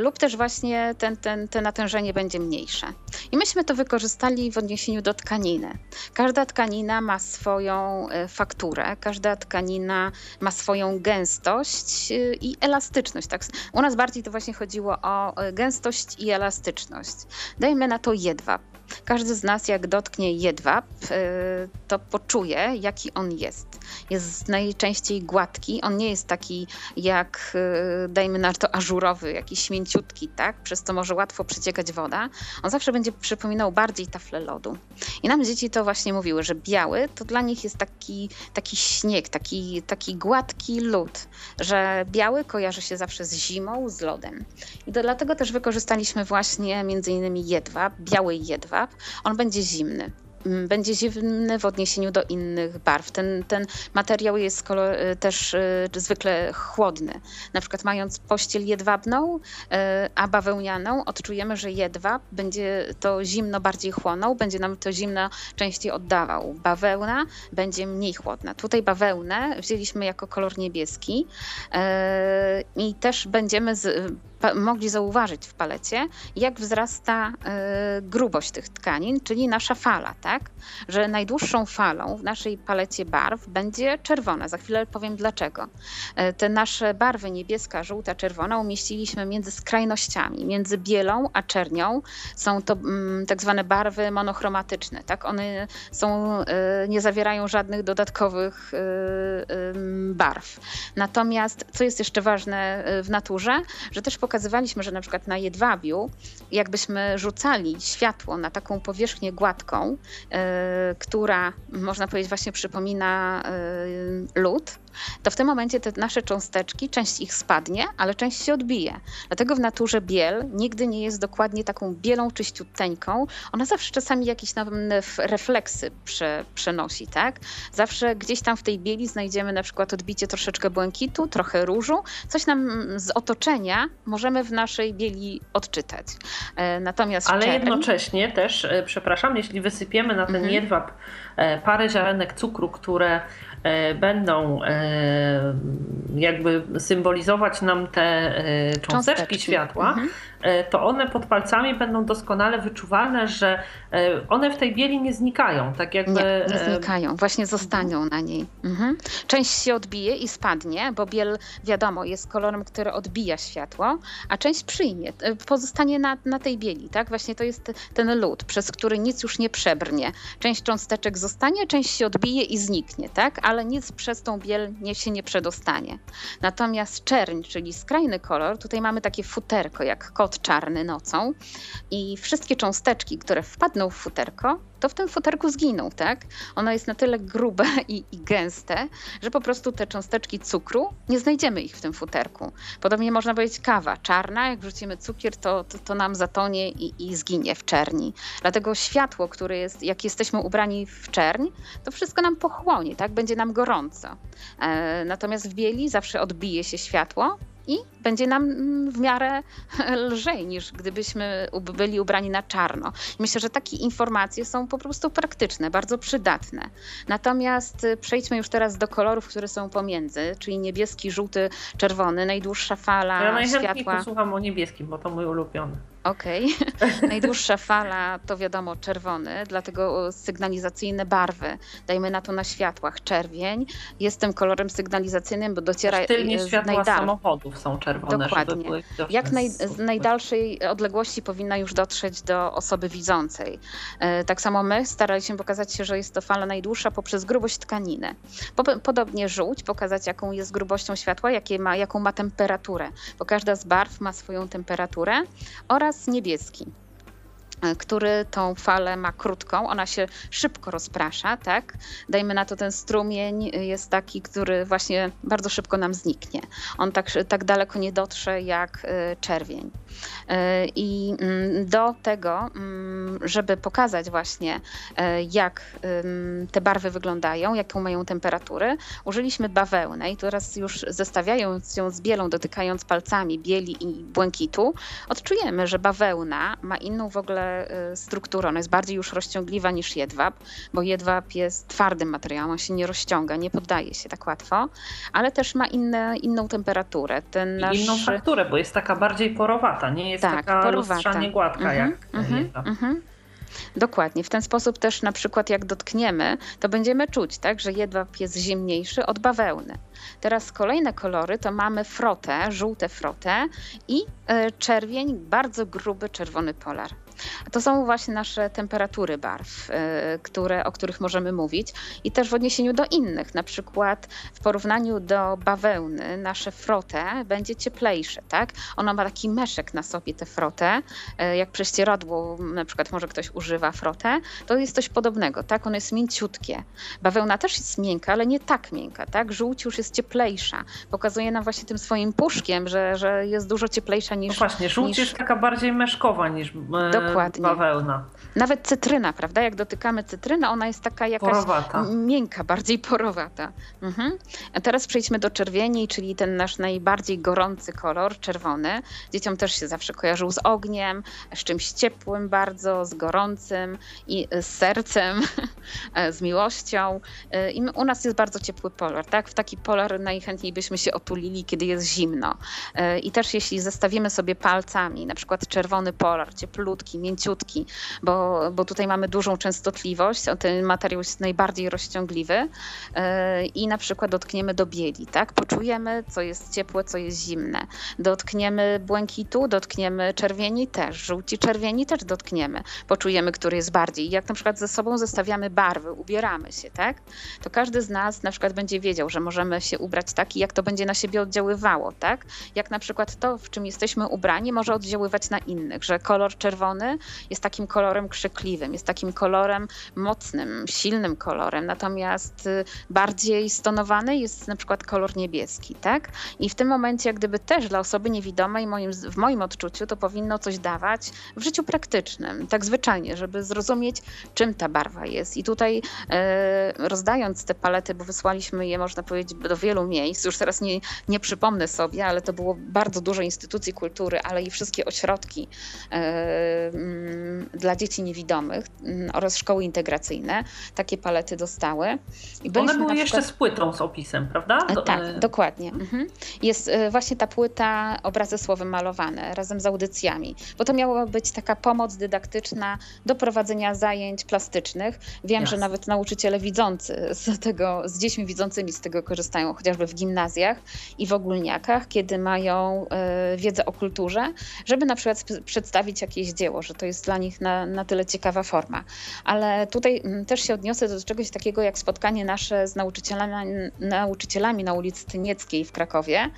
lub też właśnie ten, ten, te natężenie będzie mniejsze. I myśmy to wykorzystali w odniesieniu do tkaniny. Każda tkanina ma swoją fakturę, każda tkanina ma swoją gęstość i elastyczność. Tak? U nas bardziej to właśnie chodziło o gęstość i elastyczność. Dajmy na to jedwab. Każdy z nas, jak dotknie jedwab, y, to poczuje, jaki on jest. Jest najczęściej gładki. On nie jest taki jak, y, dajmy na to, ażurowy, jakiś mięciutki, tak? Przez to może łatwo przeciekać woda. On zawsze będzie przypominał bardziej taflę lodu. I nam dzieci to właśnie mówiły, że biały to dla nich jest taki, taki śnieg, taki, taki gładki lód, że biały kojarzy się zawsze z zimą, z lodem. I to dlatego też wykorzystaliśmy właśnie między innymi jedwab, biały jedwab, on będzie zimny. Mm, będzie zimny w odniesieniu do innych barw. Ten, ten materiał jest kolor, y, też y, zwykle chłodny. Na przykład mając pościel jedwabną, y, a bawełnianą, odczujemy, że jedwab będzie to zimno bardziej chłonął, będzie nam to zimno częściej oddawał. Bawełna będzie mniej chłodna. Tutaj bawełnę wzięliśmy jako kolor niebieski i też będziemy z, mogli zauważyć w palecie, jak wzrasta grubość tych tkanin, czyli nasza fala, tak? Że najdłuższą falą w naszej palecie barw będzie czerwona. Za chwilę powiem dlaczego. E, te nasze barwy niebieska, żółta, czerwona umieściliśmy między skrajnościami, między bielą a czernią. Są to mm, tak zwane barwy monochromatyczne, tak? One są, e, nie zawierają żadnych dodatkowych barw. Natomiast, co jest jeszcze ważne w naturze, że też pokazywaliśmy, że na przykład na jedwabiu, jakbyśmy rzucali światło na taką powierzchnię gładką, E, która można powiedzieć właśnie przypomina e, lód, to w tym momencie te nasze cząsteczki, część ich spadnie, ale część się odbije. Dlatego w naturze biel nigdy nie jest dokładnie taką bielą, czyściuteńką. Ona zawsze czasami jakieś refleksy prze, przenosi, tak? Zawsze gdzieś tam w tej bieli znajdziemy na przykład odbicie troszeczkę błękitu, trochę różu, coś nam z otoczenia możemy w naszej bieli odczytać. E, natomiast Ale jednocześnie też, przepraszam, jeśli wysypiemy na ten mhm. jedwab parę ziarenek cukru, które E, będą e, jakby symbolizować nam te e, cząsteczki, cząsteczki. światła, mhm. E, to one pod palcami będą doskonale wyczuwalne, że e, one w tej bieli nie znikają. Tak jakby... Nie, nie e, znikają, właśnie zostaną na niej. Mhm. Część się odbije i spadnie, bo biel, wiadomo, jest kolorem, który odbija światło, a część przyjmie, pozostanie na, na tej bieli. Tak? Właśnie to jest ten lód, przez który nic już nie przebrnie. Część cząsteczek zostanie, część się odbije i zniknie, tak? ale nic przez tą biel nie, się nie przedostanie. Natomiast czerń, czyli skrajny kolor, tutaj mamy takie futerko, jak kot kot czarny nocą i wszystkie cząsteczki, które wpadną w futerko, to w tym futerku zginą, tak? Ono jest na tyle grube i, i, gęste, że po prostu te cząsteczki cukru, nie znajdziemy ich w tym futerku. Podobnie można powiedzieć kawa czarna, jak wrzucimy cukier, to, to, to nam zatonie i, i, zginie w czerni. Dlatego światło, które jest, jak jesteśmy ubrani w czerń, to wszystko nam pochłonie, tak? Będzie nam gorąco. E, natomiast w bieli zawsze odbije się światło, i będzie nam mm, w miarę lżej niż gdybyśmy byli ubrani na czarno. Myślę, że takie informacje są po prostu praktyczne, bardzo przydatne. Natomiast y, przejdźmy już teraz do kolorów, które są pomiędzy, czyli niebieski, żółty, czerwony, najdłuższa fala ja najchętniej światła. posłucham o niebieskim, bo to mój ulubiony. Okej. Okay. Najdłuższa fala to wiadomo czerwony, dlatego sygnalizacyjne barwy. Dajmy na to na światłach. Czerwień jest tym kolorem sygnalizacyjnym, bo dociera Tylnie światła najdal... samochodów są czerwone. Dokładnie. Jak naj, z najdalszej odległości powinna już dotrzeć do osoby widzącej. E, tak samo my staraliśmy pokazać się, że jest to fala najdłuższa poprzez grubość tkaniny. Podobnie żółć, pokazać jaką jest grubością światła, jakie ma, jaką ma temperaturę, bo każda z barw ma swoją temperaturę oraz niebieski. e, który tą falę ma krótką, ona się szybko rozprasza, tak? Dajmy na to ten strumień jest taki, który właśnie bardzo szybko nam zniknie. On tak, tak daleko nie dotrze jak e, czerwień. E, I mm, do tego, mm, żeby pokazać właśnie, jak te barwy wyglądają, jaką mają temperaturę, użyliśmy bawełnę i teraz już zestawiając ją z bielą, dotykając palcami bieli i błękitu, odczujemy, że bawełna ma inną w ogóle strukturę. Ona jest bardziej już rozciągliwa niż jedwab, bo jedwab jest twardym materiałem, on się nie rozciąga, nie poddaje się tak łatwo, ale też ma inne, inną temperaturę. Ten nasz... Inną fakturę, bo jest taka bardziej porowata, nie jest tak, taka porowata. gładka mhm, jak mhm, jedwab. Mhm. Dokładnie. W ten sposób też na przykład jak dotkniemy, to będziemy czuć, tak, że jedwab jest zimniejszy od bawełny. Teraz kolejne kolory to mamy frotę, żółte frotę i e, czerwień, bardzo gruby czerwony polar. To są właśnie nasze temperatury barw, e, które, o których możemy mówić i też w odniesieniu do innych. Na przykład w porównaniu do bawełny nasze frotę będzie cieplejsze, tak? Ona ma taki meszek na sobie, tę frotę, e, jak prześcieradło na przykład może ktoś używa frotę, to jest coś podobnego, tak? Ono jest mięciutkie. Bawełna też jest miękka, ale nie tak miękka, tak? Żółć już jest cieplejsza. Pokazuje nam właśnie tym swoim puszkiem, że, że jest dużo cieplejsza niż... No właśnie, żółć niż... jest taka bardziej meszkowa niż e, Dokładnie. bawełna. Nawet cytryna, prawda? Jak dotykamy cytryny, ona jest taka jakaś porowata. miękka, bardziej porowata. Mhm. A teraz przejdźmy do czerwieni, czyli ten nasz najbardziej gorący kolor, czerwony. Dzieciom też się zawsze kojarzył z ogniem, z czymś ciepłym bardzo, z gorącym i z sercem, z miłością. I u nas jest bardzo ciepły polar, tak? W taki polar najchętniej byśmy się otulili, kiedy jest zimno. I też jeśli zestawimy sobie palcami, na przykład czerwony polar, cieplutki, mięciutki, bo, bo tutaj mamy dużą częstotliwość, ten materiał jest najbardziej rozciągliwy e, i na przykład dotkniemy do bieli, tak? Poczujemy, co jest ciepłe, co jest zimne. Dotkniemy błękitu, dotkniemy czerwieni też, żółci czerwieni też dotkniemy. Poczujemy, który jest bardziej. Jak na przykład ze sobą zestawiamy barwy, ubieramy się, tak? To każdy z nas na przykład będzie wiedział, że możemy się ubrać tak i jak to będzie na siebie oddziaływało, tak? Jak na przykład to, w czym jesteśmy ubrani, może oddziaływać na innych, że kolor czerwony jest takim kolorem krzykliwym, jest takim kolorem mocnym, silnym kolorem, natomiast y, bardziej stonowany jest na przykład kolor niebieski, tak? I w tym momencie, gdyby też dla osoby niewidomej, moim, w moim odczuciu, to powinno coś dawać w życiu praktycznym, tak zwyczajnie, żeby zrozumieć, czym ta barwa jest. I tutaj e, rozdając te palety, bo wysłaliśmy je, można powiedzieć, do wielu miejsc, już teraz nie, nie przypomnę sobie, ale to było bardzo dużo instytucji kultury, ale i wszystkie ośrodki e, dla dzieci niewidomych mm, oraz szkoły integracyjne takie palety dostały. I One były przykład... jeszcze z płytą z opisem, prawda? Do... Tak, e, dokładnie. Mhm. Jest e, właśnie ta płyta obrazy słowem malowane razem z audycjami, bo to miała być taka pomoc dydaktyczna do prowadzenia zajęć plastycznych. Wiem, że nawet nauczyciele widzący z tego, z dziećmi widzącymi z tego korzystają, chociażby w gimnazjach i w ogólniakach, kiedy mają wiedzę o kulturze, żeby na przykład przedstawić jakieś dzieło, że to jest dla nich na, na tyle ciekawa forma. Ale tutaj mm, też się odniosę do czegoś takiego jak spotkanie nasze z nauczycielami, nauczycielami na ulicy Tynieckiej w Krakowie,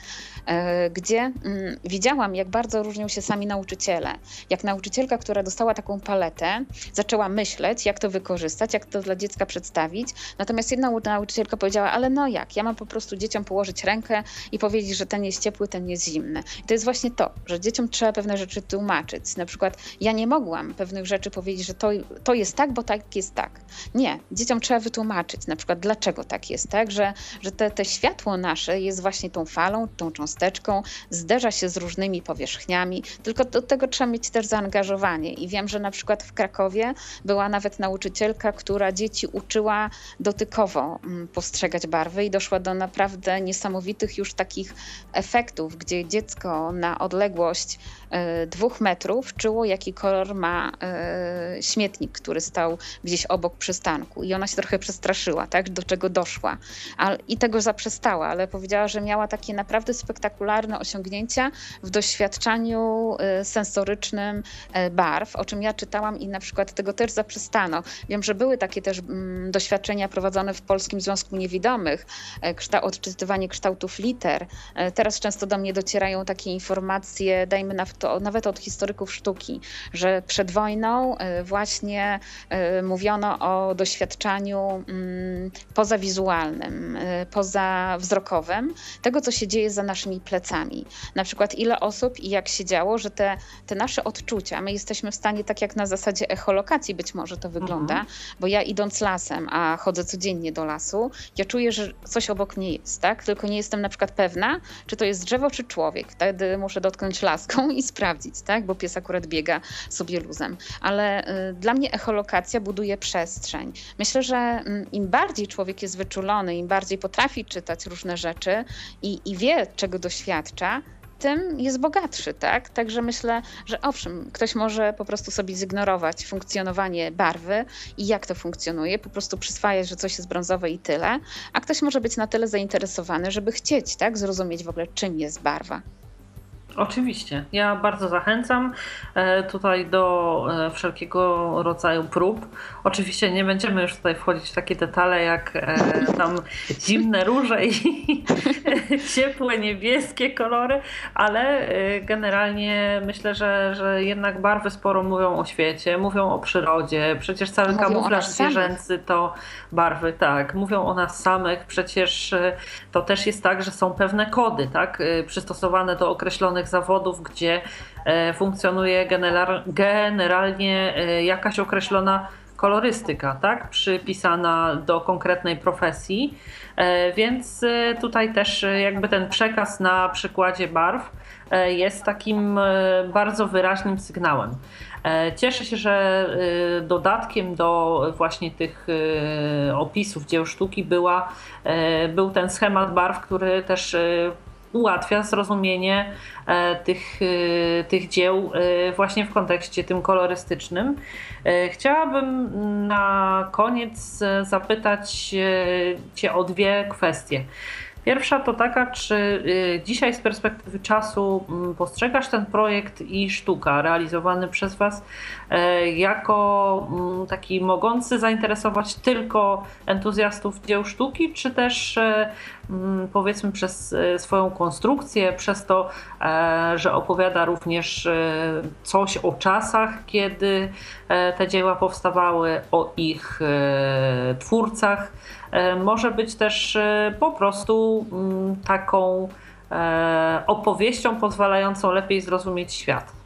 gdzie mm, widziałam, jak bardzo różnią się sami nauczyciele. Jak nauczycielka, która dostała taką paletę, zaczęła myśleć, jak to wykorzystać, jak to dla dziecka przedstawić. Natomiast jedna nauczycielka powiedziała, ale no jak, ja mam po prostu dzieciom położyć rękę i powiedzieć, że ten jest ciepły, ten jest zimny. I to jest właśnie to, że dzieciom trzeba pewne rzeczy tłumaczyć. Na przykład ja nie mogłam pewnych rzeczy powiedzieć, że to, to jest tak, bo tak jest tak. Nie, dzieciom trzeba wytłumaczyć na przykład, dlaczego tak jest, tak, że, że te, te światło nasze jest właśnie tą falą, tą cząsteczką, zderza się z różnymi powierzchniami, tylko do tego trzeba mieć też zaangażowanie. I wiem, że na przykład w Krakowie była nawet nauczycielka, która dzieci uczyła dotykowo mm, postrzegać barwy i doszła do naprawdę niesamowitych już takich efektów, gdzie dziecko na odległość e, dwóch metrów czuło, jaki kolor ma e, śmietnik, który stał gdzieś obok przystanku. I ona się trochę przestraszyła, tak, do czego doszła. I tego zaprzestała, ale powiedziała, że miała takie naprawdę spektakularne osiągnięcia w doświadczaniu e, sensorycznym barw, o czym ja czytałam i na przykład tego też zaprzestano. Wiem, że były takie też mm, doświadczenia prowadzone w Polskim Związku Niewidomych, odczytywanie kształtów liter. Teraz często do mnie docierają takie informacje, dajmy na to, nawet od historyków sztuki, że przed wojną właśnie mówiono o doświadczaniu mm, pozawizualnym, pozawzrokowym, tego co się dzieje za naszymi plecami. Na przykład ile osób i jak się działo, że te, te nasze odczucia, my jesteśmy w stanie, tak jak na zasadzie echolokacji być może to wygląda, mhm. bo ja idąc lasem, a chodzę codziennie do lasu, ja czuję, że coś obok nie jest, tak? Tylko nie jestem na przykład pewna, czy to jest drzewo, czy człowiek. Wtedy muszę dotknąć laską i sprawdzić, tak? Bo pies akurat biega sobie luzem. Ale y, dla mnie echolokacja buduje przestrzeń. Myślę, że y, im bardziej człowiek jest wyczulony, im bardziej potrafi czytać różne rzeczy i, i wie, czego doświadcza, tym jest bogatszy, tak? Także myślę, że owszem, ktoś może po prostu sobie zignorować funkcjonowanie barwy i jak to funkcjonuje, po prostu przyswajać, że coś jest brązowe i tyle, a ktoś może być na tyle zainteresowany, żeby chcieć, tak, zrozumieć w ogóle, czym jest barwa. Oczywiście. Ja bardzo zachęcam e, tutaj do e, wszelkiego rodzaju prób. Oczywiście nie będziemy już tutaj wchodzić w takie detale jak e, tam zimne róże i ciepłe niebieskie kolory, ale generalnie myślę, że, że jednak barwy sporo mówią o świecie, mówią o przyrodzie. Przecież cały mówią kamuflaż zwierzęcy to barwy, tak. Mówią o nas samych. Przecież to też jest tak, że są pewne kody, tak, przystosowane do określonych zawodów, gdzie e, funkcjonuje generalnie e, jakaś określona kolorystyka, tak? Przypisana do konkretnej profesji. E, więc tutaj też jakby ten przekaz na przykładzie barw jest takim bardzo wyraźnym sygnałem. Cieszę się, że dodatkiem do właśnie tych opisów dzieł sztuki była, był ten schemat barw, który też ułatwia zrozumienie e, tych, e, tych dzieł e, właśnie w kontekście tym kolorystycznym. Chciałabym na koniec zapytać Cię o dwie kwestie. Pierwsza to taka, czy y, dzisiaj z perspektywy czasu mm, postrzegasz ten projekt i sztuka realizowany przez Was e, jako mm, taki mogący zainteresować tylko entuzjastów dzieł sztuki, czy też e, mm, powiedzmy przez e, swoją konstrukcję, przez to, że opowiada również coś o czasach, kiedy te dzieła powstawały, o ich twórcach może być też e, po prostu mm, taką e, opowieścią pozwalającą lepiej zrozumieć świat.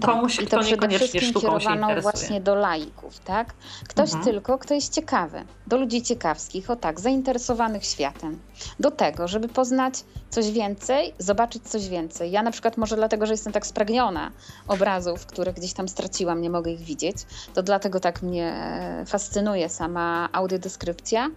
Komuś, tak, i to kto niekoniecznie sztuką się interesuje. właśnie do laików, tak? Ktoś mhm. tylko, kto jest ciekawy, do ludzi ciekawskich, o tak, zainteresowanych światem, do tego, żeby poznać coś więcej, zobaczyć coś więcej. Ja na przykład może dlatego, że jestem tak spragniona obrazów, które gdzieś tam straciłam, nie mogę ich widzieć, to dlatego tak mnie fascynuje sama audiodeskrypcja,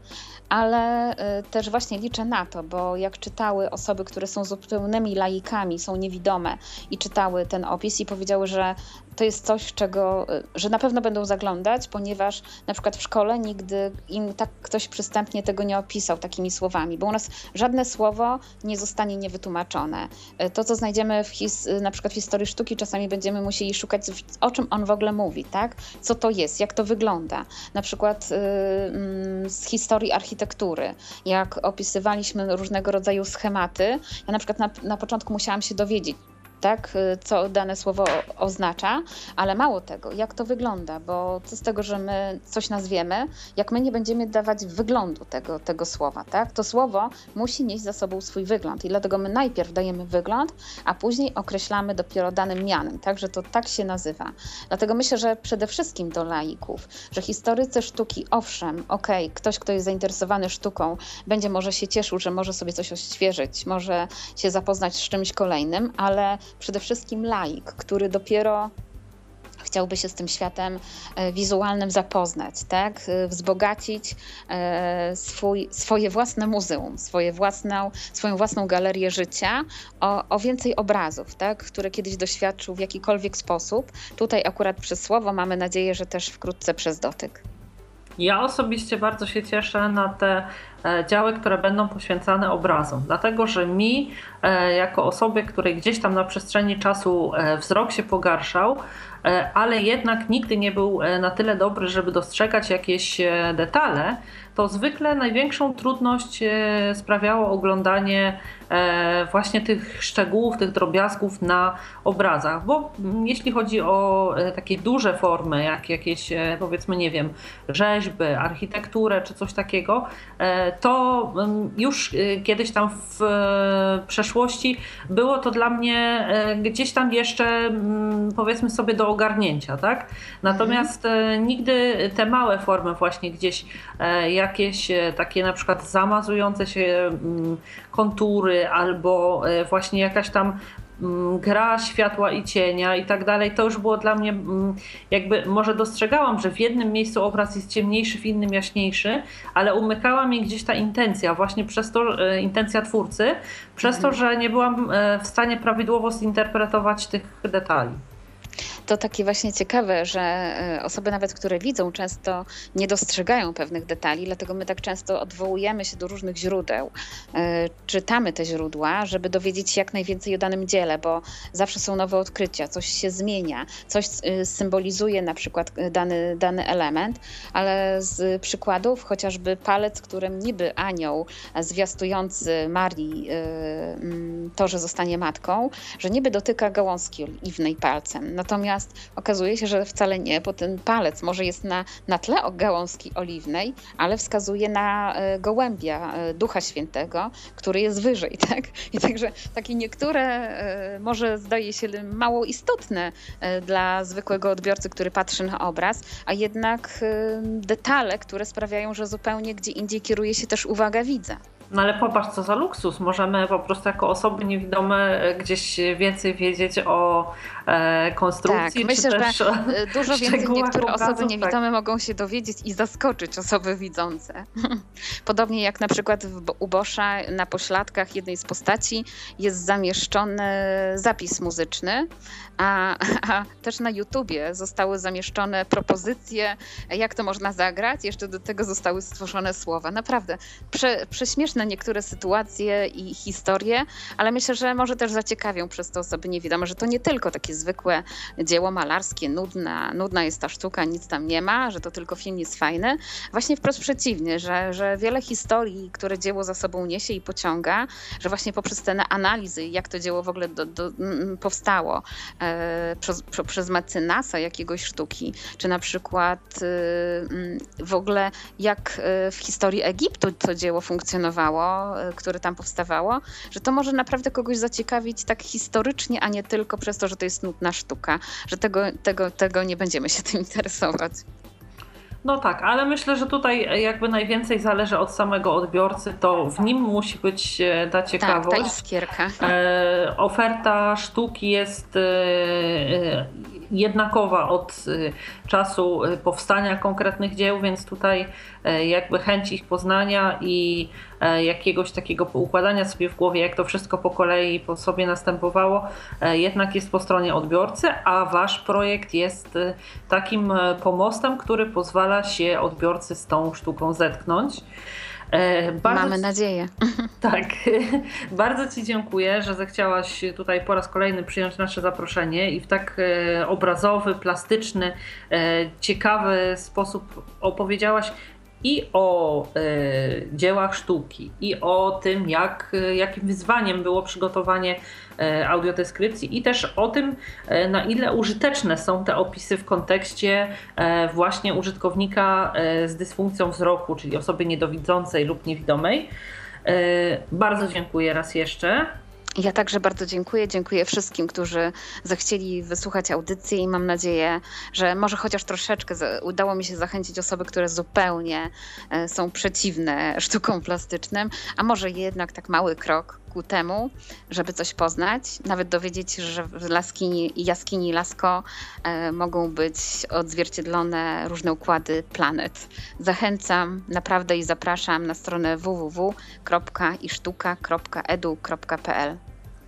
ale y, też właśnie liczę na to, bo jak czytały osoby, które są zupełnymi laikami, są niewidome i czytały ten opis i powiedziały, że to jest coś, czego, y, że na pewno będą zaglądać, ponieważ na przykład w szkole nigdy im tak ktoś przystępnie tego nie opisał takimi słowami, bo u nas żadne słowo nie zostanie niewytłumaczone. Y, to, co znajdziemy w his, na przykład w historii sztuki, czasami będziemy musieli szukać, o czym on w ogóle mówi, tak? Co to jest, jak to wygląda. Na przykład yy, z historii architektury, jak opisywaliśmy różnego rodzaju schematy, ja na przykład na, na początku musiałam się dowiedzieć, tak, y, co dane słowo oznacza, ale mało tego, jak to wygląda, bo co z tego, że my coś nazwiemy, jak my nie będziemy dawać wyglądu tego, tego słowa, tak? To słowo musi nieść za sobą swój wygląd i dlatego my najpierw dajemy wygląd, a później określamy dopiero danym mianem, tak, że to tak się nazywa. Dlatego myślę, że przede wszystkim do laików, że historycy sztuki, owszem, okej, okay, ktoś, kto jest zainteresowany sztuką, będzie może się cieszył, że może sobie coś odświeżyć, może się zapoznać z czymś kolejnym, ale przede wszystkim laik, który dopiero chciałby się z tym światem e, wizualnym zapoznać, tak? E, wzbogacić e, swój, swoje własne muzeum, swoje własną, swoją własną galerię życia o, o więcej obrazów, tak? które kiedyś doświadczył w jakikolwiek sposób. Tutaj akurat przez słowo mamy nadzieję, że też wkrótce przez dotyk. Ja osobiście bardzo się cieszę na te działy, które będą poświęcane obrazom, dlatego że mi, e, jako osobie, której gdzieś tam na przestrzeni czasu e, wzrok się pogarszał, ale jednak nigdy nie był na tyle dobry, żeby dostrzegać jakieś detale, to zwykle największą trudność sprawiało oglądanie E, właśnie tych szczegółów, tych drobiazgów na obrazach, bo jeśli chodzi o e, takie duże formy, jak jakieś e, powiedzmy, nie wiem, rzeźby, architekturę czy coś takiego, to mm, już kiedyś tam w przeszłości było to dla mnie gdzieś tam jeszcze mm, powiedzmy sobie do ogarnięcia, tak? Natomiast nigdy te małe formy właśnie gdzieś jakieś takie na przykład zamazujące się mm, kontury albo właśnie jakaś tam Mm, gra światła i cienia i tak dalej, to już było dla mnie mm, jakby, może dostrzegałam, że w jednym miejscu obraz jest ciemniejszy, w innym jaśniejszy, ale umykała mi gdzieś ta intencja, właśnie przez to, e, intencja twórcy, przez to, mhm. że nie byłam e, w stanie prawidłowo zinterpretować tych detali to takie właśnie ciekawe, że e, osoby nawet, które widzą, często nie dostrzegają pewnych detali, dlatego my tak często odwołujemy się do różnych źródeł, e, czytamy te źródła, żeby dowiedzieć się jak najwięcej o danym dziele, bo zawsze są nowe odkrycia, coś się zmienia, coś e, symbolizuje na przykład dany, dany element, ale z przykładów chociażby palec, którym niby anioł zwiastujący Marii to, że zostanie matką, że niby dotyka gałązki oliwnej palcem. Natomiast okazuje się, że wcale nie, bo ten palec może jest na, na tle gałązki oliwnej, ale wskazuje na e, gołębia e, Ducha Świętego, który jest wyżej. Tak? I także takie niektóre e, może zdaje się mało istotne dla zwykłego odbiorcy, który patrzy na obraz, a jednak detale, które sprawiają, że zupełnie gdzie indziej kieruje się też uwaga widza. No ale popatrz, co za luksus. Możemy po prostu jako osoby niewidome gdzieś więcej wiedzieć o e, konstrukcji. Tak, myślę, też że dużo więcej niektóre osoby tak. niewidome tak. mogą się dowiedzieć i zaskoczyć osoby widzące. Podobnie jak na przykład w, u Boscha na pośladkach jednej z postaci jest zamieszczony zapis muzyczny, a, a, też na YouTubie zostały zamieszczone propozycje, jak to można zagrać. Jeszcze do tego zostały stworzone słowa. Naprawdę prze, prześmieszne niektóre sytuacje i historie, ale myślę, że może też zaciekawią przez to osoby niewidome, że to nie tylko takie zwykłe dzieło malarskie, nudna, nudna jest ta sztuka, nic tam nie ma, że to tylko film jest fajny. Właśnie wprost przeciwnie, że, że wiele historii, które dzieło za sobą niesie i pociąga, że właśnie poprzez te analizy, jak to dzieło w ogóle do, do, powstało, przez, przez mecenasa jakiegoś sztuki, czy na przykład e, mm, w ogóle jak e, w historii Egiptu to dzieło funkcjonowało, które tam powstawało, że to może naprawdę kogoś zaciekawić tak historycznie, a nie tylko przez to, że to jest nudna sztuka, że tego, tego, tego nie będziemy się tym interesować. No tak, ale myślę, że tutaj jakby najwięcej zależy od samego odbiorcy, to w nim musi być e, ta ciekawość. Tak, ta iskierka. E, oferta sztuki jest e, e jednakowa od y, czasu y, powstania konkretnych dzieł, więc tutaj e, jakby chęć ich poznania i e, jakiegoś takiego układania sobie w głowie, jak to wszystko po kolei po sobie następowało, e, jednak jest po stronie odbiorcy, a wasz projekt jest takim pomostem, który pozwala się odbiorcy z tą sztuką zetknąć. Bardzo Mamy nadzieję. Tak. Bardzo Ci dziękuję, że zechciałaś tutaj po raz kolejny przyjąć nasze zaproszenie i w tak e, obrazowy, plastyczny, e, ciekawy sposób opowiedziałaś i o e, dziełach sztuki, i o tym, jak, jakim wyzwaniem było przygotowanie e, audiodeskrypcji, i też o tym, e, na ile użyteczne są te opisy w kontekście e, właśnie użytkownika e, z dysfunkcją wzroku, czyli osoby niedowidzącej lub niewidomej. E, bardzo dziękuję raz jeszcze. Ja także bardzo dziękuję. Dziękuję wszystkim, którzy zechcieli wysłuchać audycji i mam nadzieję, że może chociaż troszeczkę udało mi się zachęcić osoby, które zupełnie e, są przeciwne sztukom plastycznym, a może jednak tak mały krok ku temu, żeby coś poznać, nawet dowiedzieć się, że laskini, jaskini Lasko e, mogą być odzwierciedlone różne układy planet. Zachęcam naprawdę i zapraszam na stronę www.isztuka.edu.pl.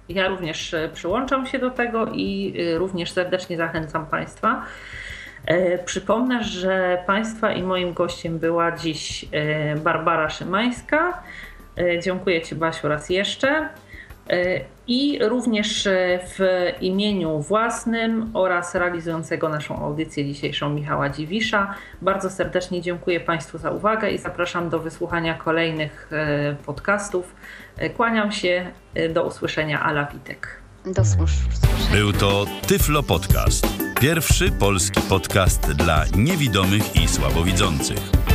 Ja również e, przyłączam się do tego i e, również serdecznie zachęcam Państwa. Przypomnę, że Państwa i moim gościem była dziś Barbara Szymańska, E, dziękuję Ci, Basiu, raz jeszcze. E, I również e, w imieniu własnym oraz realizującego naszą audycję dzisiejszą Michała Dziwisza bardzo serdecznie dziękuję Państwu za uwagę i zapraszam do wysłuchania kolejnych podcastów. Kłaniam się, do usłyszenia, Ala Witek. Do usłyszenia. Był to Tyflo Podcast. Pierwszy polski podcast dla niewidomych i słabowidzących.